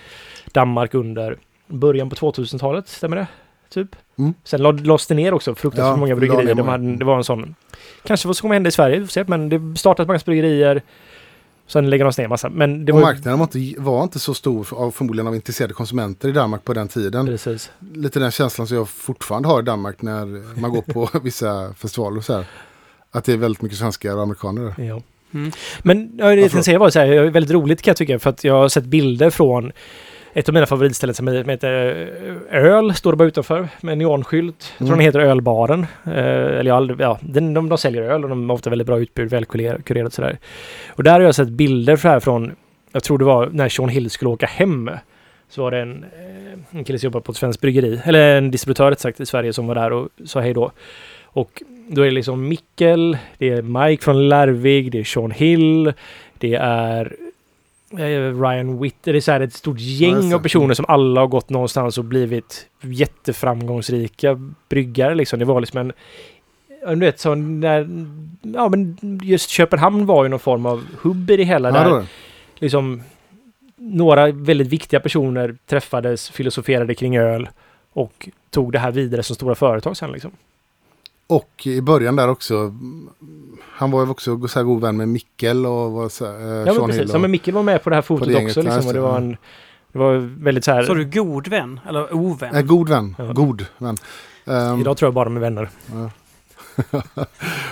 Danmark under början på 2000-talet, stämmer det? Typ. Mm. Sen la- lades det ner också fruktansvärt Ja, många bryggerier. De hade, det var en sån... Kanske vad som kommer hända i Sverige, vi får se. Men det startades många bryggerier. Sen lägger de ner massa. Men det var marknaden var inte, var inte så stor av, förmodligen av intresserade konsumenter i Danmark på den tiden. Precis. Lite den känslan som jag fortfarande har i Danmark när man går på vissa festivaler och så här. Att det är väldigt mycket svenskar och amerikaner. Ja. Mm. Men ja, det jag tänkte säga var så här, det är väldigt roligt kan jag tycka, för att jag har sett bilder från ett av mina favoritställen som heter eh, Öl, står det bara utanför, med en neonskylt. Jag tror Mm. den heter Ölbaren. Eh, eller jag ja, den, de, de säljer öl och de har ofta väldigt bra utbud, välkurerat sådär. Och där har jag sett bilder så här från, jag tror det var när Sean Hill skulle åka hem. Så var det en, eh, en kille som jobbar på ett svenskt bryggeri, eller en distributör rätt sagt i Sverige som var där och sa hej då. Och då är det liksom Mikkel, det är Mike från Larvig, det är Sean Hill, det är Ryan Witter. Det är så här ett stort gäng av personer som alla har gått någonstans och blivit jätteframgångsrika bryggare. Liksom. Det var liksom en... Du vet, så när, ja, men just Köpenhamn var ju någon form av hubb i det hela. Ja, där liksom några väldigt viktiga personer träffades, filosoferade kring öl och tog det här vidare som stora företag sen liksom. Och i början där också. Han var ju också så här god vän med Mikkel och var så, här, eh, Ja Sean precis, Hill. ja, men Och, Micke var med på det här fotot det också ja, liksom, och det var ja. en... Det var väldigt så här... Så du god vän? Eller ovän? eh, god vän. Ja. God vän. Ehm, Idag tror jag bara med vänner.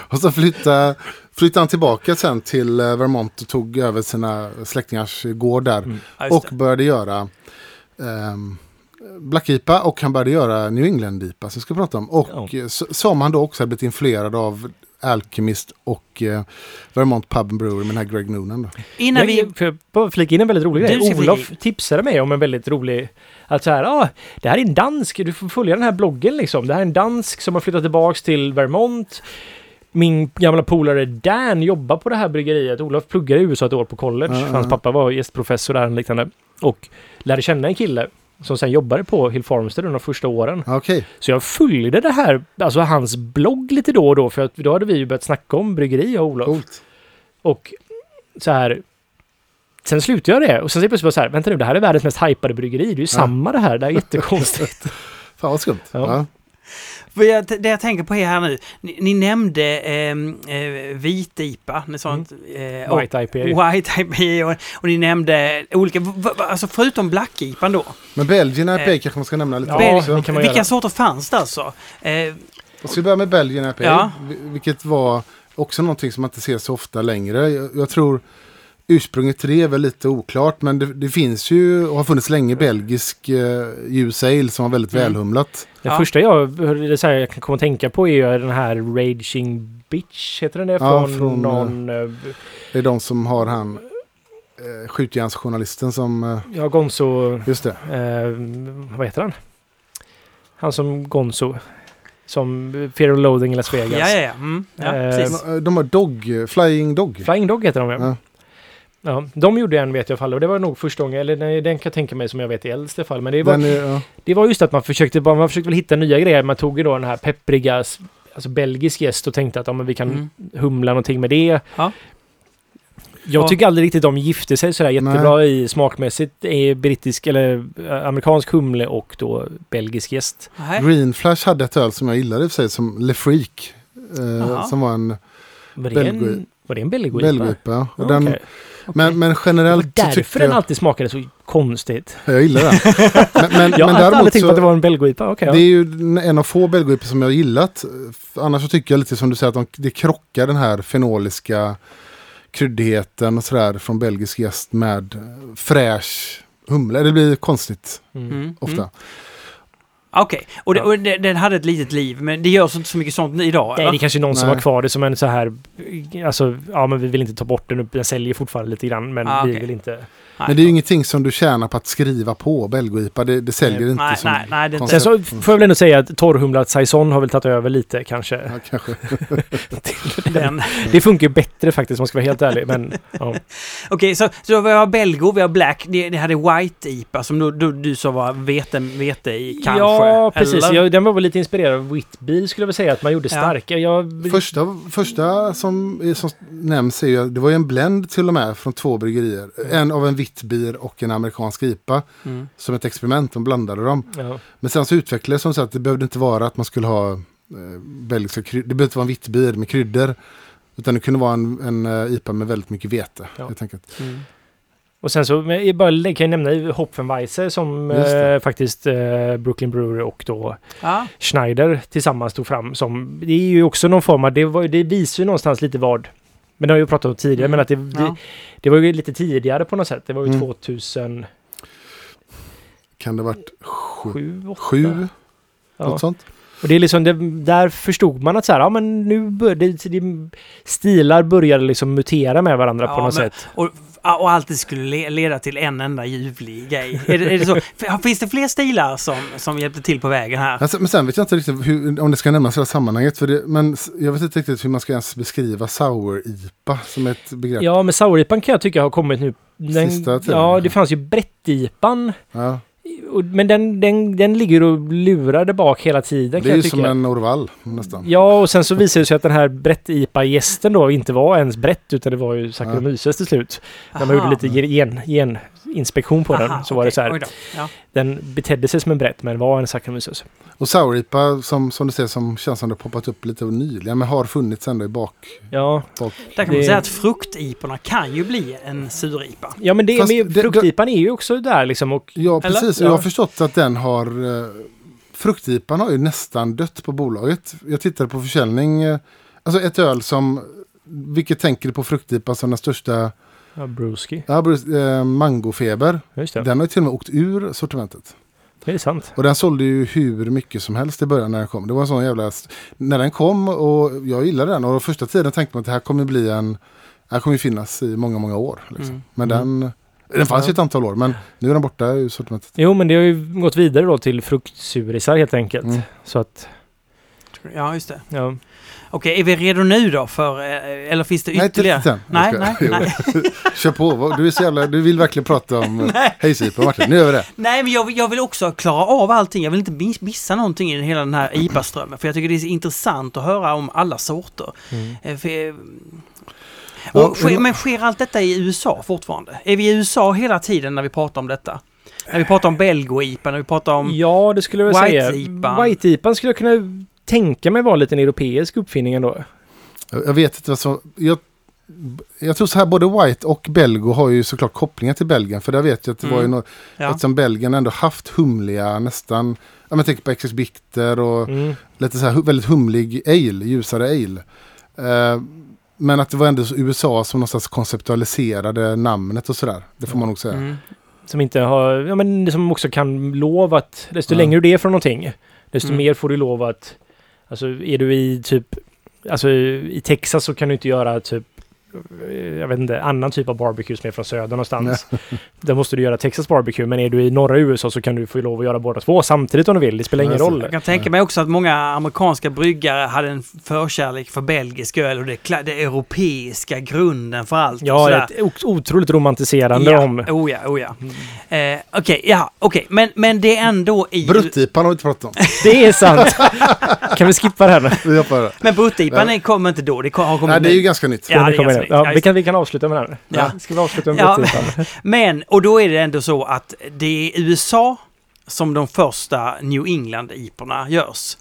och så flyttade, flyttade han tillbaka sen till eh, Vermont och tog över sina släktingars gård där. Mm. Ja, Och det. började göra ehm, Black IPA och han började göra New England IPA som vi ska prata om. Och Ja. som han då också hade blivit influerad av Alchemist och eh, Vermont Pub and Brewery med den här Greg Noonan. Då. Innan vi... Jag, flika in en väldigt rolig grej. Olof flika tipsade mig om en väldigt rolig... Att så här, ah, det här är en dansk, du får följa den här bloggen liksom. Det här är en dansk som har flyttat tillbaks till Vermont. Min gamla polare Dan jobbar på det här bryggeriet. Olof pluggade i USA ett år på college. Ja, Hans pappa var gästprofessor där och liknande. Och lärde känna en kille som sen jobbade på Hill Farmstead under de första åren. Ja, Okej, Så jag följde det här, alltså hans blogg lite då och då, för att då hade vi ju börjat snacka om bryggeri och Olof. coolt. Och så här... sen slutade jag det och sen plötsligt bara så här, vänta nu, det här är världens mest hypade bryggeri. Det är ju samma det här, det är jättekonstigt. Fan vad skumt. Ja. Ja. För jag, det jag tänker på är här nu, ni, ni nämnde ehm, eh, vit-IPA, ni sa inte, eh, och- White IPA. White IPA och, och ni nämnde olika, v- v- alltså förutom Black-IPA då. Men Belgien IPA Eh, kanske man ska nämna lite ja, också. kan man Vilka göra. sorter fanns det alltså? Eh, Och ska vi börja med Belgien IPA, Ja. vi- vilket var också någonting som man inte ser så ofta längre. Jag, jag tror ursprunget till det är väl lite oklart, men det, det finns ju och har funnits länge belgisk eh, US Ale som var väldigt Mm. välhumlat. Det Ja. första jag, så här, jag kan komma att tänka på är ju den här Raging Bitch, heter den det? Ja, Från, från, någon... eh, Det är de som har han eh, skjutjärnsjournalisten som, eh, Ja, Gonzo... just det. Eh, vad heter han? Han som Gonzo. Som Fear of Loathing i Las Vegas. ja, ja, ja. Mm, ja Eh, precis. De, de har Dog, Flying Dog. Flying Dog heter de ja. Ja. Ja. De gjorde en vet jag i alla fall och det var nog första gången, eller nej, den kan jag tänka mig som jag vet i äldst i alla fall. Men det var, är, ja. det var just att man försökte, bara- man försökte väl hitta nya grejer. Man tog ju då den här peppriga, alltså belgisk gäst och tänkte att ja, men vi kan Mm. humla någonting med det. Ja. Jag Ja. tycker aldrig riktigt de gifte sig sådär jättebra i smakmässigt. Är brittisk eller eh, amerikansk humle och då belgisk gäst. Nej. Green Flash hade ett öl som jag gillade i och för sig, som Le Freak. Eh, som var en Var det Belgo- en, var det en belgo belgipa. Och Ja, den, okej. men, men generellt så Därför tyckte den jag... alltid smakade så konstigt. Jag gillar den. men, men, Jag men har aldrig tänkt på att det var en belgoipa. Okej, Det är ju en av få belgoipor som jag har gillat. Annars så tycker jag lite som du säger att de, det krockar den här fenoliska kryddigheten och sådär från belgisk gäst med fräsch humle. Det blir konstigt ja. Mm. Mm, ofta. mm. Okej, och, det, Ja. och det, den hade ett litet liv, men det görs inte så mycket sånt idag? Nej, eller? det är kanske någon som Nej. har kvar det som en så här... Alltså, ja men vi vill inte ta bort den. Den säljer fortfarande lite grann, men Ah, vi vill inte... Nej. Men det är ju ingenting som du tjänar på att skriva på belgoipa. Det, det säljer Nej, inte nej, som nej, nej, det inte- Sen koncept. så får jag väl ändå säga att torrhumlad saison har väl tagit över lite kanske. Ja, kanske. Den. Det funkar bättre faktiskt om man ska vara helt ärlig. Men ja. Okej, så, så vi har Belgo, vi har Black, ni, ni hade White IPA som du, du, du sa var vete, vete i kanske? ja, precis. Jag, den var väl lite inspirerad av Whitbeer skulle jag väl säga. Att man gjorde Ja. starka. Jag, Första, första som, är- som nämns är ju, det var ju en blend till och med från två bryggerier. En av en vitt bier och en amerikansk IPA. Mm. Som ett experiment, de blandade dem. ja. Men sen så utvecklades det som så att det behövde inte vara att man skulle ha eh, belgiska kryddor. Det behövde inte vara en vitt bier med kryddor. Utan det kunde vara en, en eh, IPA med väldigt mycket vete. Ja. Helt enkelt. Mm. Och sen så jag bara kan jag nämna Hopfenweisse som eh, faktiskt eh, Brooklyn Brewery och då Ja, Schneider tillsammans tog fram. Som, det är ju också någon form av, det, var, det visar ju någonstans lite vad, men det har jag ju pratat om tidigare, Mm. men att det, det, ja. det var ju lite tidigare på något sätt. Det var ju Mm. 2007, Kan det ha varit sju? 2008. sju Ja. Något sånt? Och det är liksom, det, där förstod man att så här, ja men nu började det, det, stilar började liksom mutera med varandra Ja, på något men- sätt. Och, och allt det skulle le- leda till en enda ljuvlig grej. Är det, är det så? Finns det fler stilar som, som hjälpte till på vägen här? Alltså, men sen vet jag inte riktigt hur, om det ska nämnas i det här sammanhanget. För det, men jag vet inte riktigt hur man ska ens beskriva sour-IPA som ett begrepp. Ja, men souripan kan jag tycka har kommit nu. Den, Sista tiden. ja, det fanns ju brättipan. Ja, Men den, den, den ligger och lurar där bak hela tiden det kan är ju som en Orval nästan. Ja, och sen så visade det sig att den här brett-IPA-gästen då inte var ens brett utan det var ju Saccharomyces till slut. När man Aha. gjorde lite gen, geninspektion på den Aha, så var det så här. Ja. Den betedde sig som en brett men var en Saccharomyces. Och sour-IPA som, som du ser som känns som det har poppat upp lite nyligen. Men har funnits ändå i bak. Ja, bak. Där kan man Det- säga att fruktiporna kan ju bli en sur-IPA. ja men det, Fast men det- fruktipan är ju också där liksom och Ja, precis. Ja. Jag har förstått att den har... Eh, fruktipan har ju nästan dött på bolaget. Jag tittade på försäljning. Eh, alltså ett öl som... Vilket tänker du på fruktipa som den största... ja, Brewski. Ja, Bruce, eh, mangofeber. Just det, Den har ju till och med åkt ur sortimentet. det är sant. Och den sålde ju hur mycket som helst i början när den kom. Det var en sån jävla... När den kom och jag gillade den och första tiden tänkte man att det här kommer bli en... Det här kommer ju finnas i många, många år. Liksom. Mm. Men den... Den fanns ju ett antal år men nu är den borta ur sortimentet. Jo men det har ju gått vidare då till fruktsurisar helt enkelt. Mm. Så att, Ja, just det. ja. Okej, är vi redo nu då för... eh, Eller finns det Nej, inte ytterligare? än. Nej, nej, nej. Kör på. Du, är så jävla, du vill verkligen prata om eh, Nej. hejsipa Martin. Nu gör vi det. Nej, men jag, vill- jag vill också klara av allting. Jag vill inte miss- missa någonting i hela den här IPA-strömmen. För jag tycker det är så intressant att höra om alla sorter. Mm. Eh, För, Och sker, men- sker allt detta i USA fortfarande? Är vi i USA hela tiden när vi pratar om detta? När vi pratar om Belgo-IPA, när vi pratar om... Ja, det skulle jag säga. White-IPan skulle jag kunna tänka mig vara lite en europeisk uppfinning ändå. Jag jag vet inte vad som... Jag, jag tror så här, både White och Belgo har ju såklart kopplingar till Belgien. För där vet jag att det var ju Mm. något... Ja. Eftersom Belgien ändå haft humliga nästan... Ja, men jag tänker på XS Bitter och Mm. lite så här väldigt humlig ale, ljusare ale. Eh, men att det var ändå USA som någonstans konceptualiserade namnet och sådär. Det får man nog säga. Mm. Som inte har, ja men som också kan lova att, desto Ja. längre du är från någonting, desto Mm. mer får du lov att, alltså är du i typ, alltså i Texas så kan du inte göra typ, jag vet inte, annan typ av barbecue som är från söder någonstans. Där måste du göra Texas barbecue, men är du i norra USA så kan du få lov att göra båda två samtidigt om du vill, det spelar ingen roll. Jag kan tänka mig också att många amerikanska bryggare hade en förkärlek för belgisk öl och det, det europeiska grunden för allt. Ja, ett otroligt romantiserande ja. om... Oh ja, oh ja. Eh, Okej, ja, okej. Men, men det är ändå i... Bruttipan har vi inte pratat om. Det är sant! kan vi skippa det här nu? Vi hoppar det. Men Bruttipan ja. kommer inte då. Det kom- har kommit Nej, det är ju ganska nytt. Ja, det är kommer ganska det. ja, vi, kan, vi kan avsluta med det här. Ja. Ska vi avsluta med Ja, ja, Men, och då är det ändå så att det är i USA som de första New England-iporna görs.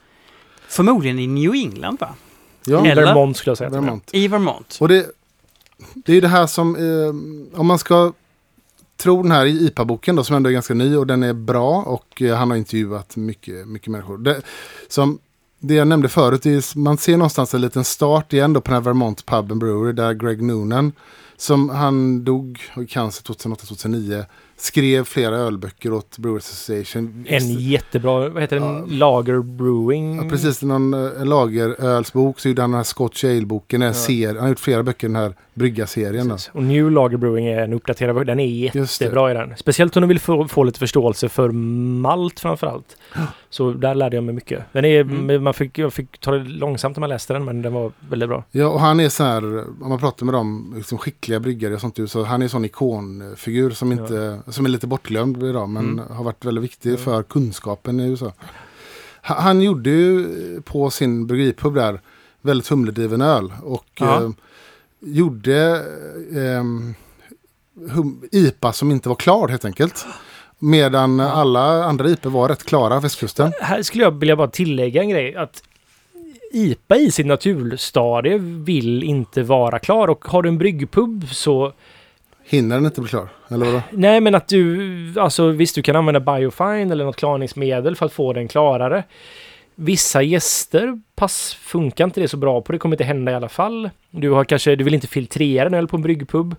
Förmodligen i New England va? Ja, Eller- Vermont skulle jag säga. Vermont. I Vermont. Och det, det är ju det här som, eh, om man ska tro den här IPA-boken då, som ändå är ganska ny och den är bra och eh, han har intervjuat mycket, mycket människor. Det, som det jag nämnde förut, är, man ser någonstans en liten start igen då på den här Vermont Pub and Brewery där Greg Noonan, som han dog i cancer 2008-2009, skrev flera ölböcker åt Brewers Association. En jättebra, vad heter den? Lager Brewing. Ja, precis, någon eh, lagerölsbok så gjorde han den här Scotch Ale-boken. ser- Han har gjort flera böcker den här Precis. Och New Lager Brewing är en uppdaterad version. Den är jättebra i den. Speciellt om du vill få, få lite förståelse för malt framförallt. Så där lärde jag mig mycket. Den är, Mm. man fick, jag fick ta det långsamt när man läste den, men den var väldigt bra. Ja, och han är så här, om man pratar med dem, liksom skickliga bryggare och sånt, så han är en sån ikonfigur som, inte, som är lite bortglömd idag, men Mm. har varit väldigt viktig för kunskapen i USA. Ha- Han gjorde ju på sin bryggeripub där väldigt humledriven öl och Ja. eh, gjorde eh, hum, IPA som inte var klar helt enkelt. Medan alla andra IPA var rätt klara, västkusten. Här skulle jag vilja bara tillägga en grej. Att IPA i sin naturstadie vill inte vara klar och har du en bryggpub så Hinner den inte bli klar? Eller vadå? Nej, men att du, alltså visst du kan använda biofine eller något klarningsmedel för att få den klarare. Vissa gäster pass funkar inte det så bra på, det kommer inte hända i alla fall. Du har kanske, du vill inte filtrera en öl på en bryggpub.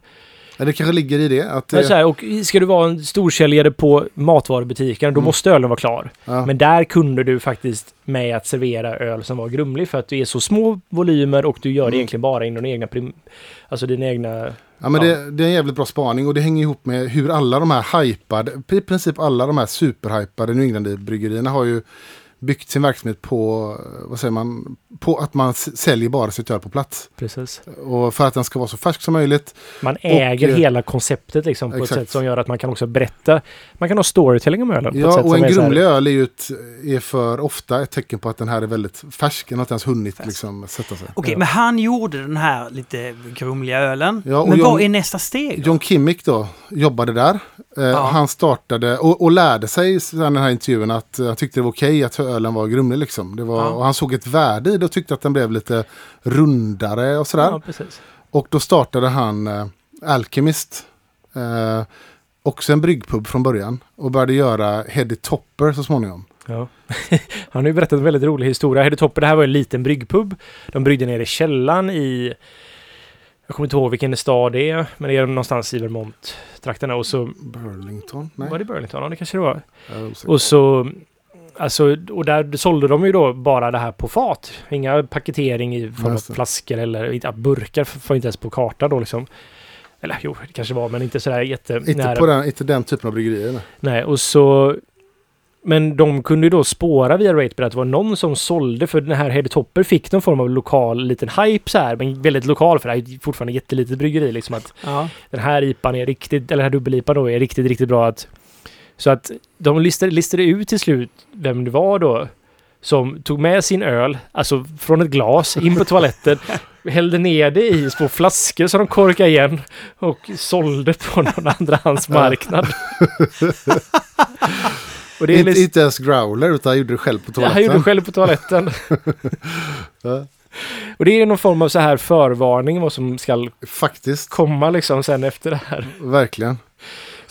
Ja, det kanske ligger i det. Att Men det så här, och ska du vara en storsäljare på matvarubutiken, då Mm. måste ölen vara klar. ja. Men där kunde du faktiskt med att servera öl som var grumlig för att du är så små volymer och du gör det Mm. egentligen bara inom dina egna, alltså dina egna Ja, men Ja. Det, det är en jävligt bra spaning och det hänger ihop med hur alla de här hypade, i princip alla de här superhypade New England-bryggerierna har ju byggt sin verksamhet på, eh, vad säger man, på att man säljer bara sitt öl på plats. Precis. Och för att den ska vara så färsk som möjligt. Man äger eh, hela konceptet liksom på exakt. ett sätt som gör att man kan också berätta. Man kan ha storytelling om ölen. Ja, och en så här- grumlig öl är ju ett, är för ofta ett tecken på att den här är väldigt färsk. Den har inte ens hunnit Färsk. liksom, sätta sig. Okej, Ja. men han gjorde den här lite grumliga ölen. Ja, och men John- vad är nästa steg? Då? John Kimmick då jobbade där. Eh, Ja. Han startade och, och lärde sig i den här intervjun att eh, han tyckte det var okej att ölen var grumlig. Liksom. Det var, Ja. Och han såg ett värde i det och tyckte att den blev lite rundare och sådär. Ja. Och då startade han eh, Alchemist. Eh, också en bryggpub från början. Och började göra Heady Topper så småningom. Ja. Han har ju berättat en väldigt rolig historia. Hedde Topper, det här var en liten bryggpub. De bryggde nere i källan i... Jag kommer inte ihåg vilken stad det är, men det är någonstans i Vermont-trakterna. Och så... Burlington? Nej. Var det Burlington? Ja, det kanske det var. Och så... Alltså, och där sålde de ju då bara det här på fat. Inga paketering i form av flaskor eller burkar f- var inte ens på karta då liksom. Eller jo, det kanske var, men inte sådär jätte... inte, på den, inte den typen av bryggerier. nej. Nej, och så... Men de kunde ju då spåra via Ratebear att det var någon som sålde, för den här Heady Topper fick någon form av lokal liten hype så här, men väldigt lokal för det här är fortfarande jättelitet bryggeri liksom att Ja. den här IPan är riktigt, eller den här dubbel-IPan då är riktigt, riktigt bra att... Så att de listade, listade ut till slut vem det var då som tog med sin öl, alltså från ett glas, in på toaletten, hällde ner det i små flaskor så de korkade igen och sålde på någon andrahandsmarknad. och det är Inte, liksom, inte ens growler utan han gjorde det själv på ja, toaletten. han gjorde det själv på toaletten. Ja. och det är någon form av så här förvarning vad som ska Faktiskt, komma liksom sen efter det här. verkligen.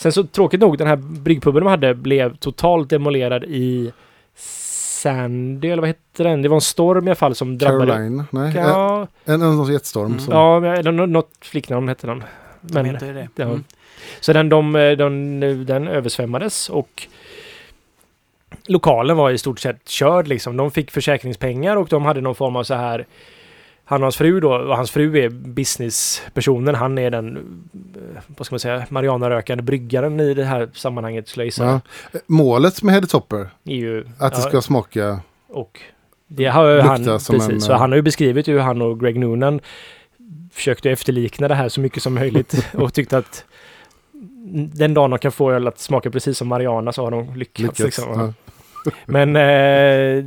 Sen så tråkigt nog, den här bryggpuben de hade blev totalt demolerad i Sandy, eller vad hette den? Det var en storm i alla fall som drabbade... Caroline, nej. Ja, En, en, en jättestorm. Mm. Som, ja men- eller nå- något flicknamn hette den. Men, inte det. ja. Mm. så den, de, de, den översvämmades och lokalen var i stort sett körd liksom. De fick försäkringspengar och de hade någon form av så här han och hans fru då, och hans fru är businesspersonen. Han är den, eh, vad ska man säga, Mariana-rökande bryggaren i det här sammanhanget skulle jag gissa. Ja. Målet med Headtopper, Är ju, att det ja, ska smaka... Och det har han, precis, en, så eh, han har ju beskrivit hur han och Greg Noonan försökte efterlikna det här så mycket som möjligt och tyckte att den dagen de kan få öl att smaka precis som Mariana så har de lyckats. Lyckats. Liksom. Ja. Men, eh,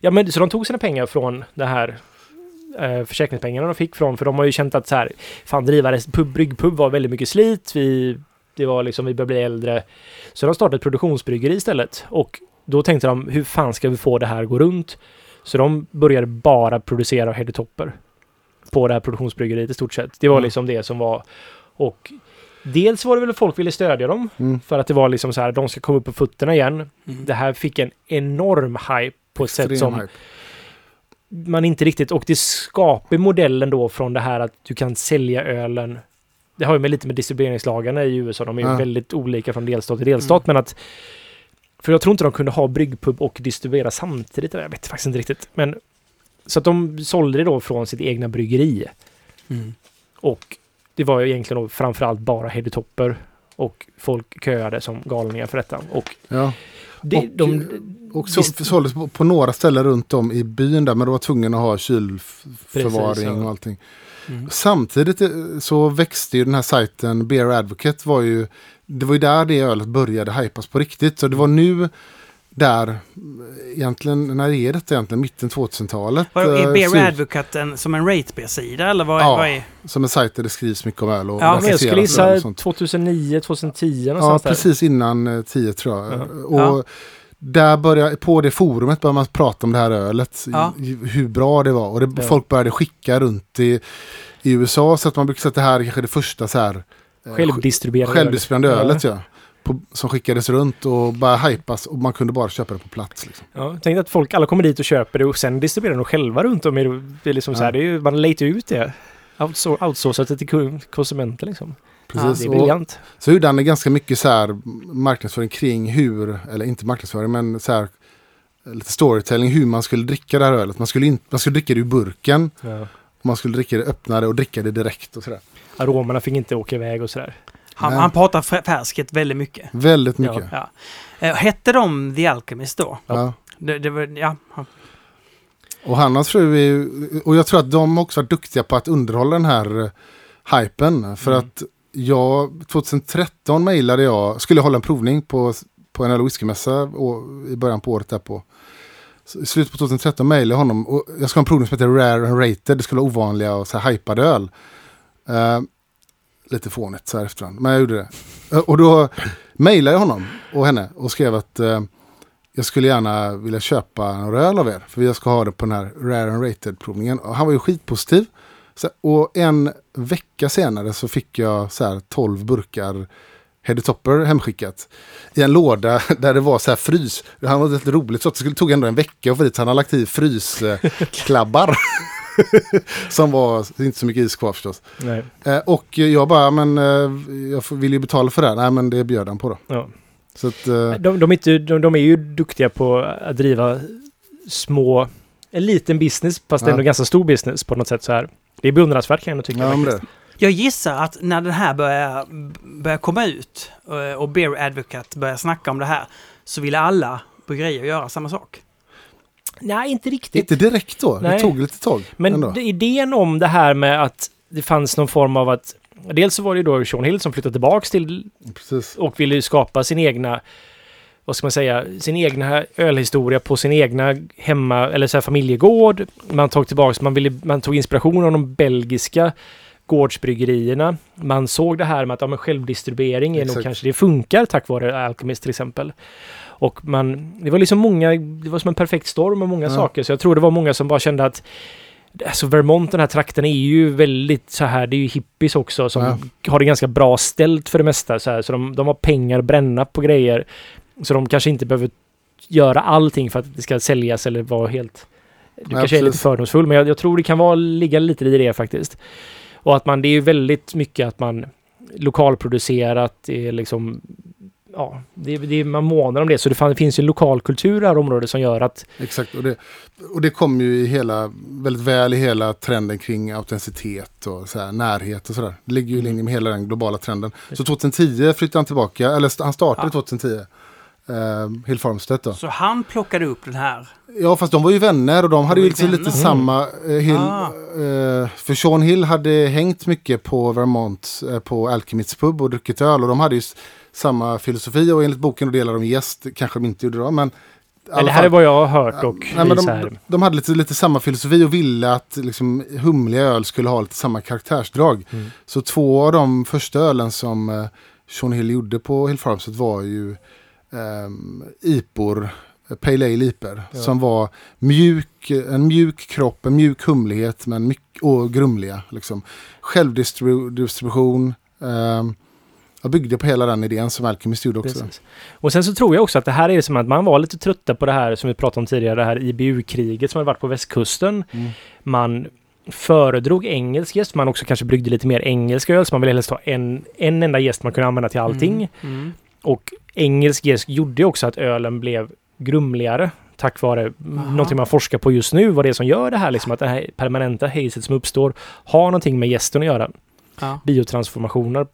ja men så de tog sina pengar från det här eh, försäkringspengarna de fick från, för de har ju känt att så här, fan driva pub, bryggpub var väldigt mycket slit, vi, det var liksom, vi började bli äldre. Så de startade ett produktionsbryggeri istället och då tänkte de, hur fan ska vi få det här att gå runt? Så de började bara producera headtopper på det här produktionsbryggeriet i stort sett. Det var Mm. liksom det som var, och dels var det väl att folk ville stödja dem, Mm. för att det var liksom så här, de ska komma upp på fötterna igen. Mm. Det här fick en enorm hype på ett sätt Extrem som hype. Man inte riktigt... Och det skapar modellen då från det här att du kan sälja ölen. Det har ju med lite med distribueringslagarna i USA. De är ju Ja. väldigt olika från delstat till delstat. Men att... För jag tror inte de kunde ha bryggpub och distribuera samtidigt. Jag vet faktiskt inte riktigt. Men... Så att de sålde det då från sitt egna bryggeri. Mm. Och det var ju egentligen då framförallt bara headtopper. Och folk köade som galningar för detta. Och Ja. det, Och, de... Och så, såldes på, på några ställen runt om i byn där, men de var tvungna att ha Precis, kylförvaring ja. och allting. Mm. Samtidigt eh, så växte ju den här sajten Beer Advocate var ju, det var ju där det ölet började hypas på riktigt. Så det var nu där, eh, egentligen, när är detta egentligen? Mitten 2000-talet? Vadå, eh, är Beer ut Advocate en, som en ratebeer-sida eller vad, Ja. vad är... Som en sajt där det skrivs mycket om öl och Ja, men jag skulle gissa och sånt. 2009, 2010 Ja, där. precis innan eh, 10 tror jag. Ja. Och Ja. Där började, på det forumet började man prata om det här ölet. Ja. Hur bra det var. Och det, Ja. folk började skicka runt i, i USA. Så att man brukar säga att det här är kanske det första så här, eh, Självdistribuerade Ja. ölet. Ja. På, som skickades runt och bara hypas och man kunde bara köpa det på plats. Liksom. Ja, tänk att folk alla kommer dit och köper det och sen distribuerar de själva runt om. Det är liksom så här, Ja. det är ju, man letar ut det. Outsour- Outsourcat det till konsumenter liksom. Precis. Det är och, briljant. så gjorde han ganska mycket så här marknadsföring kring hur, eller inte marknadsföring, men så här lite storytelling hur man skulle dricka det här ölet. Man skulle, inte, man skulle dricka det ur burken. Ja. Man skulle dricka det, öppna det och dricka det direkt och sådär. Aromerna fick inte åka iväg och sådär. Han, Nej. han pratar fär- färsket väldigt mycket. Väldigt mycket. Ja. Eh, hette de The Alchemist då? Ja. Det, det var, ja. Och han och hans fru är ju, och jag tror att de också varit duktiga på att underhålla den här eh, hypen. För Mm. att jag, 2013 mejlade jag, skulle hålla en provning på, på en öl och whiskymässa i början på året där på. Så I slutet på 2013 mejlade jag honom och jag ska ha en provning som heter Rare and Rated. Det skulle vara ovanliga och så här hypade öl. Uh, lite fånigt så här efterhand, men jag gjorde det. Uh, Och då mejlade jag honom och henne och skrev att uh, jag skulle gärna vilja köpa några öl av er. För jag ska ha det på den här Rare and Rated-provningen. Och han var ju skitpositiv. Uh, och en vecka senare så fick jag så här 12 burkar Heady Topper hemskickat. I en låda där det var så här frys. Han var lite roligt så det tog ändå en vecka att få dit. Han hade lagt i frysklabbar. Som var inte så mycket is kvar förstås. Nej. Eh, och jag bara, men eh, jag vill ju betala för det här. Nej men det bjöd han på då. Ja. Så att, eh, De, de, är inte, de, de är ju duktiga på att driva små... En liten business, fast Ja. ändå ganska stor business på något sätt så här. Det är beundransvärt kan jag nog tycka. ja, faktiskt. det. Jag gissar att när den här börjar, börjar komma ut eh, och Beer Advocate börjar snacka om det här så ville alla bryggerier göra samma sak. Nej, inte riktigt. Inte direkt då. Det Nej. tog lite tag. Men ändå. det- idén om det här med att det fanns någon form av att... Dels så var det ju då Sean Hill som flyttade tillbaks till Precis. och ville ju skapa sin egna vad ska man säga, sin egna ölhistoria på sin egna hemma eller så här familjegård. Man tog tillbaks, man, ville, man tog inspiration av de belgiska gårdsbryggerierna. Man såg det här med att ja, men självdistribuering är nog kanske det funkar tack vare Alchemist till exempel. Och man, det var liksom många, det var som en perfekt storm av många Ja. saker. Så jag tror det var många som bara kände att Alltså Vermont, den här trakten, är ju väldigt så här, det är ju hippies också som Ja. har det ganska bra ställt för det mesta. Så, här, så de, de har pengar att bränna på grejer. Så de kanske inte behöver göra allting för att det ska säljas eller vara helt... Du Nej, kanske är lite precis. fördomsfull, men jag, jag tror det kan vara, ligga lite i det faktiskt. Och att man, det är ju väldigt mycket att man lokalproducerat, det är liksom... Ja, det, det, man månar om det. Så det, finns ju en lokal kultur i det här området som gör att... Exakt, och det, och det kom ju i hela, väldigt väl i hela trenden kring autenticitet och så här, närhet och sådär. Det ligger ju i linje med hela den globala trenden. Så 2010 flyttade han tillbaka, eller han startade Ja. 2010. Uh, Hill Farmstedt då. Så han plockade upp den här. Ja, fast de var ju vänner och de hade var ju liksom lite vänner. samma... eh, Hill, Ah. eh, för Sean Hill hade hängt mycket på Vermont, eh, på Alchemists pub och druckit öl. Och de hade ju samma filosofi och enligt boken och delar de gäst, kanske de inte gjorde då, men... det här är vad jag har hört och Nej, men de, de, de hade lite, lite samma filosofi och ville att liksom, humliga öl skulle ha lite samma karaktärsdrag. Mm. Så två av de första ölen som eh, Sean Hill gjorde på Hill Farmstead var ju IPOR, eh, Pale Ale IPor, Ja. som var mjuk, en mjuk kropp, en mjuk humlighet men mycket, och grumliga. Liksom. Självdistribution. Um, jag byggde på hela den idén som Alchemist gjorde också. Precis. Och sen så tror jag också att det här är som att man var lite trötta på det här som vi pratade om tidigare, det här IBU-kriget som hade varit på västkusten. Mm. Man föredrog engelsk gäst, man också kanske bryggde lite mer engelsk öl, så man ville helst ha en, en enda gäst man kunde använda till allting. Mm. Mm. Och engelsk gäst gjorde också att ölen blev grumligare tack vare Aha. någonting man forskar på just nu, vad det är som gör det här, liksom att det här permanenta hazet som uppstår har någonting med gästen att göra. Ja. Biotransformationer.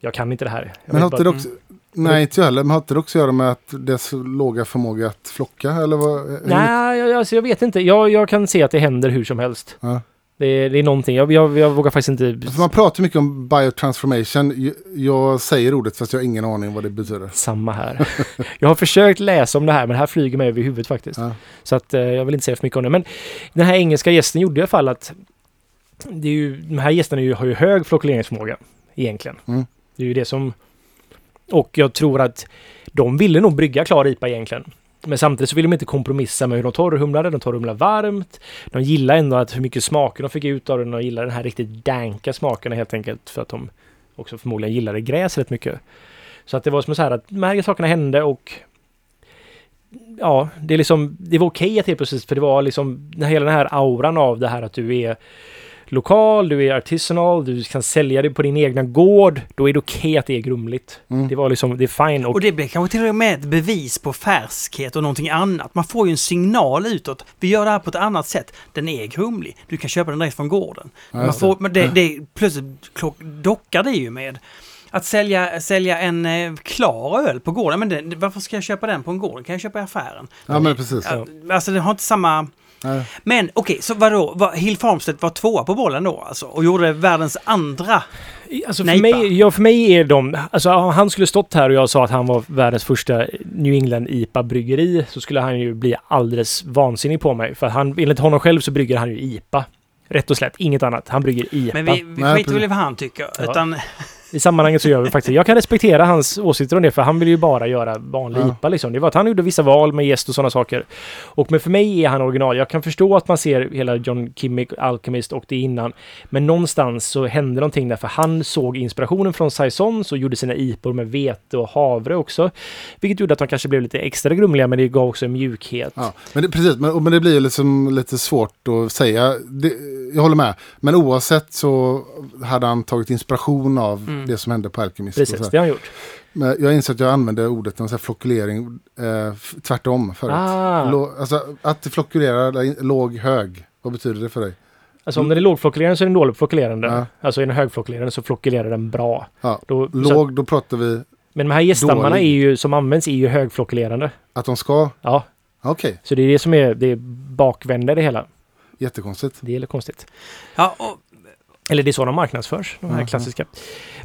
Jag kan inte det här. Jag Men har bara- det också, nej inte jag heller, men har inte det också att göra med att dess låga förmåga att flocka? Eller vad? Nej, jag, alltså jag vet inte. Jag, jag kan se att det händer hur som helst. Ja. Det, är- det är någonting. Jag, jag, jag vågar faktiskt inte... För man pratar mycket om biotransformation. Jag, säger ordet fast jag har ingen aning vad det betyder. Samma här. jag har försökt läsa om det här, men det här flyger mig över huvudet faktiskt. Ja. Så att eh, jag vill inte säga för mycket om det. Men den här engelska gästen gjorde i alla fall att det är ju, de här gästerna ju, har ju hög flockuleringsförmåga egentligen. Mm. Det är ju det som... Och jag tror att de ville nog brygga klar IPA egentligen. Men samtidigt så vill de inte kompromissa med hur de torrhumlade. De torrhumlar varmt. De gillar ändå att hur mycket smaker de fick ut av den De gillar den här riktigt danka smakerna helt enkelt. För att de också förmodligen gillade gräs rätt mycket. Så att det var som så här att de här sakerna hände och ja, det är liksom, det var okej att helt plötsligt, för det var liksom hela den här auran av det här att du är lokal, du är artisanal, du kan sälja det på din egna gård, då är det okej att det är grumligt. Mm. Det var liksom, det är fine. Och, Och det blir kanske till och med ett bevis på färskhet och någonting annat. Man får ju en signal utåt. Vi gör det här på ett annat sätt. Den är grumlig. Du kan köpa den direkt från gården. Ja, Man får, men det, det, plötsligt klock, dockar det ju med att sälja, sälja en eh, klar öl på gården. Men den, varför ska jag köpa den på en gård? kan jag köpa i affären. Ja men precis. Ja, Alltså det har inte samma... Nej. Men okej, så vadå? Var, Hill Farmstead var tvåa på bollen då alltså? Och gjorde världens andra? alltså för nejpa. mig, ja, för mig är de, alltså han skulle stått här och jag sa att han var världens första New England IPA-bryggeri så skulle han ju bli alldeles vansinnig på mig. För han, enligt honom själv så brygger han ju IPA. Rätt och slätt, inget annat. Han brygger IPA. Men vi, vi skiter väl i vad han tycker. Ja. Utan, I sammanhanget så gör vi faktiskt Jag kan respektera hans åsikter om det för han vill ju bara göra vanlig Ja. IPA liksom. Det var att han gjorde vissa val med gäst och sådana saker. Och men för mig är han original. Jag kan förstå att man ser hela John Kimmick, Alchemist och det innan. Men någonstans så hände någonting där för han såg inspirationen från Saisons och gjorde sina IPor med vete och havre också. Vilket gjorde att de kanske blev lite extra grumliga men det gav också en mjukhet. Ja, men det, precis, men, men det blir ju liksom lite svårt att säga. Det, jag håller med. Men oavsett så hade han tagit inspiration av Mm. Det som hände på Alchemist. så Precis, det har han gjort. Men jag inser att jag använde ordet någon sån här flockulering eh, tvärtom förut. Ah. Lå, alltså, att eller låg, hög. Vad betyder det för dig? Alltså om den är lågflockulerande så är den dåligflockulerande. Ja. Alltså är den högflockulerande så flockulerar den bra. Ja, Då, så, Låg, då pratar vi men de här gäststammarna Dålig. är ju, som används är ju högflockulerande. att de ska... Ja, Okej, så det är det som är det bakvända i det hela. jättekonstigt. Det är lite konstigt. ja, och, Eller det är så de marknadsförs, de här Mhm. klassiska.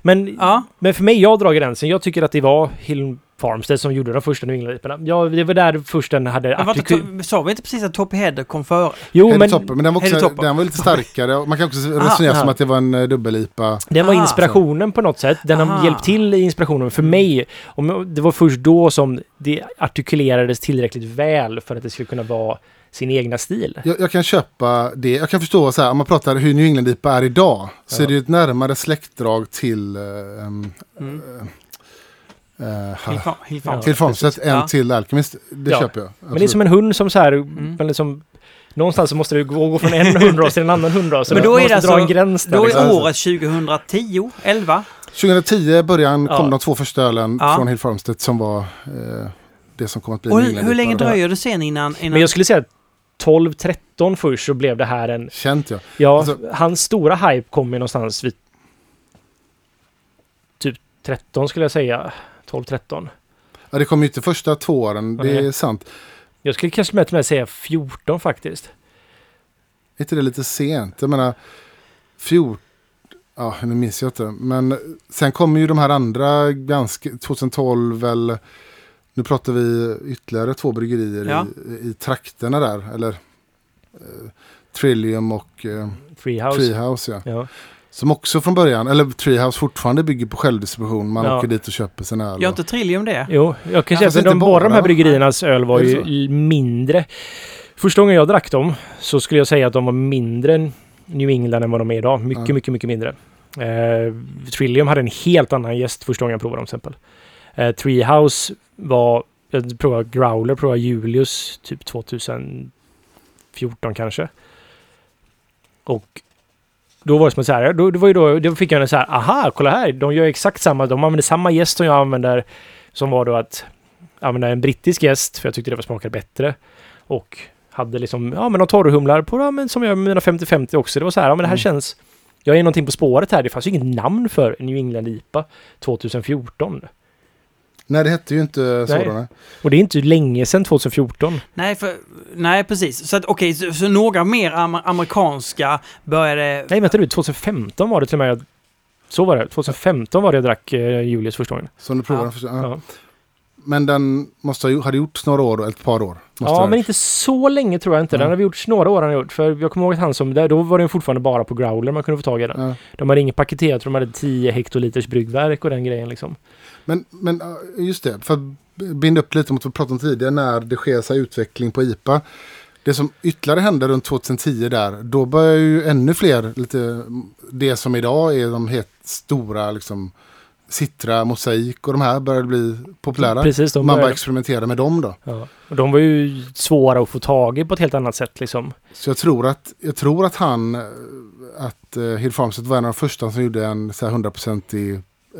Men, ja, men för mig, jag drar gränsen. Jag tycker att det var Hill Farmstead som gjorde de första New England-IPorna. Ja, det var där först den hade... To- sa vi inte precis att Toppy Header kom före? jo, Head men Topper, men den var, också, den var lite starkare. Man kan också resonera Aha. som att det var en eh, dubbel-IPA. den var inspirationen på något sätt. Den har Aha. hjälpt till i inspirationen. För mig, om, det var först då som det artikulerades tillräckligt väl för att det skulle kunna vara sin egna stil. Jag, jag kan köpa det. Jag kan förstå så här, om man pratar hur New England-IPA är idag. Så Ja. är det ju ett närmare släktdrag till, um, Mm. eh, Fa- Hill Ja. Farmstead än Ja. till Alchemist. Det Ja. köper jag. Men det är som en hund som så här, Mm. men liksom, någonstans så måste det gå, gå från en hundras till en annan hundras. Men då är det alltså- en gräns där. Då liksom. är året 2010, 11. 2010 början Ja. kom de två första ölen Ja. från Hill Farmstead som var eh, det som kom att bli Och hur, hur länge dröjer det sen innan... innan... Men jag skulle säga 12-13 först så blev det här en... Känt jag. Ja, Alltså- hans stora hype kom ju någonstans vid typ 13 skulle jag säga. 12-13. Ja, det kom ju inte första två åren, det är sant. Jag skulle kanske med till med säga 14 faktiskt. Är inte det lite sent? Jag menar, 14... Ja, nu minns jag inte. Men sen kommer ju de här andra ganska... 2012 eller... Nu pratar vi ytterligare två bryggerier Ja. i, i trakterna där. Eller eh, Trillium och eh, Freehouse. Treehouse. Ja. Ja. Som också från början, eller Treehouse fortfarande bygger på självdistribution. Man Ja. åker dit och köper sin öl. Gör inte Trillium det? Jo, jag kan Ja, säga att de, inte båda de här bryggeriernas öl var ju mindre. Första gången jag drack dem så skulle jag säga att de var mindre än New England än vad de är idag. Mycket, Ja. mycket, mycket mindre. Eh, Trillium hade en helt annan gäst första gången jag provade dem till exempel. Eh, Treehouse var, jag provade Growler, provade Julius typ 2014 kanske. Och då var det som så här, då, det var ju då, då fick jag en så här, aha, kolla här, de gör exakt samma, de använder samma gäst som jag använder, som var då att använda en brittisk gäst, för jag tyckte det var smakade bättre. Och hade liksom, ja men de torrhumlar på, ja, men som jag med mina 50-50 också. Det var så här, ja men det här Mm. känns, jag är någonting på spåret här. Det fanns ju inget namn för New England IPA 2014. Nej, det hette ju inte Nej. sådana. Och det är inte länge sedan 2014. Nej, för, nej precis. Så att okej, så, så några mer am- amerikanska började... Nej, vänta du, 2015 var det till och med. Så var det. 2015 var det jag drack eh, Julius första gången. Som du provade Ja. första. Ja. Ja, Men den måste ha, hade gjorts några år, ett par år. Måste ja men inte så länge tror jag inte. Den Ja. har vi gjort några år. Han gjort. För jag kommer ihåg att han som, där, då var den fortfarande bara på growler man kunde få tag i den. Ja. De hade inget paketerat, de hade 10 hektoliters bryggverk och den grejen liksom. Men, men just det, för att binda upp lite mot vad vi pratade om tidigare, när det sker så utveckling på IPA. Det som ytterligare hände runt 2010 där, då börjar ju ännu fler, lite, det som idag är de helt stora, liksom, Citra, Mosaik och de här börjar bli populära. Precis, Man började, experimentera med dem då. ja. Och de var ju svåra att få tag i på ett helt annat sätt liksom. Så jag tror att, jag tror att han, att uh, Hill Farmstead var en av de första som gjorde en så här 100% uh,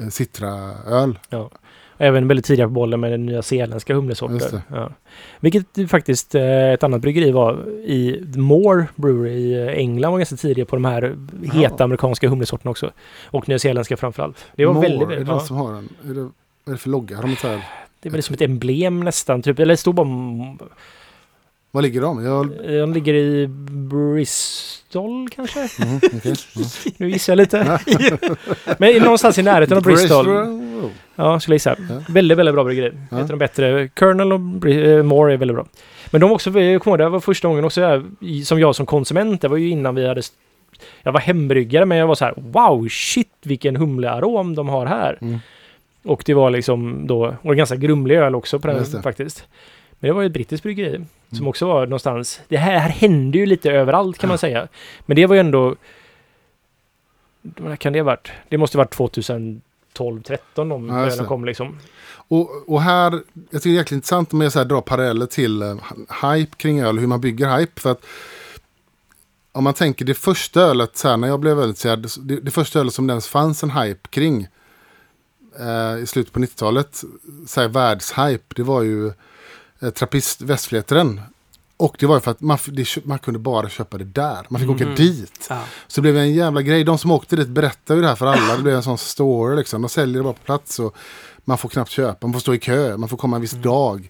Citra-öl. Och även väldigt tidiga på bollen med den nya zeeländska humlesorter. Ja. Vilket faktiskt eh, ett annat bryggeri var i Moore Brewery i eh, England var ganska tidiga på de här heta Ja. amerikanska humlesorterna också. Och nyzeeländska framförallt. Det var More, väldigt, är det väldigt de ja. som har den? Är det, vad är det för logga? Har de så här, Det är väl som ett emblem nästan, typ. Eller det stod bara... var ligger de? Jag, De ligger i Bristol kanske? mm, okej. Mm. Nu gissar jag lite. Men någonstans i närheten av Bristol. Bristol. Ja, skulle jag gissa. Ja. Väldigt, väldigt bra bryggeri. Ja. Heter de bättre. Colonel och Bri- eh, Moore är väldigt bra. Men de också, jag kommer ihåg, det var första gången också jag, som jag som konsument, det var ju innan vi hade jag var hembryggare men jag var så här wow shit vilken humlearom de har här. Mm. Och det var liksom då, och en ganska grumlig öl också på den faktiskt. Men det var ju ett brittiskt bryggeri som Mm. också var någonstans, det här, här hände ju lite överallt kan man säga. Men det var ju ändå, vad kan det ha varit? Det måste ha varit 2012, 13 de Ja, ölen kom liksom. Och, och här, jag tycker det är jäkligt intressant med att dra paralleller till uh, hype kring öl, hur man bygger hype. För att om man tänker det första ölet, så här, när jag blev här, det, det första ölet som det ens fanns en hype kring eh, i slutet på 90-talet, så här, världshype, det var ju Trappist Västfläteren. Och det var ju för att man, det, man kunde bara köpa det där. Man fick åka Mhm. dit. Ja. Så det blev en jävla grej. De som åkte dit berättade ju det här för alla. Det blev en sån story liksom. De säljer det bara på plats och man får knappt köpa. Man får stå i kö. Man får komma en viss dag.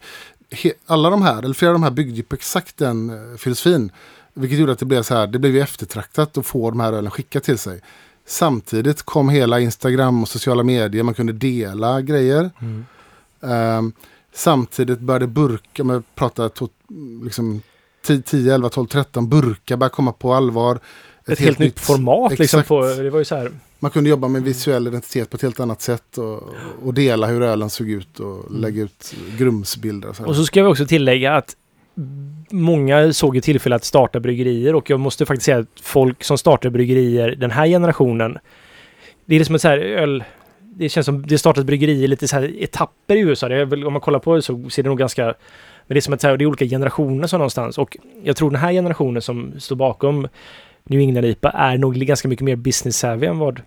He alla de här, eller flera av de här byggde ju på exakt den uh, filosofin. Vilket gjorde att det blev så här, det blev ju eftertraktat att få de här ölen skickat till sig. Samtidigt kom hela Instagram och sociala medier. Man kunde dela grejer. Ehm, samtidigt började burkar, om jag pratar to, liksom 10, 10, 11, 12, 13 burkar började komma på allvar. Ett, helt, nytt format liksom. På, det var ju så här. Man kunde jobba med visuell identitet på ett helt annat sätt och, och dela hur ölen såg ut och lägga ut grumsbilder. Och så. Och så ska vi också tillägga att många såg ju tillfälle att starta bryggerier och jag måste faktiskt säga att folk som startar bryggerier den här generationen, det är liksom ett så här öl... Det känns som det startat bryggerier lite så här etapper i USA. Väl, om man kollar på det så ser det nog ganska... Men det är som att här, det är olika generationer så någonstans och jag tror den här generationen som står bakom New England IPA är nog ganska mycket mer business savvy än vad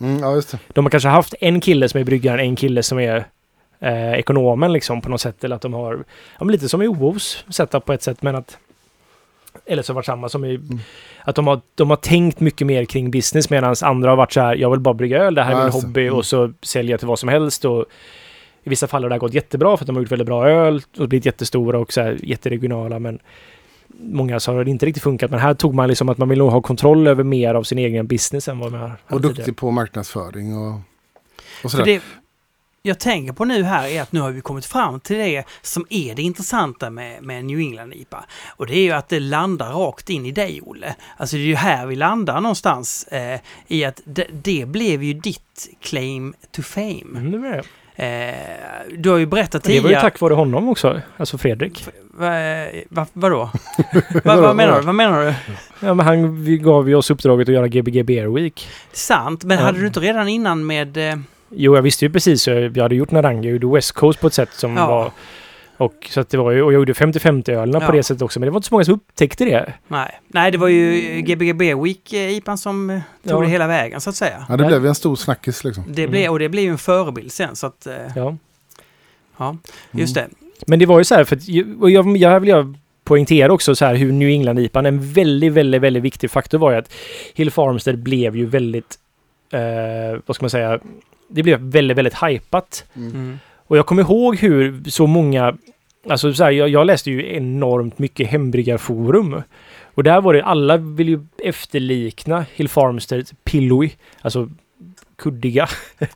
Mm, ja, just det. de har kanske haft en kille som är bryggaren, en kille som är eh, ekonomen liksom på något sätt. Eller att de har, ja, men lite som i OOs setup på ett sätt, men att eller så har varit samma som i, Mm. att de har, de har tänkt mycket mer kring business medan andra har varit så här, jag vill bara brygga öl, det här är Ja, min hobby Mm. och så säljer jag till vad som helst och i vissa fall har det gått jättebra för att de har gjort väldigt bra öl och blivit jättestora och så här jätteregionala men många så har det inte riktigt funkat men här tog man liksom att man vill nog ha kontroll över mer av sin egen business än vad man har Och duktig på marknadsföring och, och sådär. det jag tänker på nu här är att nu har vi kommit fram till det som är det intressanta med, med New England IPA. Och det är ju att det landar rakt in i dig, Olle. Alltså det är ju här vi landar någonstans eh, i att det, det blev ju ditt claim to fame. Mm, det var det. Eh, du har ju berättat Det var ju tidigare... tack vare honom också, alltså Fredrik. Va, va, vadå? va, vad menar du? Vad menar du? Ja, men han gav ju oss uppdraget att göra Gbg Beer Week. Sant, men hade du inte redan innan med... Jo, jag visste ju precis. Jag jag hade gjort Naranga, jag gjorde West Coast på ett sätt som Ja. var... Och så att det var ju, och jag gjorde 50-50-ölerna Ja. på det sättet också, men det var inte så många som upptäckte det. nej. nej, det var ju Gbgb Week eh, IPAn som eh, tog Ja. det hela vägen så att säga. Ja, det blev ju en stor snackis liksom. Det Mm. blev, och det blev ju en förebild sen så att... eh, Ja. Ja, just det. Men det var ju så här, för att, och jag, jag vill jag poängtera också så här hur New England IPAn, en väldigt, väldigt, väldigt viktig faktor var ju att Hill Farmstead blev ju väldigt, eh, vad ska man säga, det blev väldigt, väldigt hypat. Mm. Mm. Och jag kommer ihåg hur så många... Alltså så här, jag, jag läste ju enormt mycket hembryggarforum. Och där var det, alla vill ju efterlikna Hill Farmstead Pillowy. Alltså kuddiga.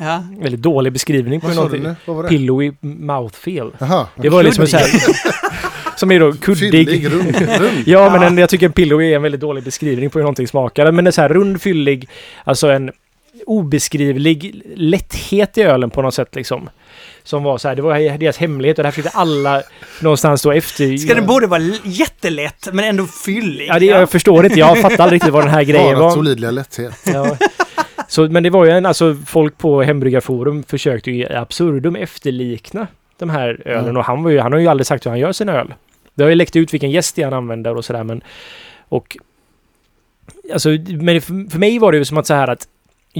Ja. Väldigt dålig beskrivning på någonting. Vad var det? Pillowy mouthfeel. Jaha. Det var liksom så här... som är då kuddig. Fyllig, rund, rund. Ja, men en, jag tycker en pillowy är en väldigt dålig beskrivning på hur någonting smakar. Men en så här rund, fyllig, alltså en obeskrivlig lätthet i ölen på något sätt liksom. Som var så här, det var deras hemlighet och det här försökte alla någonstans då efter... Ska det både vara jättelätt men ändå fyllig? Ja, det, jag förstår inte. Jag fattar aldrig riktigt vad den här grejen Bara var. solidliga lätthet. Ja. Så, men det var ju en, alltså folk på Hembryggarforum försökte ju i absurdum efterlikna de här ölen Mm. och han, var ju, han har ju aldrig sagt hur han gör sin öl. Det har ju läckt ut vilken gäst han använder och sådär men... Och... Alltså, men för, för mig var det ju som att så här att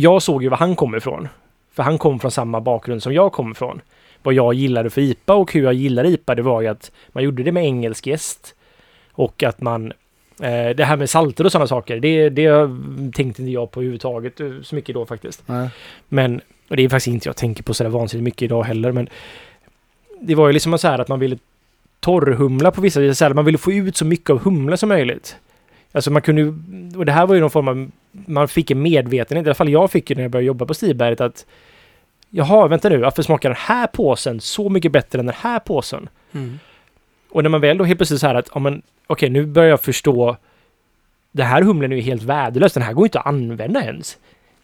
jag såg ju var han kom ifrån. För han kom från samma bakgrund som jag kom ifrån. Vad jag gillade för IPA och hur jag gillar IPA det var ju att man gjorde det med engelsk gäst. Och att man Eh, det här med salter och sådana saker, det, det tänkte inte jag på överhuvudtaget eh, så mycket då faktiskt. Nej. Men, och det är faktiskt inte jag tänker på sådär vansinnigt mycket idag heller, men det var ju liksom så här att man ville torrhumla på vissa här, man ville få ut så mycket av humla som möjligt. Alltså man kunde och det här var ju någon form av, man fick en medvetenhet, i alla fall jag fick ju när jag började jobba på Stiberget att Jaha, vänta nu, varför smakar den här påsen så mycket bättre än den här påsen? Mm. Och när man väl då helt plötsligt så här att, ja men okej, nu börjar jag förstå. Det här humlen är ju helt värdelös. Den här går inte att använda ens.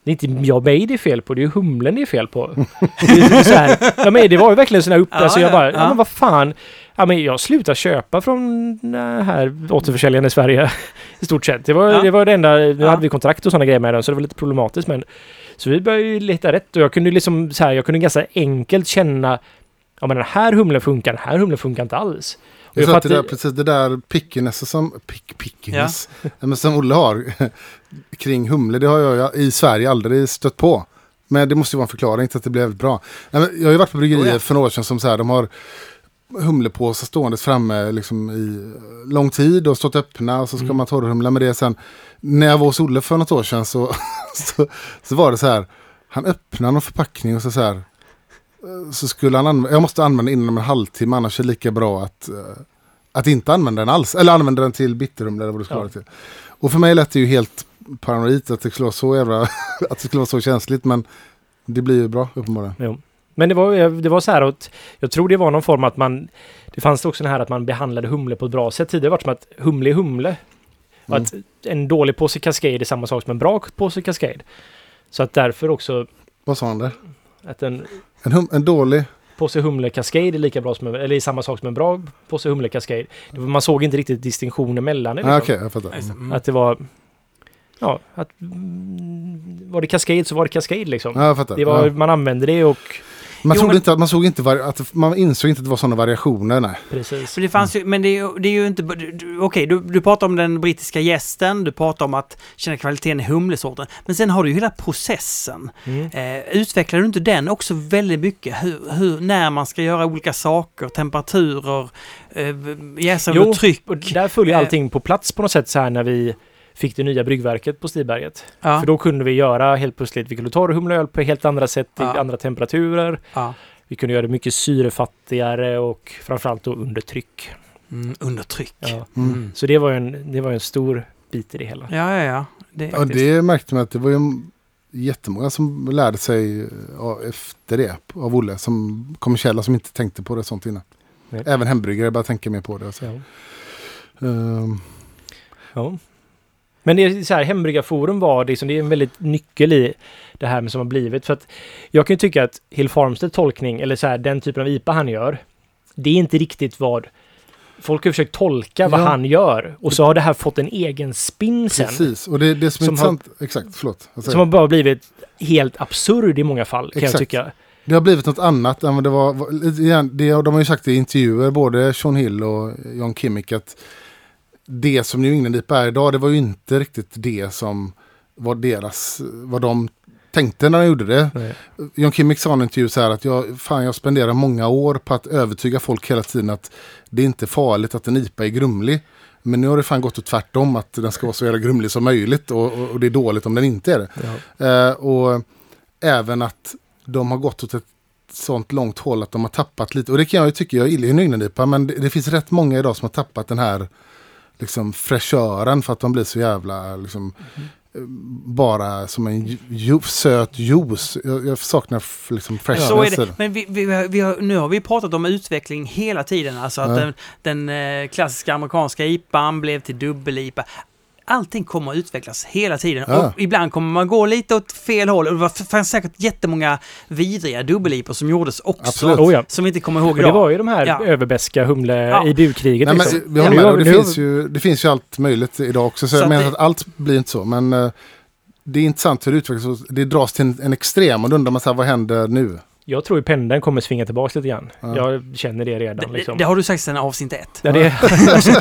Det är inte jag mig det är fel på, det är ju humlen det är fel på. det, så här, ja, men det var ju verkligen här upp... Ja, alltså jag ja, bara, ja. ja. men vad fan. Ja men jag slutar köpa från den här återförsäljaren i Sverige. I stort sett. Det var, Ja. det var det enda... Nu hade vi kontrakt och sådana grejer med den så det var lite problematiskt men... Så vi började ju leta rätt och jag kunde liksom så här, jag kunde ganska enkelt känna Ja men den här humlen funkar, den här humlen funkar inte alls. Jag tror att det där, precis det där pickiness som, pick, pickiness, ja. som Olle har kring humle, det har jag i Sverige aldrig stött på. Men det måste ju vara en förklaring till att det blev väldigt bra. Jag har ju varit på bryggerier Oh ja. för några år sedan som så här, de har humlepåsar ståendes framme liksom i lång tid och stått öppna och så ska Mm. man torrhumla med det sen. När jag var hos Olle för något år sedan så, så, så var det så här, han öppnade någon förpackning och så, så här, så skulle han använda, jag måste använda inom en halvtimme annars är det lika bra att, eh, att inte använda den alls. Eller använda den till bitterhumle eller vad du ska Ja. ha det till. Och för mig lät det ju helt paranoid att det skulle vara så jävla, att det skulle vara så känsligt men det blir ju bra uppenbarligen. Jo. Men det var, det var så här att jag tror det var någon form att man... Det fanns också den här att man behandlade humle på ett bra sätt. Tidigare var det som att humle är humle. Mm. att en dålig påse Cascade är samma sak som en bra påse Cascade. Så att därför också Vad sa han där? att en En, hum, en dålig... påse humle Cascade är lika bra som en, eller är samma sak som en bra påse humle Cascade. Man såg inte riktigt distinktionen mellan det. Ah, Liksom. Okej, jag fattar. Mm. Att det var... Ja, att... mm, Var det Cascade så var det Cascade liksom. Ja, jag fattar. Det var, ja. Man använde det och... Man, Jo, såg men- inte, att- man såg inte vari, att man insåg inte att det var sådana variationer. Nej. Precis. Det fanns ju, men det är ju, det är ju inte... Okej, du, du pratar om den brittiska gästen, du pratar om att känna kvaliteten i humlesorten. Men sen har du ju hela processen. Mm. Eh, utvecklar du inte den också väldigt mycket? Hur, hur, när man ska göra olika saker, temperaturer, eh, jäsa Jo, under tryck. Och där följer Eh. allting på plats på något sätt så här när vi fick det nya bryggverket på Stiberget. Ja, För då kunde vi göra helt plötsligt, vi kunde torrhumleöl på helt andra sätt, i Ja. andra temperaturer. ja. Vi kunde göra det mycket syrefattigare och framförallt då under tryck. Mm, under tryck. Ja. Mm. Så det var en, det var en stor bit i det hela. Ja, ja, ja. Det, Ja, det märkte man att det var ju jättemånga som lärde sig efter det av Olle. Som kommersiella som inte tänkte på det sånt innan. Nej. Även hembryggare började tänka mer på det. Så. Ja. Ehm, Ja. Men det är så här, Hembryggarforum var liksom, det är en väldigt nyckel i det här med som har blivit. För att jag kan ju tycka att Hill Farmstead tolkning, eller så här, den typen av IPA han gör, det är inte riktigt vad Folk har försökt tolka vad Ja. han gör och så har det här fått en egen spin sen. precis, och det, det som är Som har- intressant. Exakt, förlåt. Jag. Som har bara blivit helt absurd i många fall, kan jag Exakt. tycka. Det har blivit något annat än vad det var. Det, de har ju sagt i intervjuer, både Sean Hill och John Kimmick, att det som New England-IPA är idag, det var ju inte riktigt det som var deras, vad de tänkte när de gjorde det. Nej. John Kimmick sa i en intervju så här att jag, fan, jag spenderar många år på att övertyga folk hela tiden att det är inte farligt att en IPA är grumlig. Men nu har det fan gått åt tvärtom att den ska vara så jävla grumlig som möjligt och, och, och det är dåligt om den inte är det. Ja. Eh, och även att de har gått åt ett sånt långt håll att de har tappat lite. Och det kan jag ju tycka, jag gillar ju Nyngnadipa, men det, det finns rätt många idag som har tappat den här liksom fräschören för att de blir så jävla liksom eh, bara som en ju, söt juice. Jag, jag saknar liksom freshness. Så är det. Men vi, vi, vi har, nu har vi pratat om utveckling hela tiden. Alltså att Ja. den, den eh, klassiska amerikanska IPAn blev till dubbel-IPA. Allting kommer att utvecklas hela tiden. Ja. Och ibland kommer man gå lite åt fel håll. Och det var- fanns säkert jättemånga vidriga dubbel som gjordes också. Oh, ja. Som vi inte kommer ihåg Och det idag. var ju de här Ja. överbäska humle Ja. i burkriget. Nej, liksom. men, vi med, det, finns ju, det finns ju allt möjligt idag också. Så, Så jag menar det- att allt blir inte så. Men eh, det är intressant hur det utvecklas. Det dras till en, en extrem och då undrar man så här, vad händer nu? Jag tror ju pendeln kommer svinga tillbaka lite grann. Ja. Jag känner det redan. det, Liksom. det har du sagt sedan avsnitt ett. Ja, det,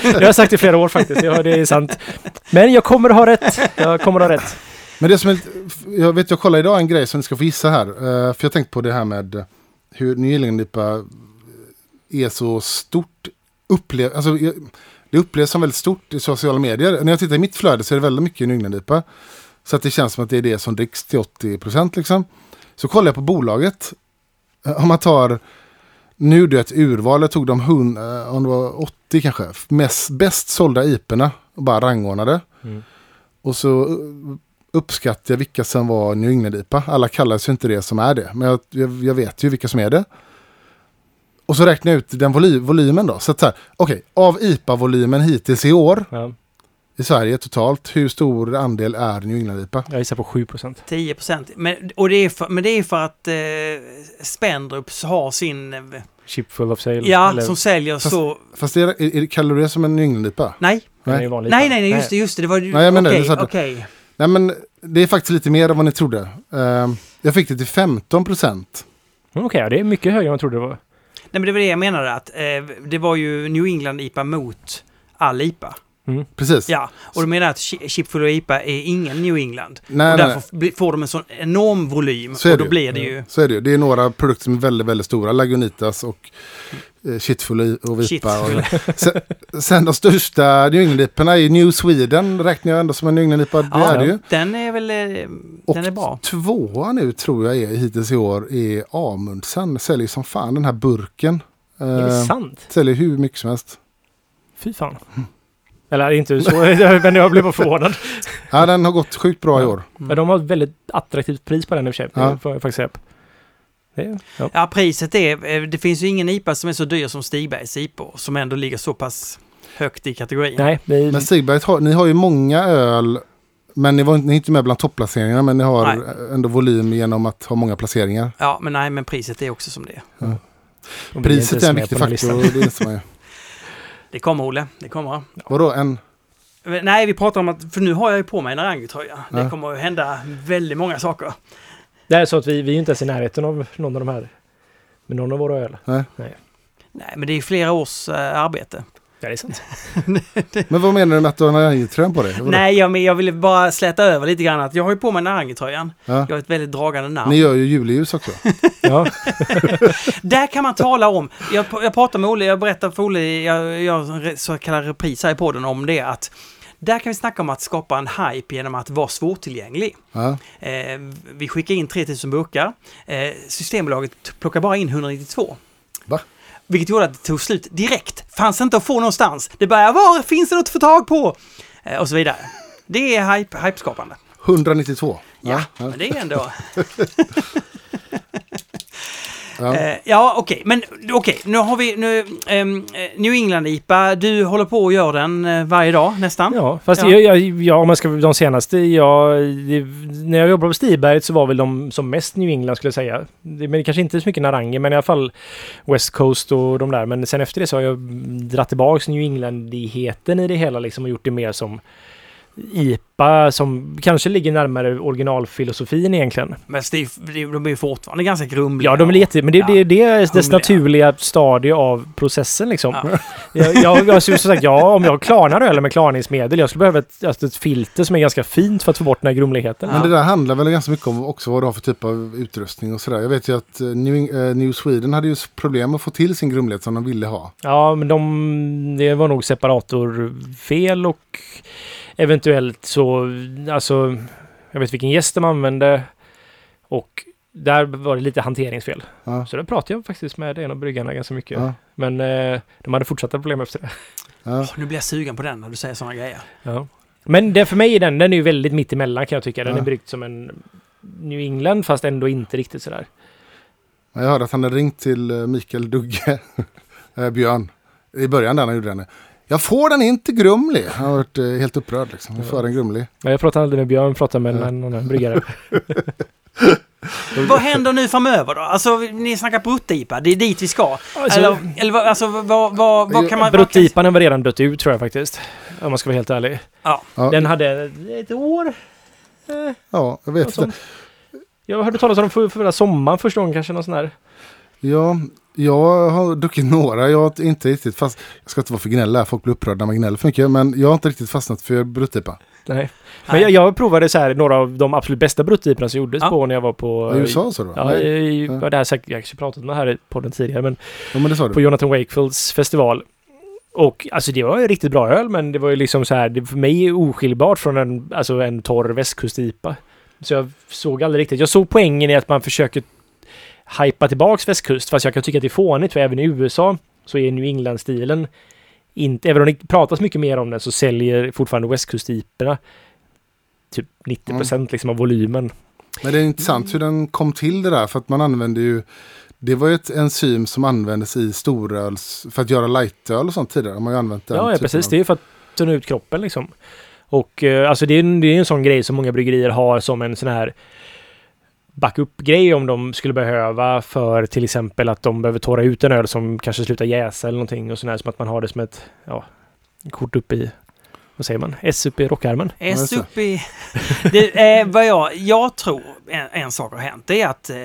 det har jag sagt i flera år faktiskt. Ja, det är sant. Men jag kommer ha rätt. Jag kommer ha rätt. Men det som är, jag vet, jag kollade idag en grej som ni ska få gissa här. Eh, för jag tänkte på det här med eh, hur New England-IPA är så stort. Upplev, alltså, det upplevs som väldigt stort i sociala medier. När jag tittar i mitt flöde så är det väldigt mycket New England-IPA. Så att det känns som att det är det som dricks till 80% liksom. Så kollar jag på bolaget. Eh, Om man tar nu ett urval, jag tog de 100, om det var 80 kanske, mest, bäst sålda IPorna och bara rangordnade. Mm. Och så uh, uppskattar jag vilka som var New England-IPA. Alla kallar sig inte det som är det, men jag, jag, jag vet ju vilka som är det. Och så räknar jag ut den voly, volymen då. Så att så här, okej, av IPA-volymen hittills i år Ja, i Sverige totalt, hur stor andel är New England-IPA? jag gissar på 7 procent. 10 procent. Men, och det är för, men det är för att eh, Spendrups har sin... eh, Chip full of sale. Ja, eller- som säljer Fast- så... Fast är, är, är, kallar du det som en New England-IPA? Nej, nej. nej, nej, nej, just det, just det. Det var ju... Nej, jag menar det, Okej, att- okej. Nej men det är faktiskt lite mer än vad ni trodde. Ehm, jag fick det till 15 procent. Mm, Okej, ja, det är mycket högre än jag trodde det var. Nej, men det var det jag menade att eh, det var ju New England IPA mot all IPA. Mm. Precis. Ja, och då menar att Chi- Chipfull och IPA är ingen New England. Nej, och nej, därför bli- får de en sån enorm volym. Så är och det då ju. blir det ju... Så är det ju. Det är några produkter som är väldigt, väldigt stora. Lagunitas och eh, Shitfull och. Shitfull. Och, sen, sen de största New England-IPorna är New Sweden. räknar jag ändå som en New England-IPA. Det Ja, är det ju. Den är väl... eh, Och Den är bra. tvåa nu tror jag är hittills i år är Amundsen. Säljer som fan den här burken. Är det Eh, sant? säljer hur mycket som helst. Fy fan. Eller inte så, men jag blev bara förvånad. Ja, den har gått sjukt bra i år. Men de har ett väldigt attraktivt pris på den i och för sig. Ja. Faktiskt. Det, ja. Ja, priset är... eh, Det finns ju ingen IPA som är så dyr som Stigbergs IPA som ändå ligger så pass högt i kategorin. Nej, vi, Men Stigberget har, ni har ju många öl. Men ni, var, ni är inte med bland topplaceringarna. Men ni har Nej. ändå volym genom att ha många placeringar. Ja, men nej, men priset är också som det är. inte Priset ens är en viktig faktor. Det ju. Det kommer, Olle. Det kommer. Vadå, en... Nej, vi pratar om att... För nu har jag ju på mig en Narangi-tröja. Det Ja. kommer att hända väldigt många saker. Det är så att vi, vi är ju inte ens i närheten av någon av de här. Med någon av våra öl. Nej. Nej, men det är flera års eh, arbete. Ja, det är sant. Men vad menar du med att du har Narangi-tröjan på dig? Nej, jag, men jag ville bara släta över lite grann att jag har ju på mig Narangi-tröjan. Ja. Jag har ett väldigt dragande namn. Ni gör ju juleljus också. Ja, Där kan man tala om, jag, jag pratar med Olle, jag berättar för Olle, jag gör en så kallad repris här i podden om det att där kan vi snacka om att skapa en hype genom att vara svårtillgänglig. Ja. Eh, vi skickar in 3000 burkar. Eh, Systembolaget plockar bara in 192. Va? Vilket gjorde att det tog slut direkt. Fanns inte att få någonstans. Det började, var finns det något att få tag på? Eh, och så vidare. Det är hype, hypeskapande. 192. Ja, ja. men det är ändå... Ja. Eh, ja, okej, men okej, nu har vi nu, ehm, eh, New England-IPA. Du håller på och gör den eh, varje dag nästan. ja fast Ja. Jag, jag, ja, om man ska de senaste, ja, det, när jag jobbade på Stiberget så var väl de som mest New England skulle jag säga. Det, men kanske inte så mycket Narangi, men i alla fall West Coast och de där. Men sen efter det så har jag dratt tillbaks New England-igheten i det hela liksom och gjort det mer som IPA som kanske ligger närmare originalfilosofin egentligen. Men det, de är ju fortfarande ganska grumliga. Ja, de är jätte... Men det, Ja. det, det är dess naturliga stadie av processen liksom. Ja. Jag, jag, jag, som sagt, ja, om jag klarnar öl med klarningsmedel, jag skulle behöva ett, alltså ett filter som är ganska fint för att få bort den här grumligheten. Ja. Men det där handlar väl ganska mycket om också vad du har för typ av utrustning och sådär. Jag vet ju att eh, New, eh, New Sweden hade ju problem att få till sin grumlighet som de ville ha. Ja, men de, det var nog separatorfel och eventuellt så, alltså, jag vet vilken gäst de använde och där var det lite hanteringsfel. Ja. Så där pratade jag faktiskt med en av bryggarna ganska mycket. Ja. Men eh, de hade fortsatta problem efter det. Ja. Åh, nu blir jag sugen på den när du säger sådana grejer. Ja. Men det, för mig är den, den är ju väldigt mitt emellan kan jag tycka. Den Ja. är bryggt som en New England fast ändå inte riktigt sådär. Jag hörde att han hade ringt till eh, Mikael Dugge, eh, Björn, i början där han gjorde den. Jag får den inte grumlig. Han har varit eh, helt upprörd liksom. Jag får den grumlig. Ja, Jag pratar aldrig med Björn, jag pratar med en annan bryggare. Vad händer nu framöver då? Alltså, ni snackar brutt-IPA, det är dit vi ska. Alltså, eller, eller alltså, vad, vad, vad kan man... Bruttipan var redan dött ut tror jag faktiskt. Om man ska vara helt ärlig. Ja, Den hade ett år. Eh, ja jag vet inte. jag hörde talas om den för, förra sommaren första gången kanske. Någon sån här. Ja, jag har druckit några. Jag har inte riktigt fast... Jag ska inte vara för gnäll här. Folk blir upprörda när man gnäller för mycket. Men jag har inte riktigt fastnat för bruttipa. Nej. Men Nej. jag, jag provade så här några av de absolut bästa bruttiporna som gjordes Ja. på när jag var på... I USA så då? Ja, i, Ja. det här säkert, jag har kanske pratat om det här i podden tidigare, men ja, men det sa på du. Jonathan Wakefields festival. Och alltså det var ju riktigt bra öl, men det var ju liksom så här, det för mig är oskiljbart från en, alltså en torr västkustipa. Så jag såg aldrig riktigt. Jag såg poängen i att man försöker hypa tillbaks västkust, fast jag kan tycka att det är fånigt, för även i USA så är New England-stilen inte, även om det pratas mycket mer om den, så säljer fortfarande västkustiporna typ 90 procent liksom av volymen. Men det är intressant hur den kom till det där. För att man använde ju... Det var ju ett enzym som användes i storöls... För att göra lightöl och sånt tidigare. Man har ju använt den Ja, ja precis. av- Det är ju för att tunna ut kroppen liksom. Och eh, alltså det är, det är en sån grej som många bryggerier har som en sån här backup-grej om de skulle behöva för till exempel att de behöver torra ut en öl som kanske slutar jäsa eller någonting och sådär som att man har det som ett ja, kort upp i vad säger man? S upp i rockärmen. S upp i... Det är vad jag, jag tror en, en sak har hänt. Det är att eh,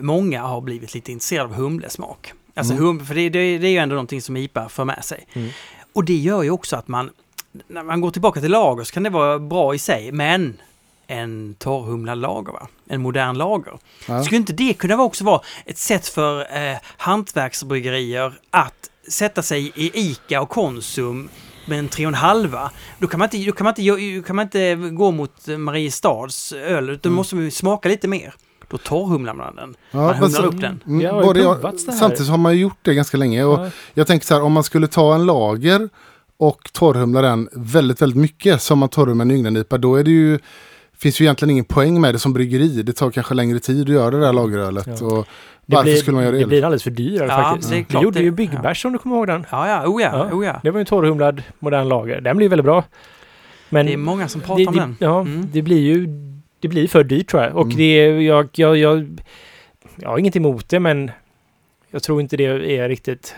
många har blivit lite intresserade av humlesmak. Alltså Mm. hum, för det, det, det är ju ändå någonting som IPA för med sig. Mm. Och det gör ju också att man, när man går tillbaka till lager så kan det vara bra i sig, men en torrhumlad lager, va? en modern lager. Ja. Skulle inte det kunna också vara ett sätt för eh, hantverksbryggerier att sätta sig i ICA och Konsum med en 3,5. Då kan man inte, då kan man inte, då kan man inte gå mot Mariestads öl, utan Mm. måste man ju smaka lite mer. Då torrhumlar man den. Ja, Man humlar så- upp den. Mm, Det har ju både jag- provats det här. Samtidigt har man gjort det ganska länge. Och Ja. Jag tänker så här, om man skulle ta en lager och torrhumla den väldigt, väldigt mycket som man torrhumlar en Ynglandnipa, då är det ju finns ju egentligen ingen poäng med det som bryggeri. Det tar kanske längre tid att göra det där lagerölet. Ja. Och Det varför blir, skulle man göra det? Det blir alldeles för dyrare Ja, faktiskt. det är Vi klart gjorde det- ju Big Bash om du kommer ihåg den. Ja, ja, oh ja, Ja. oh ja. Det var ju en torrhumlad modern lager. Den blir väldigt bra. Men Det är många som pratar det, om det, den. Ja, Mm. det blir ju det blir för dyrt tror jag. Och Mm. det är, jag, jag, jag, jag har inget emot det men jag tror inte det är riktigt...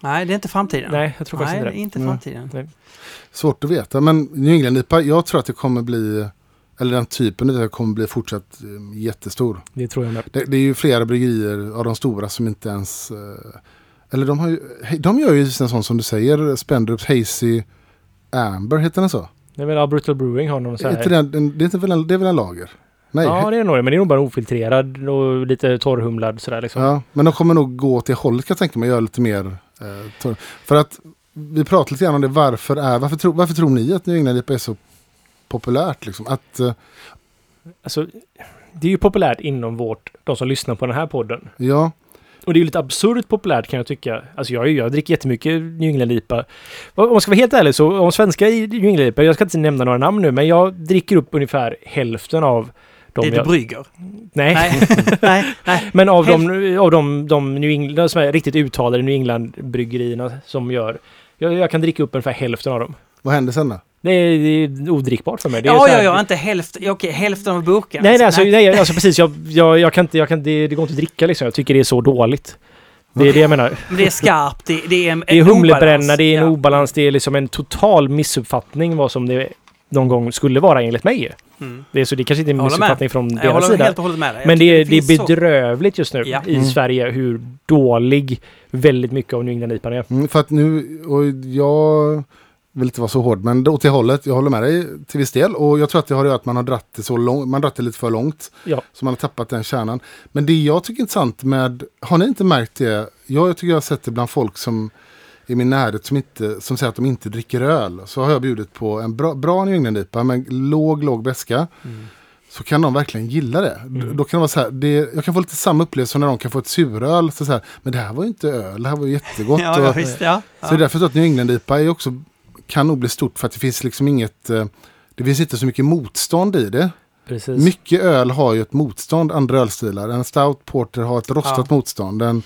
Nej, det är inte framtiden. Nej, jag tror Nej, faktiskt det är inte inte Mm. framtiden. Svårt att veta. Men New England-IPA, jag tror att det kommer bli, eller den typen av det kommer bli fortsatt eh, jättestor. det. Det tror jag med. Det, det är ju flera bryggerier av de stora som inte ens... eh, Eller de har ju, de gör ju en sån som du säger, Spendrups Hazy Amber, heter den så? Det är väl Brutal Brewing har någon så Är här... en- det, är väl en, det är väl en lager? Nej. Ja, det är nog det. Men det är nog bara ofiltrerad och lite torrhumlad sådär liksom. Ja, men de kommer nog gå åt det hållet kan jag tänka mig, göra lite mer. Eh, torr. för att vi pratade lite grann om det, varför, är, varför, tro, varför tror ni att New England IPA är så populärt? Liksom? Att, eh, Alltså, det är ju populärt inom vårt, de som lyssnar på den här podden. ja, Och det är ju lite absurt populärt kan jag tycka. Alltså jag, jag dricker jättemycket New England IPA. Om man ska vara helt ärlig så, om svenska New England IPA, jag ska inte nämna några namn nu, men jag dricker upp ungefär hälften av de Det du jag... brygger. Nej. Nej, nej, nej. Men av de, av de, de New England, som är riktigt uttalade New England-bryggerierna som gör... Jag, jag kan dricka upp ungefär hälften av dem. vad händer sen då? Det är, det är odrickbart för mig. Det är Ja, ja, ja, inte hälften, okej, hälften av burken. Nej, nej, alltså, nej, alltså precis. Jag, jag, jag kan inte, jag kan, det, det går inte att dricka liksom. Jag tycker det är så dåligt. Det är det jag menar. Men det är skarpt, det, det är en Det är humlebränna, obalans. det är en ja. obalans, det är liksom en total missuppfattning vad som det någon gång skulle vara enligt mig. Mm. Det är, så det kanske inte är en missuppfattning från Jag deras sida. helt och hållet med dig. Jag Men det är, det är finns så- bedrövligt just nu Ja. i Mm. Sverige hur dålig väldigt mycket av New England IPA är. Mm, för att nu, och jag vill inte vara så hård, men åt det hållet, jag håller med dig till viss del. Och jag tror att det har att göra att man har dratt det så långt, man dratt det lite för långt. Ja. Så man har tappat den kärnan. Men det jag tycker är intressant med, har ni inte märkt det? Jag, jag tycker jag har sett det bland folk som i min närhet som, inte, som säger att de inte dricker öl. Så har jag bjudit på en bra, bra New England-IPA med låg, låg beska. Mm. Så kan de verkligen gilla det. Mm. Då kan det vara så här, det, jag kan få lite samma upplevelse som när de kan få ett suröl. Så så här, men det här var ju inte öl, det här var ju jättegott. Ja, ja, och, visst, ja. så det är därför så att New England IPA är också, kan nog bli stort för att det finns liksom inget, eh, det finns inte så mycket motstånd i det. Precis. Mycket öl har ju ett motstånd, andra ölstilar. En stout porter har ett rostat Ja. motstånd. En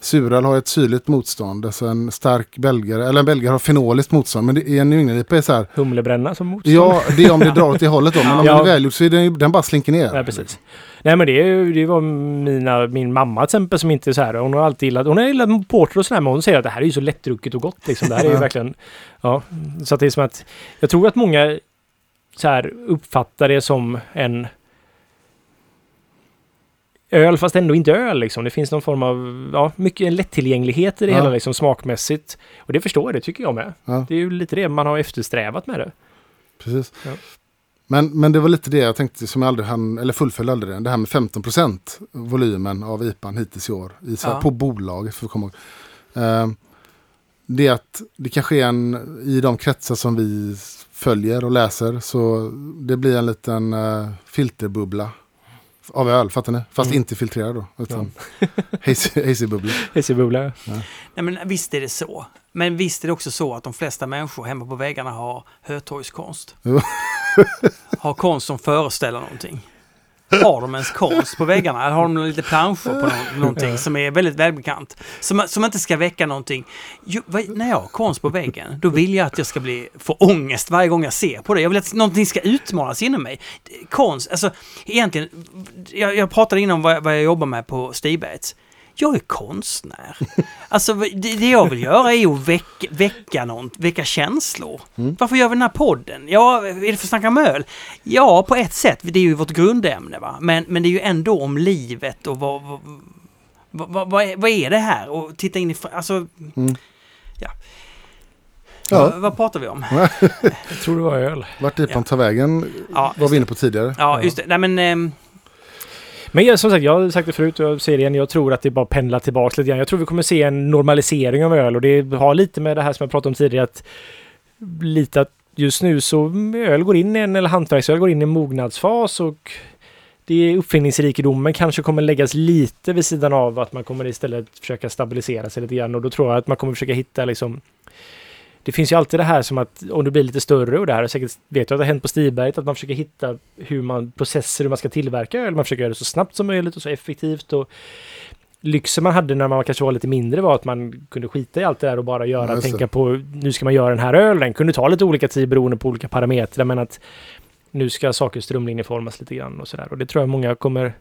suröl har ett syrligt motstånd. Alltså en stark belgare, eller en belgare har fenoliskt motstånd. Men det en New England IPA är så här, Humlebränna som motstånd. ja det är om det drar åt det hållet då. Men om Ja. den är välgjord så är den, den bara slinker ner. Nej, precis. Nej, men det, det var mina, min mamma till exempel som inte är så här. Hon har alltid gillat, hon har gillat porter och sådär, men hon säger att det här är ju så lättdrucket och gott liksom. Det här är ju Ja. verkligen, ja. Så att det är som att, jag tror att många så här uppfattar det som en öl fast ändå inte öl liksom. Det finns någon form av, ja, mycket lättillgänglighet i det Ja. hela liksom smakmässigt. Och det förstår jag, det tycker jag med. Ja. Det är ju lite det man har eftersträvat med det. Precis. Ja. Men, men det var lite det jag tänkte som jag aldrig hann, eller fullföljde aldrig det. Det här med 15% volymen av IPAn hittills i år. I, Ja. På bolaget för att komma ihåg. Eh, det är att det kanske är en, i de kretsar som vi följer och läser. Så det blir en liten eh, filterbubbla av öl, fattar ni? Fast Mm. inte filtrerad då. Utan hazy, hazy bubbla. Hessebubbla. Nej, men visst är det så. Men visst är det också så att de flesta människor hemma på väggarna har hötorgskonst. Har konst som föreställer någonting. Har de ens konst på väggarna? Eller har de lite planscher på no någonting som är väldigt välbekant? Som, som inte ska väcka någonting. Jo, vad, när jag har konst på väggen, då vill jag att jag ska bli, få ångest varje gång jag ser på det. Jag vill att någonting ska utmanas inom mig. Konst, alltså egentligen, jag, jag pratade innan om vad, vad jag jobbar med på Stibergs. Jag är konstnär. Alltså det, det jag vill göra är att väcka, väcka, någon, väcka känslor. Mm. Varför gör vi den här podden? Ja, är det för att snacka om öl? Ja, på ett sätt. Det är ju vårt grundämne va. Men, men det är ju ändå om livet och vad... vad, vad, vad, är, vad är det här? Och titta in i... Alltså... Mm. Ja. Ja. Vad, vad pratar vi om? Jag tror det var öl. Vart IPAn tar vägen Ja, var vi inne på tidigare. ja just det. Nej men... Men jag, som sagt, jag har sagt det förut och jag säger det igen. Jag tror att det bara pendlar tillbaka lite grann. Jag tror vi kommer se en normalisering av öl och det har lite med det här som jag pratade om tidigare. Att lite att just nu så öl går in i en, eller hantverksöl går in i en mognadsfas och det är uppfinningsrikedomen kanske kommer läggas lite vid sidan av att man kommer istället försöka stabilisera sig lite grann och då tror jag att man kommer försöka hitta liksom det finns ju alltid det här som att om du blir lite större och det här och säkert vet jag att det har hänt på Stiberget att man försöker hitta hur man processer hur man ska tillverka öl. Man försöker göra det så snabbt som möjligt och så effektivt och lyxen man hade när man kanske var lite mindre var att man kunde skita i allt det där och bara göra, Ja, tänka på nu ska man göra den här ölen. Kunde ta lite olika tid beroende på olika parametrar men att nu ska saker strömlinjeformas lite grann och sådär. Och det tror jag många kommer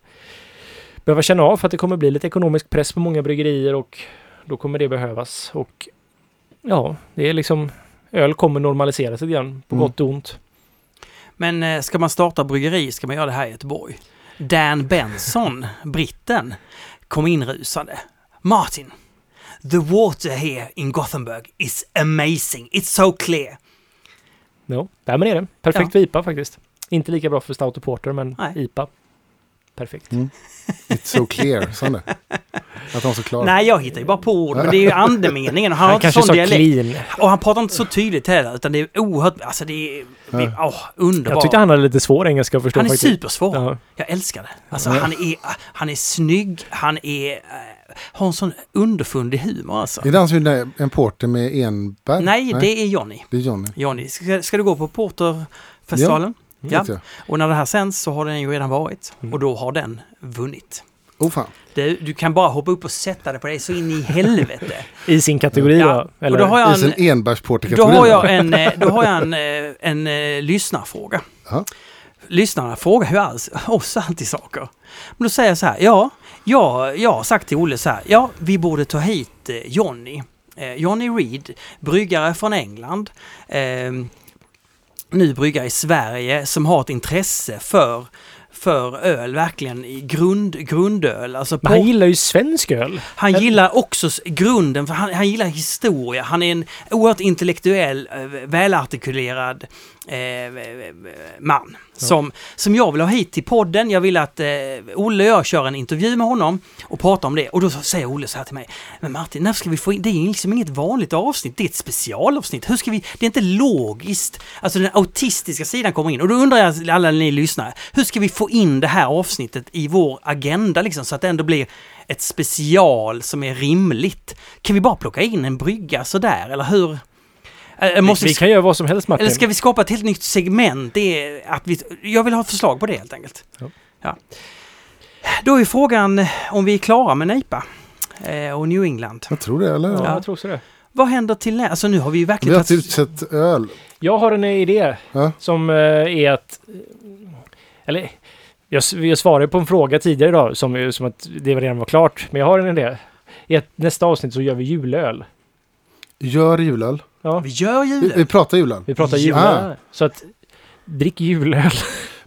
behöva känna av för att det kommer bli lite ekonomisk press på många bryggerier och då kommer det behövas. Och ja, det är liksom öl kommer normaliseras lite grann på Mm. gott och ont. Men eh, ska man starta bryggeri ska man göra det här i Göteborg. Dan Benson, britten, kom inrusande. Martin, the water here in Gothenburg is amazing. It's so clear. Ja, där men är det. Perfekt för IPA faktiskt. Inte lika bra för Stout och Porter, men Nej. IPA. Perfekt. Mm. It's so clear, sa han det? Att han var så klar. Nej, jag hittar ju bara på ord, men det är ju andemeningen. Och han, Han har inte kanske sån sa dialekt. clean. Och han pratar inte så tydligt heller, utan det är oerhört... Alltså det är... Ja. åh, underbart. Jag tyckte han hade lite svår engelska att förstå Han är faktiskt. supersvår. Ja. Jag älskar det. Alltså Ja. han är, han är snygg, han är... eh, har en sån underfundig humor alltså. Är det han som gjorde en porter med enbär? Nej, det är Johnny. det är Johnny. Johnny, ska, ska du gå på Porterfestivalen? Ja. Vet jag. Och när det här sänds så har den ju redan varit. Mm. Och då har den vunnit. Oh fan. Du, du kan bara hoppa upp och sätta dig på det så in i helvete. I sin kategori Ja, då? Eller? och då har jag I sin en, enbärsporter då har jag en, eh, då har jag en, eh, en, eh, lyssnarfråga. Ja. Lyssnarna frågar ju alls, oss alltid saker. Men då säger jag så här, ja, jag, jag har sagt till Olle så här, ja, vi borde ta hit eh, Johnny. Eh, Johnny Reed, bryggare från England. Eh, nu bryggare i Sverige som har ett intresse för för öl, verkligen i grund, grundöl. Alltså på- han gillar ju svensk öl. han gillar också grunden, för han, han gillar historia. Han är en oerhört intellektuell, eh, välartikulerad eh, man man. Som, som jag vill ha hit till podden. Jag vill att eh, Olle och jag kör en intervju med honom och pratar om det. Och då säger Olle så här till mig. Men Martin, när ska vi få in... Det är liksom inget vanligt avsnitt. Det är ett specialavsnitt. Hur ska vi... Det är inte logiskt. Alltså den autistiska sidan kommer in. Och då undrar jag, alla ni lyssnare, hur ska vi få in det här avsnittet i vår agenda liksom, så att det ändå blir ett special som är rimligt? Kan vi bara plocka in en brygga sådär, eller hur? Eller måste vi, vi, vi kan göra vad som helst Martin. eller ska vi skapa ett helt nytt segment? Det är att vi, jag vill ha förslag på det helt enkelt. Ja. Ja. Då är frågan eh, om vi är klara med Neipa eh, och New England. Jag tror det, eller? Ja, Ja. jag tror så det. Vad händer till nä- Alltså nu har vi ju Vi verkligen har inte utsett öl. Jag har en idé Ja. som eh, är att... Eller, jag, jag svarade på en fråga tidigare idag som, som att det redan var klart. Men jag har en idé. I ett, nästa avsnitt så gör vi julöl. Gör julöl. Ja, Vi gör Vi, julen. vi pratar julöl. vi pratar Ja. julöl. Så att drick julöl.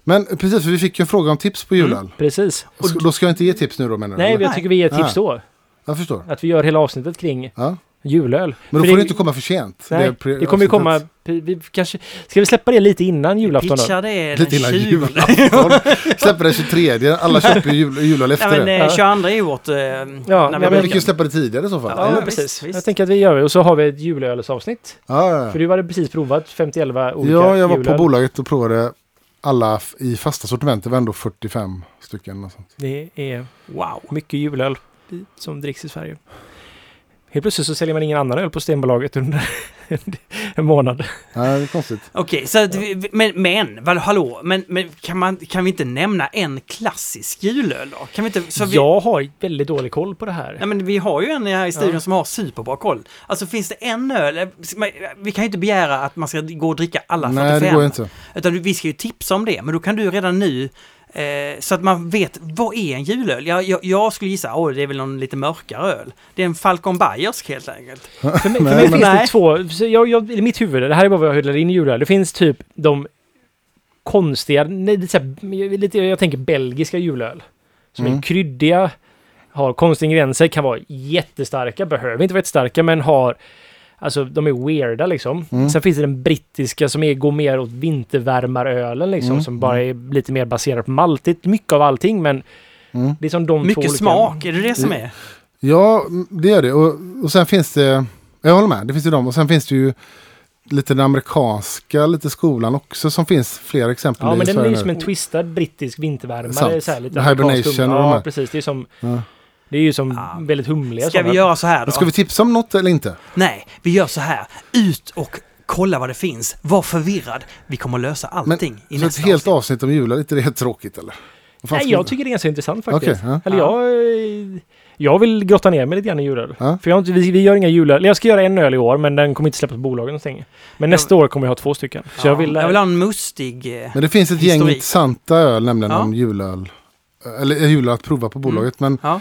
Men precis, för vi fick ju en fråga om tips på julöl. Precis. Och då ska jag inte ge tips nu då menar du? Nej, eller? jag tycker vi ger tips då. Jag förstår. Att vi gör hela avsnittet kring Ja. Julöl. Men då får det- det inte komma för sent. Nej, är pre- det kommer ju komma... Vi kanske, ska vi släppa det lite innan julafton då? Pitchar det Lite innan 20. julafton. Släpper den 23. Alla köper ju jul, julöl efter Nej men det. eh, Ja. 22 är ju vårt... Eh, Ja, när vi men vi kan ju släppa det tidigare i så fall. Ja, Ja, precis. visst, visst. Jag tänker att vi gör det. Och så har vi ett julölsavsnitt. Ja, ja, För ja. du hade precis provat 50-11 olika ja, jag var på julöl. bolaget och provade alla i fasta sortiment. Det var ändå 45 stycken. Och sånt. Det är Wow. mycket julöl som dricks i Sverige. Helt plötsligt så säljer man ingen annan öl på Stenbolaget under en månad. Nej, det är konstigt. Okej, så att vi, men, men, vad, hallå, men, men kan, man, kan vi inte nämna en klassisk julöl då? Kan vi inte, så vi, Jag har väldigt dålig koll på det här. Nej men vi har ju en här i studion Ja. som har superbra koll. Alltså finns det en öl, eh, vi kan ju inte begära att man ska gå och dricka alla 45. Nej, det går inte. Utan vi ska ju tipsa om det, men då kan du redan nu Eh, så att man vet, vad är en julöl? Jag, jag, jag skulle gissa, åh det är väl någon lite mörkare öl. Det är en Falcon Bayersk helt enkelt. För mig, för mig men- finns Nej. det två, jag, jag, i mitt huvud, det här är bara vad jag hyllar in i julöl. Det finns typ de konstiga, nej, lite, så här, lite, jag tänker belgiska julöl. Som är Mm. kryddiga, har konstiga ingredienser, kan vara jättestarka, behöver inte vara jättestarka, men har Alltså de är weirda liksom. Mm. Sen finns det den brittiska som är, går mer åt vintervärmarölen liksom. Mm. Som bara är lite mer baserad på maltigt. Mycket av allting men Mm. det är som de två Mycket olika- smak, är det det som är? Ja, det gör det. Och, och sen finns det, jag håller med, det finns ju de. Och sen finns det ju lite den amerikanska, lite skolan också som finns flera exempel Ja i men den är ju som en twistad brittisk vintervärmare. Sant. Så här, lite Hibernation och de Ja här. precis, det är som... Ja. Det är ju som Ja. väldigt humliga Ska vi sådana. göra så här då? Men ska vi tipsa om något eller inte? Nej, vi gör så här. Ut och kolla vad det finns. Var förvirrad. Vi kommer lösa allting i så ett nästa helt avsnitt. avsnitt om jular, är inte det helt tråkigt eller? Nej, jag vi- tycker det är ganska intressant faktiskt. Okej, ja. Eller Ja. jag... Jag vill grotta ner mig lite grann i julöl. Ja. För jag vi, vi gör inga julöl. Jag ska göra en öl i år, men den kommer inte släppas på bolagen någonting. Men nästa år kommer jag ha två stycken. Så Ja, jag vill... jag vill ha en mustig... eh, Men det finns ett gäng Historik. intressanta öl, nämligen Ja. om julöl. Eller eh, julöl att prova på bolaget. Men Ja.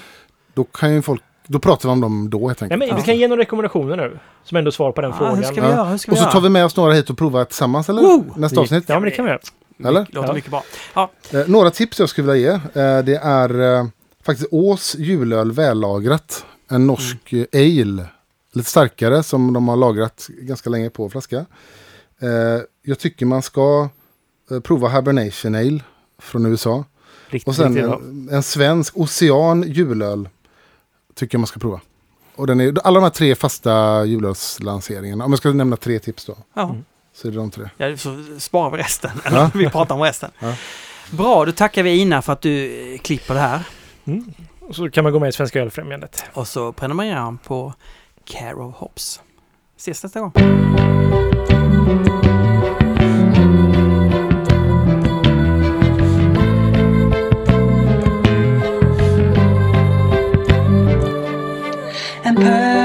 Då kan ju folk... Då pratar vi om dem då helt Nej, enkelt. men vi Ja. kan ge några rekommendationer nu. Som ändå svar på den Ja, frågan. hur ska vi Ja. göra? Hur ska vi Och så tar vi med oss några hit och provar tillsammans eller? Woo! Nästa avsnitt. Ja, men det kan vi göra. Eller? Låter Ja. mycket bra. Ja, Eh, några tips jag skulle vilja ge. Eh, det är eh, faktiskt Ås julöl vällagrat. En norsk Mm. eh, ale. Lite starkare som de har lagrat ganska länge på flaska. Eh, jag tycker man ska eh, prova Hibernation Ale från USA. Riktigt, Och sen riktigt bra. en, en svensk Ocean julöl. Tycker jag man ska prova. Och den är, alla de här tre fasta julölslanseringarna. Om jag ska nämna tre tips då. ja. Mm. Så är det de tre. ja så sparar vi resten. Ja. Vi pratar om resten. Ja. Bra, då tackar vi Ina för att du eh, klipper det här. Mm. Och så kan man gå med i Svenska Ölfrämjandet. Och så prenumererar han på Care of Hops. Ses nästa gång. And